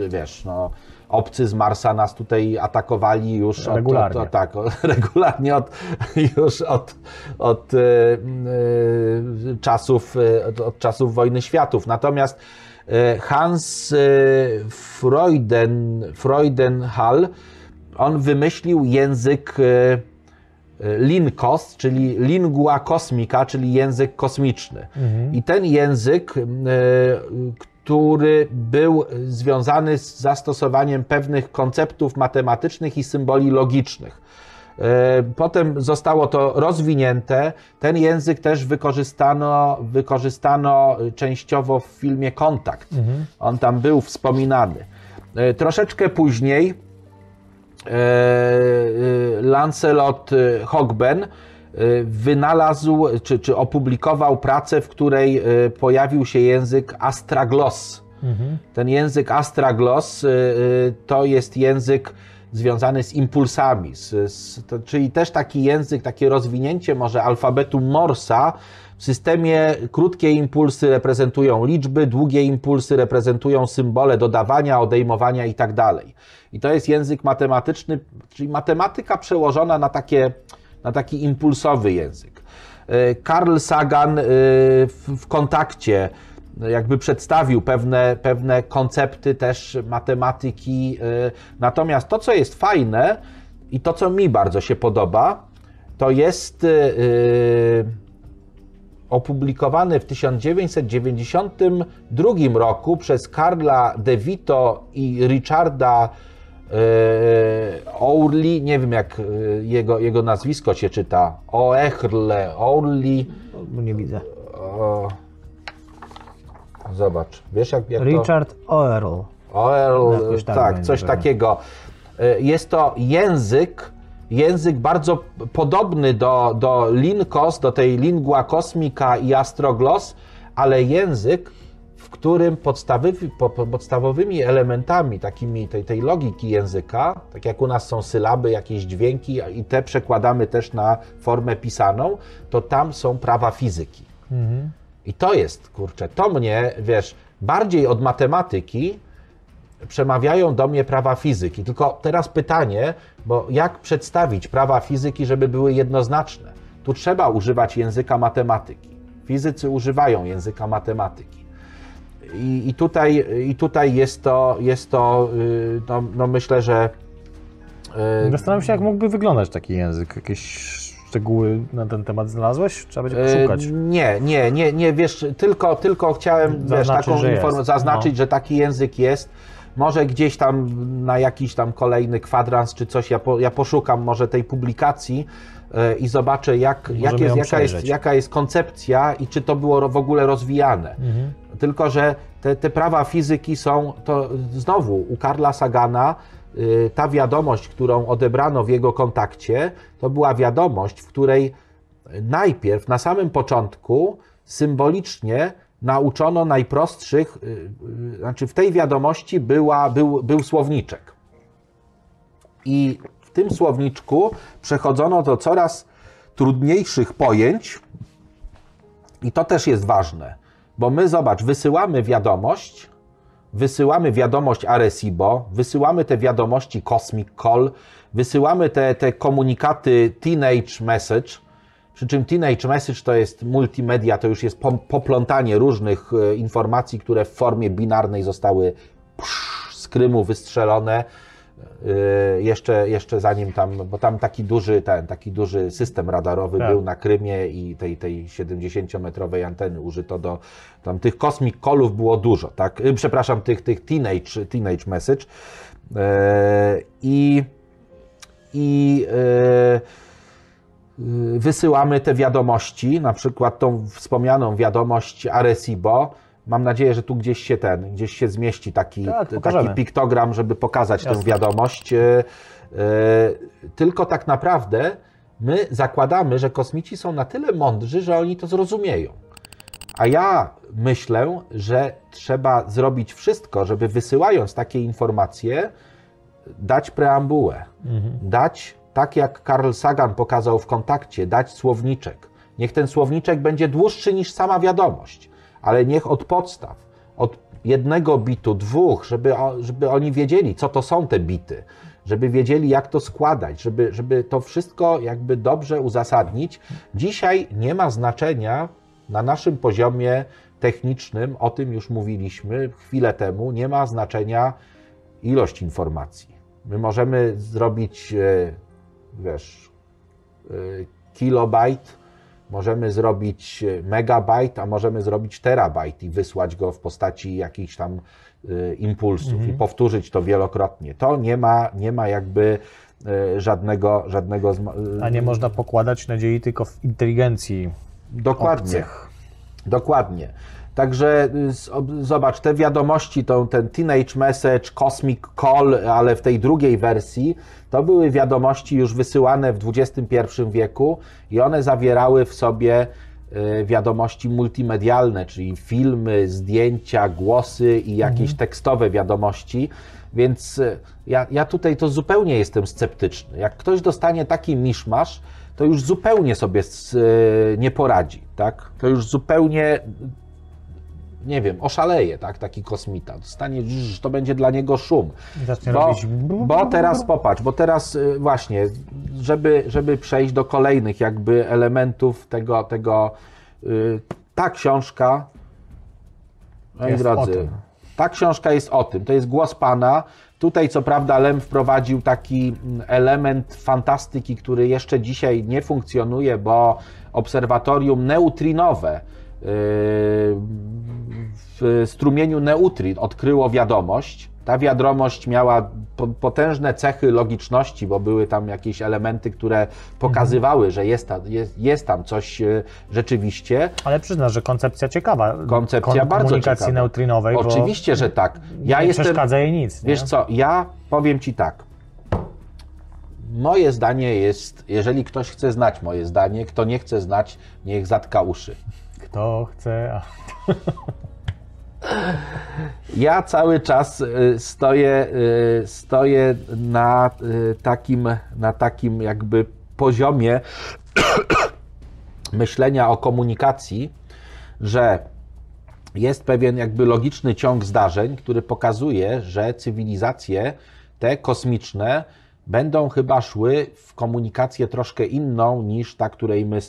Speaker 2: wiesz, no, obcy z Marsa nas tutaj atakowali już od,
Speaker 1: Regularnie.
Speaker 2: Od, od, tak, regularnie od, już od, od e, e, czasów, e, od, od czasów wojny światów. Natomiast Hans Freuden, Freudenhall, on wymyślił język Linkos, czyli lingua kosmika, czyli język kosmiczny. I ten język, który był związany z zastosowaniem pewnych konceptów matematycznych i symboli logicznych. E, Potem zostało to rozwinięte. Ten język też wykorzystano, wykorzystano częściowo w filmie Kontakt. On tam był wspominany. E, Troszeczkę później e, Lancelot Hogben wynalazł czy, czy opublikował pracę, w której e, pojawił się język astraglos. Ten język astraglos y, y, to jest język związany z impulsami, z, z, to, czyli też taki język, takie rozwinięcie może alfabetu Morsa. W systemie krótkie impulsy reprezentują liczby, długie impulsy reprezentują symbole dodawania, odejmowania i tak dalej. I to jest język matematyczny, czyli matematyka przełożona na takie na taki impulsowy język. E, Carl Sagan e, w, kontakcie jakby przedstawił pewne, pewne koncepty też matematyki. e, Natomiast to, co jest fajne i to, co mi bardzo się podoba, to jest e, opublikowany w 1992 roku przez Karla De Vito i Richarda e, Orli, nie wiem jak e, jego, jego nazwisko się czyta, Oechrle, Orli,
Speaker 1: Nie widzę.
Speaker 2: o, zobacz, wiesz jak, jak to...
Speaker 1: Richard Oerl.
Speaker 2: OL,
Speaker 1: Jakoś tak
Speaker 2: tak, coś
Speaker 1: tak.
Speaker 2: takiego. E, Jest to język, język bardzo podobny do, do Linkos, do tej lingua cosmica i astroglos, ale język, którym podstawowy, po, po- podstawowymi elementami takimi tej, tej logiki języka, tak jak u nas są sylaby, jakieś dźwięki i te przekładamy też na formę pisaną, to tam są prawa fizyki. I to jest, kurczę, to mnie, wiesz, bardziej od matematyki przemawiają do mnie prawa fizyki. Tylko teraz pytanie, bo jak przedstawić prawa fizyki, żeby były jednoznaczne? Tu trzeba używać języka matematyki. Fizycy używają języka matematyki. I, i, tutaj, i tutaj jest to, jest to yy, no, no myślę, że yy,
Speaker 1: Zastanawiam się, jak mógłby wyglądać taki język. Jakieś szczegóły na ten temat znalazłeś? Trzeba będzie
Speaker 2: E,
Speaker 1: poszukać.
Speaker 2: Nie, nie, nie, nie, wiesz, tylko, tylko chciałem wiesz,
Speaker 1: Zaznaczyć,
Speaker 2: taką
Speaker 1: że
Speaker 2: zaznaczyć,
Speaker 1: No.
Speaker 2: że taki język jest. Może gdzieś tam na jakiś tam kolejny kwadrans czy coś, ja, po, ja poszukam może tej publikacji i zobaczę, jak, jak jest, jaka, jest, jaka jest koncepcja i czy to było w ogóle rozwijane.
Speaker 1: Mhm.
Speaker 2: Tylko, że te, te prawa fizyki są, to znowu u Karla Sagana y, ta wiadomość, którą odebrano w jego kontakcie, to była wiadomość, w której najpierw, na samym początku, symbolicznie nauczono najprostszych, y, y, znaczy w tej wiadomości była, był, był słowniczek. I tym słowniczku przechodzono do coraz trudniejszych pojęć, i to też jest ważne, bo my, zobacz, wysyłamy wiadomość, wysyłamy wiadomość Arecibo, wysyłamy te wiadomości Cosmic Call, wysyłamy te, te komunikaty Teenage Message, przy czym Teenage Message to jest multimedia, to już jest poplątanie różnych e, informacji, które w formie binarnej zostały psz, z Krymu wystrzelone. E, Jeszcze, jeszcze zanim tam, bo tam taki duży, ten, taki duży system radarowy
Speaker 1: Tak.
Speaker 2: był na Krymie i tej, tej 70-metrowej anteny użyto do, tam tych Cosmic Callów było dużo, tak, Y, przepraszam, tych, tych Teenage, teenage Message E, i i y, wysyłamy te wiadomości, na przykład tą wspomnianą wiadomość Arecibo. Mam nadzieję, że tu gdzieś się ten, gdzieś się zmieści taki,
Speaker 1: Tak,
Speaker 2: taki piktogram, żeby pokazać tę
Speaker 1: Jasne.
Speaker 2: wiadomość. E, e, Tylko tak naprawdę my zakładamy, że kosmici są na tyle mądrzy, że oni to zrozumieją. A ja myślę, że trzeba zrobić wszystko, żeby wysyłając takie informacje, dać preambułę, dać, tak jak Carl Sagan pokazał w kontakcie, dać słowniczek. Niech ten słowniczek będzie dłuższy niż sama wiadomość, ale niech od podstaw, od jednego bitu, dwóch, żeby, żeby oni wiedzieli, co to są te bity, żeby wiedzieli, jak to składać, żeby, żeby to wszystko jakby dobrze uzasadnić. Dzisiaj nie ma znaczenia na naszym poziomie technicznym, o tym już mówiliśmy chwilę temu, nie ma znaczenia ilość informacji. My możemy zrobić, e, wiesz, e, kilobajt, możemy zrobić e, megabajt, a możemy zrobić terabajt i wysłać go w postaci jakichś tam e, impulsów i powtórzyć to wielokrotnie. To nie ma, nie ma jakby e, żadnego, żadnego
Speaker 1: A nie można pokładać nadziei tylko w inteligencji
Speaker 2: dokładnie.
Speaker 1: obcych.
Speaker 2: Dokładnie. Także y, zobacz, te wiadomości, to, ten Teenage Message, Cosmic Call, ale w tej drugiej wersji, to były wiadomości już wysyłane w XXI wieku i one zawierały w sobie y, wiadomości multimedialne, czyli filmy, zdjęcia, głosy i jakieś tekstowe wiadomości. Więc y, ja, ja tutaj to zupełnie jestem sceptyczny. Jak ktoś dostanie taki miszmasz, to już zupełnie sobie nie poradzi, tak? To już zupełnie nie wiem, oszaleje, tak, taki kosmita. Dostanie, to będzie dla niego szum.
Speaker 1: Zacznie
Speaker 2: Bo,
Speaker 1: robić...
Speaker 2: bo teraz popatrz, bo teraz y, właśnie, żeby, żeby przejść do kolejnych jakby elementów tego, tego y, ta książka, moi drodzy, ta książka jest o tym, to jest głos Pana. Tutaj co prawda Lem wprowadził taki mm, element fantastyki, który jeszcze dzisiaj nie funkcjonuje, bo obserwatorium neutrinowe w strumieniu neutrin odkryło wiadomość. Ta wiadomość miała po- potężne cechy logiczności, bo były tam jakieś elementy, które pokazywały, że jest, ta, jest, jest tam coś e, rzeczywiście.
Speaker 1: Ale przyznasz, że koncepcja ciekawa.
Speaker 2: Koncepcja bardzo
Speaker 1: komunikacji
Speaker 2: ciekawa.
Speaker 1: neutrinowej,
Speaker 2: Oczywiście, że tak. Ja
Speaker 1: nie
Speaker 2: jestem,
Speaker 1: przeszkadza jej nic.
Speaker 2: Wiesz
Speaker 1: nie?
Speaker 2: co, ja powiem Ci tak. Moje zdanie jest, jeżeli ktoś chce znać moje zdanie, kto nie chce znać, niech zatka uszy.
Speaker 1: Kto chce... A...
Speaker 2: Ja cały czas y, stoję, y, stoję na y, takim, na takim jakby poziomie myślenia o komunikacji, że jest pewien jakby logiczny ciąg zdarzeń, który pokazuje, że cywilizacje te kosmiczne będą chyba szły w komunikację troszkę inną niż ta, której my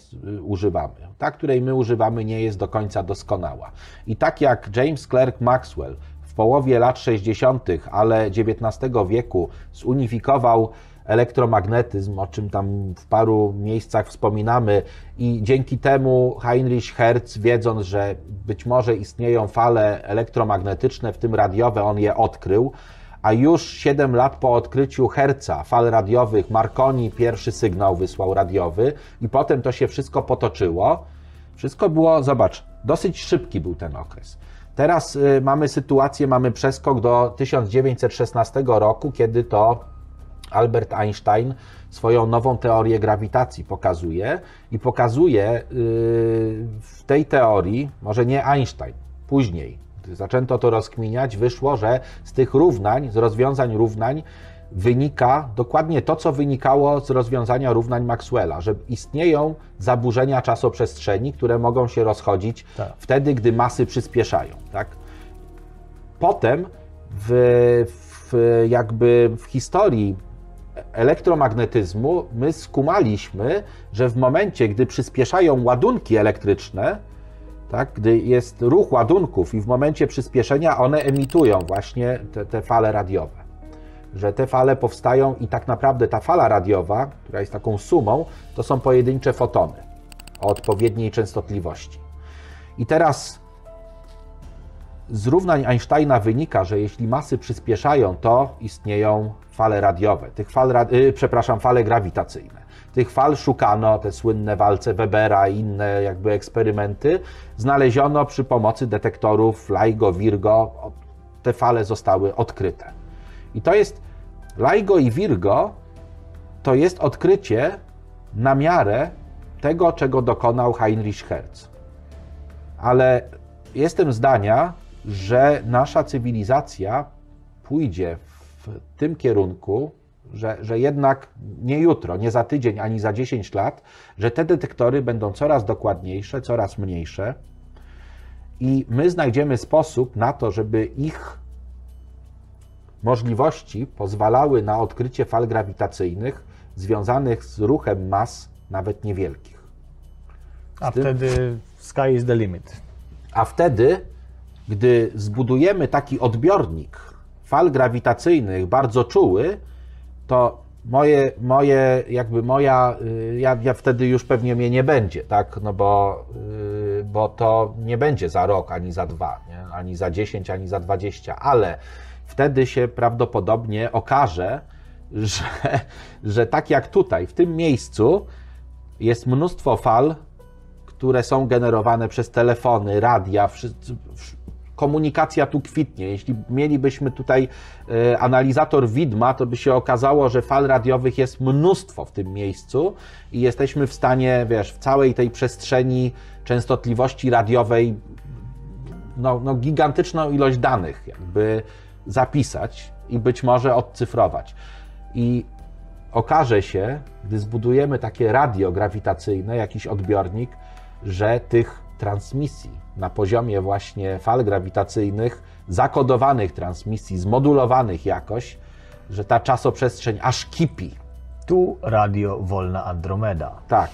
Speaker 2: używamy. Ta, której my używamy, nie jest do końca doskonała. I tak jak James Clerk Maxwell w połowie lat 60., ale XIX wieku zunifikował elektromagnetyzm, o czym tam w paru miejscach wspominamy, i dzięki temu Heinrich Hertz, wiedząc, że być może istnieją fale elektromagnetyczne, w tym radiowe, on je odkrył, a już 7 lat po odkryciu Herca, fal radiowych, Marconi pierwszy sygnał wysłał radiowy i potem to się wszystko potoczyło. Wszystko było, zobacz, dosyć szybki był ten okres. Teraz y, mamy sytuację, mamy przeskok do 1916 roku, kiedy to Albert Einstein swoją nową teorię grawitacji pokazuje i pokazuje yy, w tej teorii, może nie Einstein, później, gdy zaczęto to rozkminiać, wyszło, że z tych równań, z rozwiązań równań wynika dokładnie to, co wynikało z rozwiązania równań Maxwella, że istnieją zaburzenia czasoprzestrzeni, które mogą się rozchodzić
Speaker 1: Tak.
Speaker 2: wtedy, gdy masy przyspieszają. Tak? Potem w, w, jakby w historii elektromagnetyzmu my skumaliśmy, że w momencie, gdy przyspieszają ładunki elektryczne, tak, gdy jest ruch ładunków i w momencie przyspieszenia one emitują właśnie te, te fale radiowe. Że te fale powstają i tak naprawdę ta fala radiowa, która jest taką sumą, to są pojedyncze fotony o odpowiedniej częstotliwości. I teraz z równań Einsteina wynika, że jeśli masy przyspieszają, to istnieją fale radiowe, tych fal, y, przepraszam, fale grawitacyjne. Tych fal szukano, te słynne walce Webera i inne jakby eksperymenty, znaleziono przy pomocy detektorów LIGO, Virgo, te fale zostały odkryte. I to jest, LIGO i Virgo to jest odkrycie na miarę tego, czego dokonał Heinrich Hertz ale jestem zdania, że nasza cywilizacja pójdzie w tym kierunku, że, że jednak nie jutro, nie za tydzień, ani za 10 lat, że te detektory będą coraz dokładniejsze, coraz mniejsze i my znajdziemy sposób na to, żeby ich możliwości pozwalały na odkrycie fal grawitacyjnych związanych z ruchem mas, nawet niewielkich.
Speaker 1: A
Speaker 2: tym-
Speaker 1: wtedy sky is the limit.
Speaker 2: A wtedy, gdy zbudujemy taki odbiornik fal grawitacyjnych bardzo czuły, to moje, moje jakby moja, y, ja, ja wtedy już pewnie mnie nie będzie, tak, no bo, y, bo to nie będzie za rok, ani za dwa, nie? ani za 10, ani za 20, ale wtedy się prawdopodobnie okaże, że, że tak jak tutaj, w tym miejscu jest mnóstwo fal, które są generowane przez telefony, radia, komunikacja tu kwitnie. Jeśli mielibyśmy tutaj e, analizator widma, to by się okazało, że fal radiowych jest mnóstwo w tym miejscu i jesteśmy w stanie, wiesz, w całej tej przestrzeni częstotliwości radiowej no, no gigantyczną ilość danych jakby zapisać i być może odcyfrować. I okaże się, gdy zbudujemy takie radio grawitacyjne, jakiś odbiornik, że tych transmisji na poziomie właśnie fal grawitacyjnych, zakodowanych transmisji, zmodulowanych jakoś, że ta czasoprzestrzeń aż kipi.
Speaker 1: Tu radio Wolna Andromeda.
Speaker 2: Tak,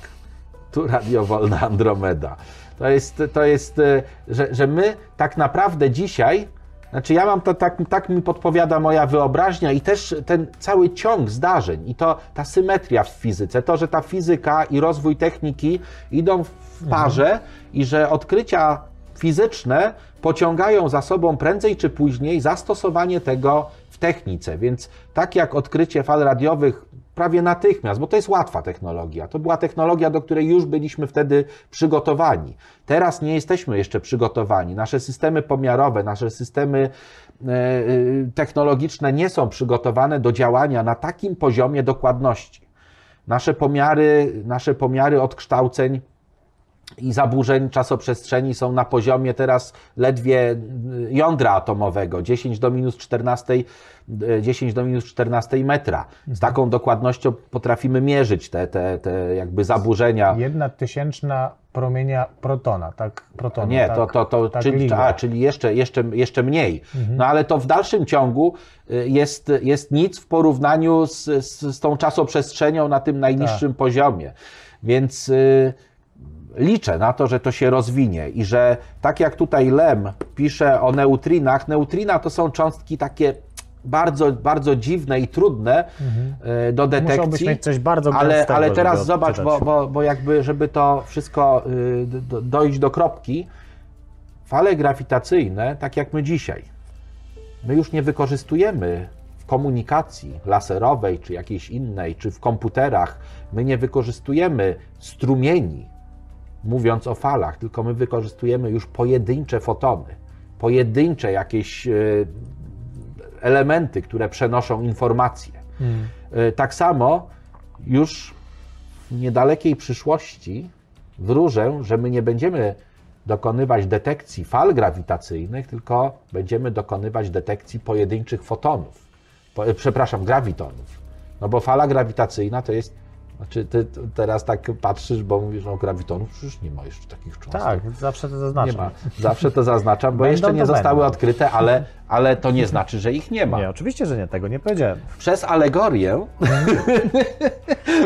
Speaker 2: tu radiowolna Andromeda. To jest, to jest e, że, że my tak naprawdę dzisiaj, znaczy ja mam to, tak, tak mi podpowiada moja wyobraźnia i też ten cały ciąg zdarzeń i to ta symetria w fizyce, to, że ta fizyka i rozwój techniki idą w parze i że odkrycia fizyczne pociągają za sobą prędzej czy później zastosowanie tego w technice. Więc tak jak odkrycie fal radiowych prawie natychmiast, bo to jest łatwa technologia. To była technologia, do której już byliśmy wtedy przygotowani. Teraz nie jesteśmy jeszcze przygotowani. Nasze systemy pomiarowe, nasze systemy e, e, technologiczne nie są przygotowane do działania na takim poziomie dokładności. Nasze pomiary, nasze pomiary odkształceń i zaburzeń czasoprzestrzeni są na poziomie teraz ledwie jądra atomowego, 10 do minus 14, e, 10 do minus 14 metra. Z taką dokładnością potrafimy mierzyć te, te, te jakby zaburzenia.
Speaker 1: Jedna tysięczna promienia protona, tak? Protona,
Speaker 2: Nie,
Speaker 1: tak,
Speaker 2: to, to, to
Speaker 1: tak
Speaker 2: czyli, a, czyli jeszcze, jeszcze, jeszcze mniej. No ale to w dalszym ciągu y, jest, jest nic w porównaniu z, z, z tą czasoprzestrzenią na tym najniższym poziomie. Więc y, liczę na to, że to się rozwinie i że tak jak tutaj Lem pisze o neutrinach, neutrina to są cząstki takie bardzo, bardzo dziwne i trudne y, do detekcji.
Speaker 1: Musiałbyś mieć coś bardzo
Speaker 2: ale, ale teraz zobacz, bo, bo, bo jakby, żeby to wszystko y, do, dojść do kropki, fale grawitacyjne, tak jak my dzisiaj, my już nie wykorzystujemy w komunikacji laserowej, czy jakiejś innej, czy w komputerach, my nie wykorzystujemy strumieni, mówiąc o falach, tylko my wykorzystujemy już pojedyncze fotony, pojedyncze jakieś y, elementy, które przenoszą informacje.
Speaker 1: Hmm.
Speaker 2: Y, Tak samo już w niedalekiej przyszłości wróżę, że my nie będziemy dokonywać detekcji fal grawitacyjnych, tylko będziemy dokonywać detekcji pojedynczych fotonów. E, przepraszam, grawitonów. No bo fala grawitacyjna to jest. Znaczy, ty teraz tak patrzysz, bo mówisz o grawitonów, przecież nie ma jeszcze takich cząstek.
Speaker 1: Tak, zawsze to
Speaker 2: Nie
Speaker 1: zaznaczam.
Speaker 2: ma. Zawsze to zaznaczam, bo
Speaker 1: Będą,
Speaker 2: jeszcze nie zostały
Speaker 1: będą.
Speaker 2: odkryte, ale, ale to nie znaczy, że ich nie ma.
Speaker 1: Nie, oczywiście, że nie, tego nie powiedziałem.
Speaker 2: Przez alegorię,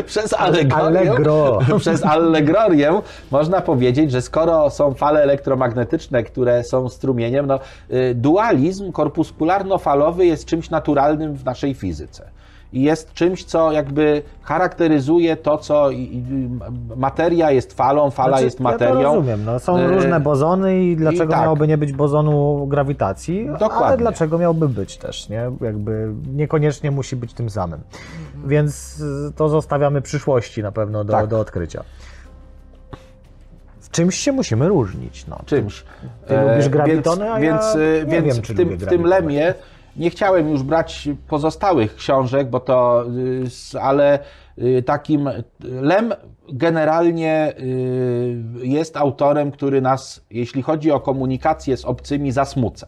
Speaker 2: przez alegorię,
Speaker 1: Allegro.
Speaker 2: przez allegorię można powiedzieć, że skoro są fale elektromagnetyczne, które są strumieniem, no, y, dualizm korpuskularno-falowy jest czymś naturalnym w naszej fizyce. I jest czymś, co jakby charakteryzuje to, co i- i- materia jest falą, fala
Speaker 1: Znaczy,
Speaker 2: jest
Speaker 1: Ja to
Speaker 2: materią.
Speaker 1: rozumiem, no, są
Speaker 2: E,
Speaker 1: różne bozony i dlaczego
Speaker 2: tak.
Speaker 1: miałoby nie być bozonu grawitacji, ale
Speaker 2: Dokładnie.
Speaker 1: dlaczego miałby być też, nie? Jakby niekoniecznie musi być tym samym. Więc y, to zostawiamy przyszłości na pewno do,
Speaker 2: Tak.
Speaker 1: do odkrycia. W czymś się musimy różnić, no.
Speaker 2: czymś.
Speaker 1: Ty lubisz grawitony, a ja
Speaker 2: więc, e,
Speaker 1: nie
Speaker 2: więc
Speaker 1: wiem, czy
Speaker 2: w, tym, w tym lemie nie chciałem już brać pozostałych książek, bo to, y, ale y, takim Lem generalnie y, jest autorem, który nas, jeśli chodzi o komunikację z obcymi, zasmuca.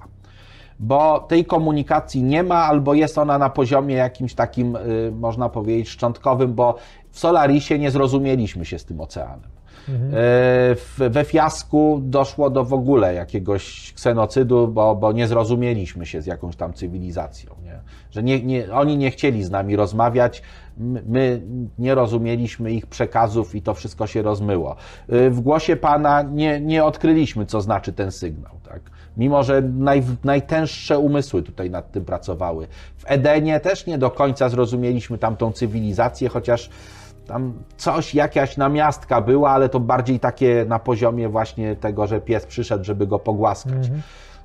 Speaker 2: Bo tej komunikacji nie ma, albo jest ona na poziomie jakimś takim, y, można powiedzieć, szczątkowym, bo w Solarisie nie zrozumieliśmy się z tym oceanem. E, w, we fiasku doszło do w ogóle jakiegoś ksenocydu, bo, bo nie zrozumieliśmy się z jakąś tam cywilizacją. Nie? Że nie, nie, oni nie chcieli z nami rozmawiać, my, my nie rozumieliśmy ich przekazów i to wszystko się rozmyło. E, W głosie Pana nie, nie odkryliśmy, co znaczy ten sygnał. Tak? Mimo, że naj, najtęższe umysły tutaj nad tym pracowały. W Edenie też nie do końca zrozumieliśmy tamtą cywilizację, chociaż tam coś, jakaś namiastka była, ale to bardziej takie na poziomie właśnie tego, że pies przyszedł, żeby go pogłaskać.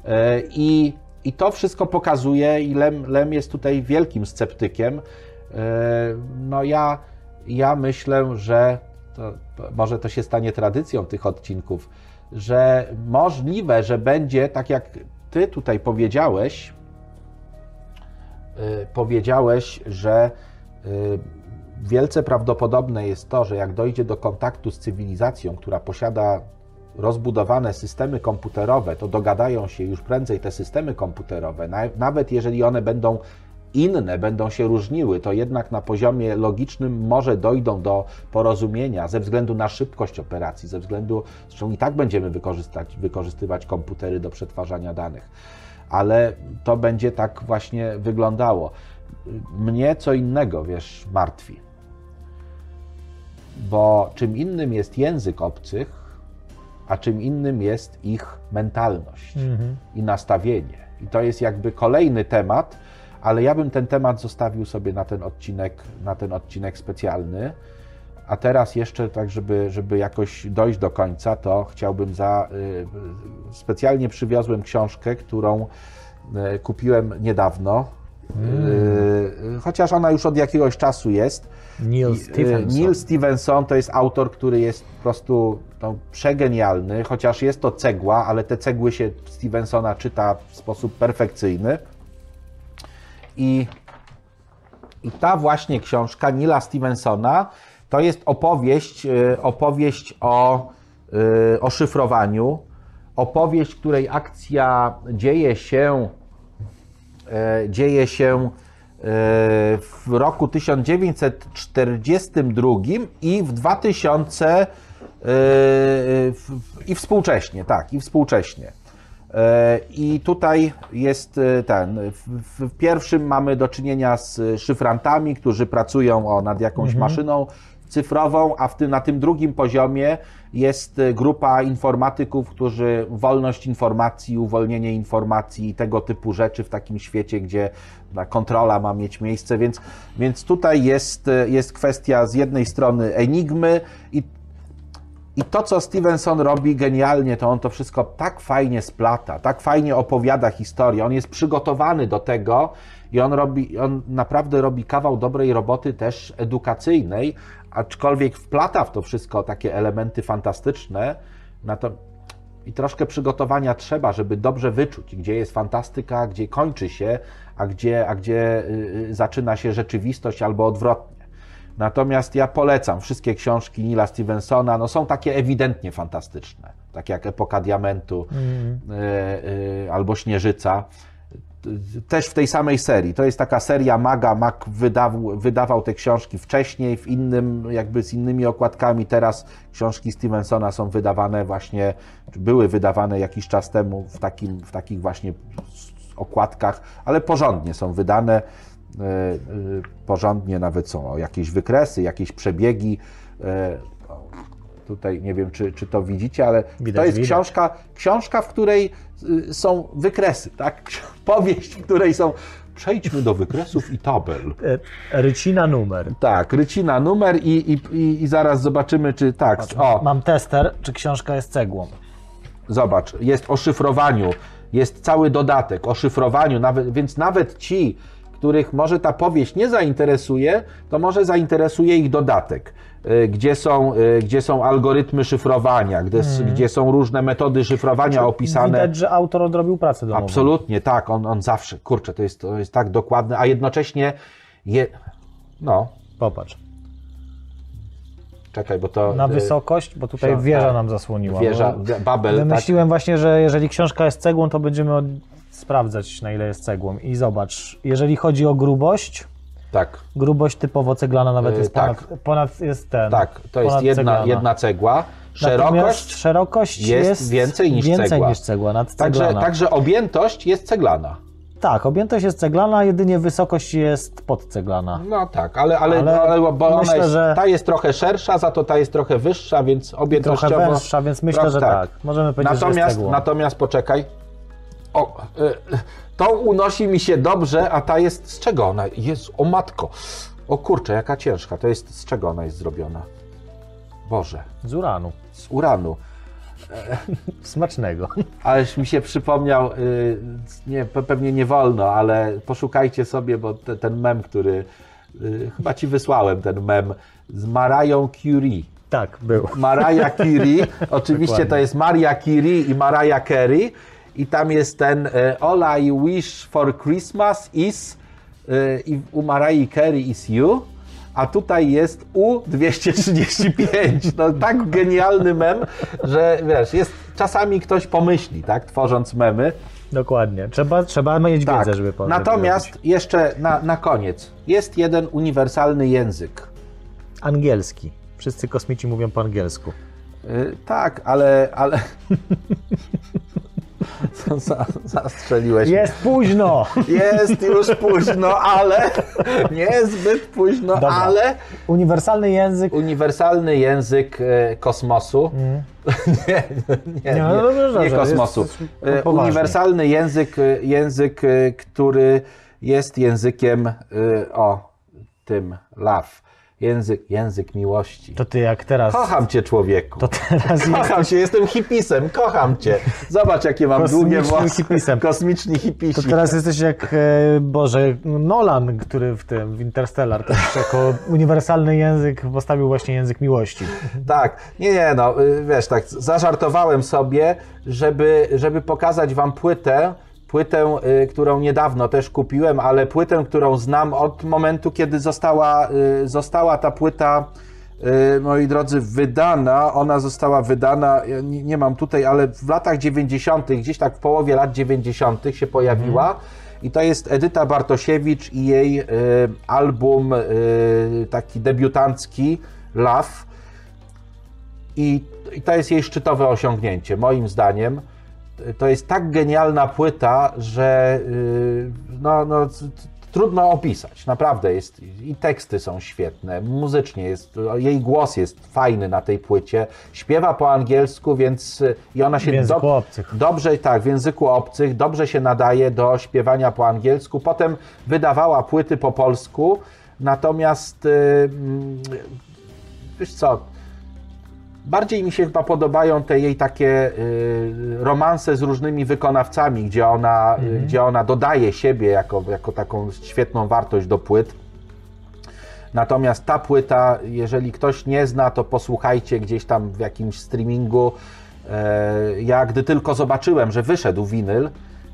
Speaker 2: E, I, I to wszystko pokazuje, i Lem, Lem jest tutaj wielkim sceptykiem. E, No ja, ja myślę, że to, może to się stanie tradycją tych odcinków, że możliwe, że będzie, tak jak ty tutaj powiedziałeś, y, powiedziałeś, że wielce prawdopodobne jest to, że jak dojdzie do kontaktu z cywilizacją, która posiada rozbudowane systemy komputerowe, to dogadają się już prędzej te systemy komputerowe, na- nawet jeżeli one będą inne będą się różniły, to jednak na poziomie logicznym może dojdą do porozumienia ze względu na szybkość operacji, ze względu, zresztą i tak będziemy wykorzystać, wykorzystywać komputery do przetwarzania danych, ale to będzie tak właśnie wyglądało. Mnie co innego, wiesz, martwi. Bo czym innym jest język obcych, a czym innym jest ich mentalność i nastawienie. I to jest jakby kolejny temat, ale ja bym ten temat zostawił sobie na ten odcinek, na ten odcinek specjalny. A teraz jeszcze tak, żeby, żeby jakoś dojść do końca, to chciałbym za. y, specjalnie przywiozłem książkę, którą y, kupiłem niedawno. Y, chociaż ona już od jakiegoś czasu jest.
Speaker 1: Neil
Speaker 2: y,
Speaker 1: Stephenson.
Speaker 2: Neil Stevenson to jest autor, który jest po prostu no, przegenialny, chociaż jest to cegła, ale te cegły się Stevensona czyta w sposób perfekcyjny. I, i ta właśnie książka Nila Stevensona to jest opowieść, y, opowieść o, o szyfrowaniu, opowieść, której akcja dzieje się dzieje się e, w roku 1942 i w 2000 e, i współcześnie, tak, i współcześnie. E, I tutaj jest e, ten. W, w pierwszym mamy do czynienia z szyfrantami, którzy pracują o, nad jakąś maszyną cyfrową, a w tym, na tym drugim poziomie jest e, grupa informatyków, którzy wolność informacji, uwolnienie informacji i tego typu rzeczy w takim świecie, gdzie ta kontrola ma mieć miejsce, więc, więc tutaj jest, e, jest kwestia z jednej strony enigmy i i to, co Stevenson robi genialnie, to on to wszystko tak fajnie splata, tak fajnie opowiada historię. On jest przygotowany do tego i on, robi, on naprawdę robi kawał dobrej roboty też edukacyjnej, aczkolwiek wplata w to wszystko takie elementy fantastyczne. Na to, I troszkę przygotowania trzeba, żeby dobrze wyczuć, gdzie jest fantastyka, gdzie kończy się, a gdzie, a gdzie y, y, zaczyna się rzeczywistość albo odwrotnie. Natomiast ja polecam wszystkie książki Nila Stevensona, no są takie ewidentnie fantastyczne, tak jak Epoka Diamentu y, y, albo Śnieżyca. Też w tej samej serii. To jest taka seria Maga. Mag wydawał, wydawał te książki wcześniej, w innym, jakby z innymi okładkami. Teraz książki Stevensona są wydawane właśnie, były wydawane jakiś czas temu w, takim, w takich właśnie okładkach, ale porządnie są wydane. e, e, Porządnie nawet są jakieś wykresy, jakieś przebiegi. Tutaj nie wiem, czy, czy to widzicie, ale
Speaker 1: Widać,
Speaker 2: to jest
Speaker 1: widać.
Speaker 2: książka, książka, w której y, są wykresy, tak? Powieść, w której są. Przejdźmy do wykresów i tabel.
Speaker 1: E, Rycina numer.
Speaker 2: Tak, rycina numer i, i, i, zaraz zobaczymy, czy tak. O,
Speaker 1: Mam tester, czy książka jest cegłą.
Speaker 2: Zobacz, jest o szyfrowaniu, jest cały dodatek o szyfrowaniu, nawet, więc nawet ci, których może ta powieść nie zainteresuje, to może zainteresuje ich dodatek, gdzie są, y, gdzie są algorytmy szyfrowania, gdzie, s- gdzie są różne metody szyfrowania opisane.
Speaker 1: Widać, że autor odrobił pracę domową.
Speaker 2: Absolutnie, tak, on, on zawsze, kurczę, to jest, to jest tak dokładne, a jednocześnie je, no,
Speaker 1: Popatrz.
Speaker 2: czekaj, bo to...
Speaker 1: Na
Speaker 2: y,
Speaker 1: wysokość, bo tutaj
Speaker 2: książ-
Speaker 1: wieża
Speaker 2: tak.
Speaker 1: nam zasłoniła.
Speaker 2: Wieża, Babel, tak,
Speaker 1: Wymyśliłem właśnie, że jeżeli książka jest cegłą, to będziemy od... sprawdzać, na ile jest cegłą. I zobacz, jeżeli chodzi o grubość,
Speaker 2: tak,
Speaker 1: grubość typowo ceglana nawet
Speaker 2: Yy,
Speaker 1: jest
Speaker 2: tak.
Speaker 1: ponad, ponad jest ten.
Speaker 2: tak, to jest jedna,
Speaker 1: ceglana.
Speaker 2: jedna cegła,
Speaker 1: Natomiast
Speaker 2: szerokość
Speaker 1: szerokość
Speaker 2: jest
Speaker 1: jest,
Speaker 2: więcej niż
Speaker 1: więcej
Speaker 2: cegła.
Speaker 1: niż cegła,
Speaker 2: Także, także objętość jest ceglana.
Speaker 1: Tak, objętość jest ceglana, jedynie wysokość jest podceglana.
Speaker 2: No tak, ale, ale,
Speaker 1: Ale
Speaker 2: ale, bo ona
Speaker 1: myślę,
Speaker 2: jest,
Speaker 1: że-
Speaker 2: ta jest trochę szersza, za to ta jest trochę wyższa, więc
Speaker 1: Trochę
Speaker 2: objętościowo...
Speaker 1: węższa, więc myślę,
Speaker 2: Trochę
Speaker 1: że tak. Możemy powiedzieć, że jest
Speaker 2: Natomiast, natomiast poczekaj. O, to unosi mi się dobrze, a ta jest z czego ona? Jest, o matko. O kurczę, jaka ciężka. To jest z czego ona jest zrobiona? Boże,
Speaker 1: Z uranu.
Speaker 2: z uranu.
Speaker 1: Smacznego.
Speaker 2: Ależ mi się przypomniał, y, nie, pe- pewnie nie wolno, ale poszukajcie sobie, bo te, ten mem, który y, chyba ci wysłałem, ten mem z Mariah Curie.
Speaker 1: Tak, był.
Speaker 2: Mariah Curie, oczywiście to jest Maria Curie i Mariah Carey i tam jest ten e, All I wish for Christmas is e, i u Mariah Carey is you, a tutaj jest U235. No tak genialny mem, że wiesz, jest czasami ktoś pomyśli, tak, tworząc memy.
Speaker 1: Dokładnie. Trzeba, trzeba mieć
Speaker 2: Tak.
Speaker 1: wiedzę, żeby po- żeby
Speaker 2: Natomiast
Speaker 1: robić.
Speaker 2: jeszcze na, na koniec. Jest jeden uniwersalny język.
Speaker 1: Angielski. Wszyscy kosmici mówią po angielsku.
Speaker 2: Y, tak, ale... ale... Co za, zastrzeliłeś.
Speaker 1: Jest późno!
Speaker 2: Jest już późno, ale niezbyt późno,
Speaker 1: Dobra.
Speaker 2: ale
Speaker 1: Uniwersalny język.
Speaker 2: uniwersalny język e, kosmosu. nie, nie, nie,
Speaker 1: Nie, no
Speaker 2: nie
Speaker 1: dobrze,
Speaker 2: kosmosu.
Speaker 1: jest- jest
Speaker 2: E, uniwersalny język, e, język, który jest językiem o tym love. Język, język miłości.
Speaker 1: To ty jak teraz.
Speaker 2: Kocham cię, człowieku.
Speaker 1: To teraz jest.
Speaker 2: Kocham cię, jestem hipisem, kocham cię. Zobacz, jakie mam długie włosy.
Speaker 1: hipisem.
Speaker 2: Kosmiczni hipisi.
Speaker 1: To teraz jesteś jak, e, Boże, Nolan, który w tym, w Interstellar, też jako uniwersalny język postawił właśnie język miłości.
Speaker 2: Tak, nie, nie, no, y, wiesz, tak, zażartowałem sobie, żeby, żeby pokazać wam płytę, płytę, y, którą niedawno też kupiłem, ale płytę, którą znam od momentu, kiedy została, y, została ta płyta, y, moi drodzy, wydana. Ona została wydana, nie, mam tutaj, ale w latach 90., gdzieś tak w połowie lat 90. się pojawiła. I to jest Edyta Bartosiewicz i jej album taki debiutancki Love. I, I to jest jej szczytowe osiągnięcie, moim zdaniem. To jest tak genialna płyta, że yy, no, no, trudno opisać. Naprawdę jest. I teksty są świetne, muzycznie jest. Jej głos jest fajny na tej płycie. Śpiewa po angielsku, więc y, i ona się
Speaker 1: W języku obcych.
Speaker 2: Dobrze, tak, w języku obcych, dobrze się nadaje do śpiewania po angielsku. Potem wydawała płyty po polsku, natomiast yy, mm, wiesz co, bardziej mi się chyba podobają te jej takie y, romanse z różnymi wykonawcami, gdzie ona, y, gdzie ona dodaje siebie jako, jako taką świetną wartość do płyt. Natomiast ta płyta, jeżeli ktoś nie zna, to posłuchajcie gdzieś tam w jakimś streamingu. E, Ja gdy tylko zobaczyłem, że wyszedł winyl,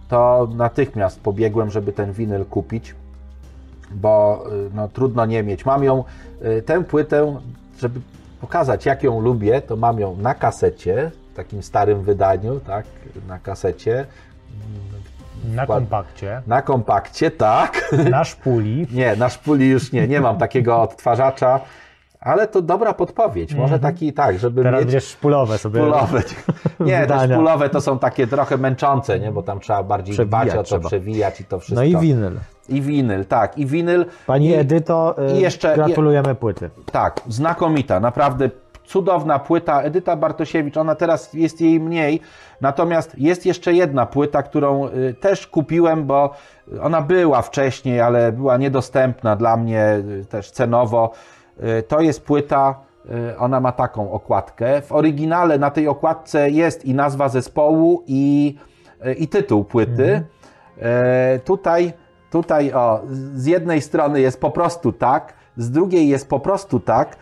Speaker 2: to natychmiast pobiegłem, żeby ten winyl kupić, bo y, no, trudno nie mieć. Mam ją, y, tę płytę, żeby pokazać jak ją lubię, to mam ją na kasecie, w takim starym wydaniu, tak, na kasecie,
Speaker 1: Na kompakcie,
Speaker 2: na kompakcie, tak.
Speaker 1: na szpuli.
Speaker 2: Nie, na szpuli już nie, nie mam takiego odtwarzacza, ale to dobra podpowiedź. Może taki tak, żeby
Speaker 1: Teraz
Speaker 2: mieć
Speaker 1: będziesz szpulowe sobie.
Speaker 2: szpulowe. Nie, te
Speaker 1: wydania.
Speaker 2: szpulowe to są takie trochę męczące, nie? bo tam trzeba bardziej
Speaker 1: Przewijać
Speaker 2: dbać o to,
Speaker 1: trzeba.
Speaker 2: przewijać i to wszystko.
Speaker 1: No i winyl.
Speaker 2: I winyl, tak, i winyl.
Speaker 1: Pani
Speaker 2: I,
Speaker 1: Edyto, y,
Speaker 2: i jeszcze-
Speaker 1: gratulujemy płyty.
Speaker 2: Tak, znakomita, naprawdę cudowna płyta. Edyta Bartosiewicz, ona teraz jest jej mniej, natomiast jest jeszcze jedna płyta, którą y, też kupiłem, bo ona była wcześniej, ale była niedostępna dla mnie y, też cenowo. Y, To jest płyta, y, ona ma taką okładkę. W oryginale na tej okładce jest i nazwa zespołu, i, y, i tytuł płyty. E, tutaj, tutaj o, z jednej strony jest po prostu tak, z drugiej jest po prostu tak.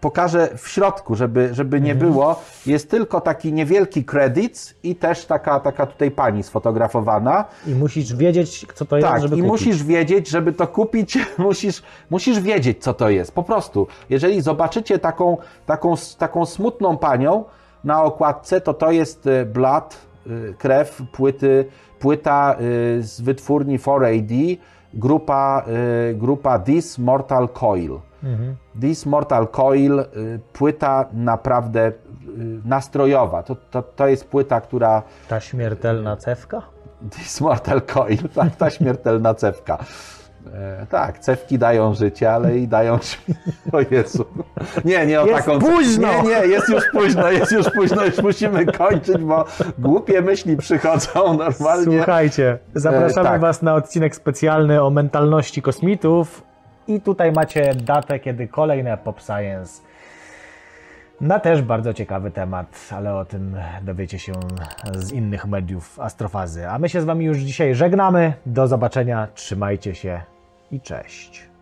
Speaker 2: Pokażę w środku, żeby, żeby nie było. Jest tylko taki niewielki kredyt i też taka, taka tutaj pani sfotografowana.
Speaker 1: I musisz wiedzieć, co to jest,
Speaker 2: Tak,
Speaker 1: żeby
Speaker 2: i
Speaker 1: kupić.
Speaker 2: musisz wiedzieć, żeby to kupić, musisz, musisz wiedzieć, co to jest. Po prostu. Jeżeli zobaczycie taką, taką, taką smutną panią na okładce, to to jest e, Blood, e, krew, płyty, płyta e, z wytwórni 4AD, grupa, e, grupa This Mortal Coil. This Mortal Coil, y, płyta naprawdę y, nastrojowa. To, to, to jest płyta, która
Speaker 1: Ta śmiertelna cewka?
Speaker 2: This Mortal Coil, tak, ta śmiertelna cewka. E, tak, cewki dają życie, ale i dają śmierć. O Jezu. Nie, nie o
Speaker 1: Jest
Speaker 2: taką.
Speaker 1: późno!
Speaker 2: Nie, nie, jest już późno, jest już późno, już musimy kończyć, bo głupie myśli przychodzą normalnie.
Speaker 1: Słuchajcie, zapraszamy
Speaker 2: E, tak.
Speaker 1: Was na odcinek specjalny o mentalności kosmitów i tutaj macie datę, kiedy kolejne Pop Science na też bardzo ciekawy temat, ale o tym dowiecie się z innych mediów astrofazy. A my się z Wami już dzisiaj żegnamy. Do zobaczenia, trzymajcie się i cześć.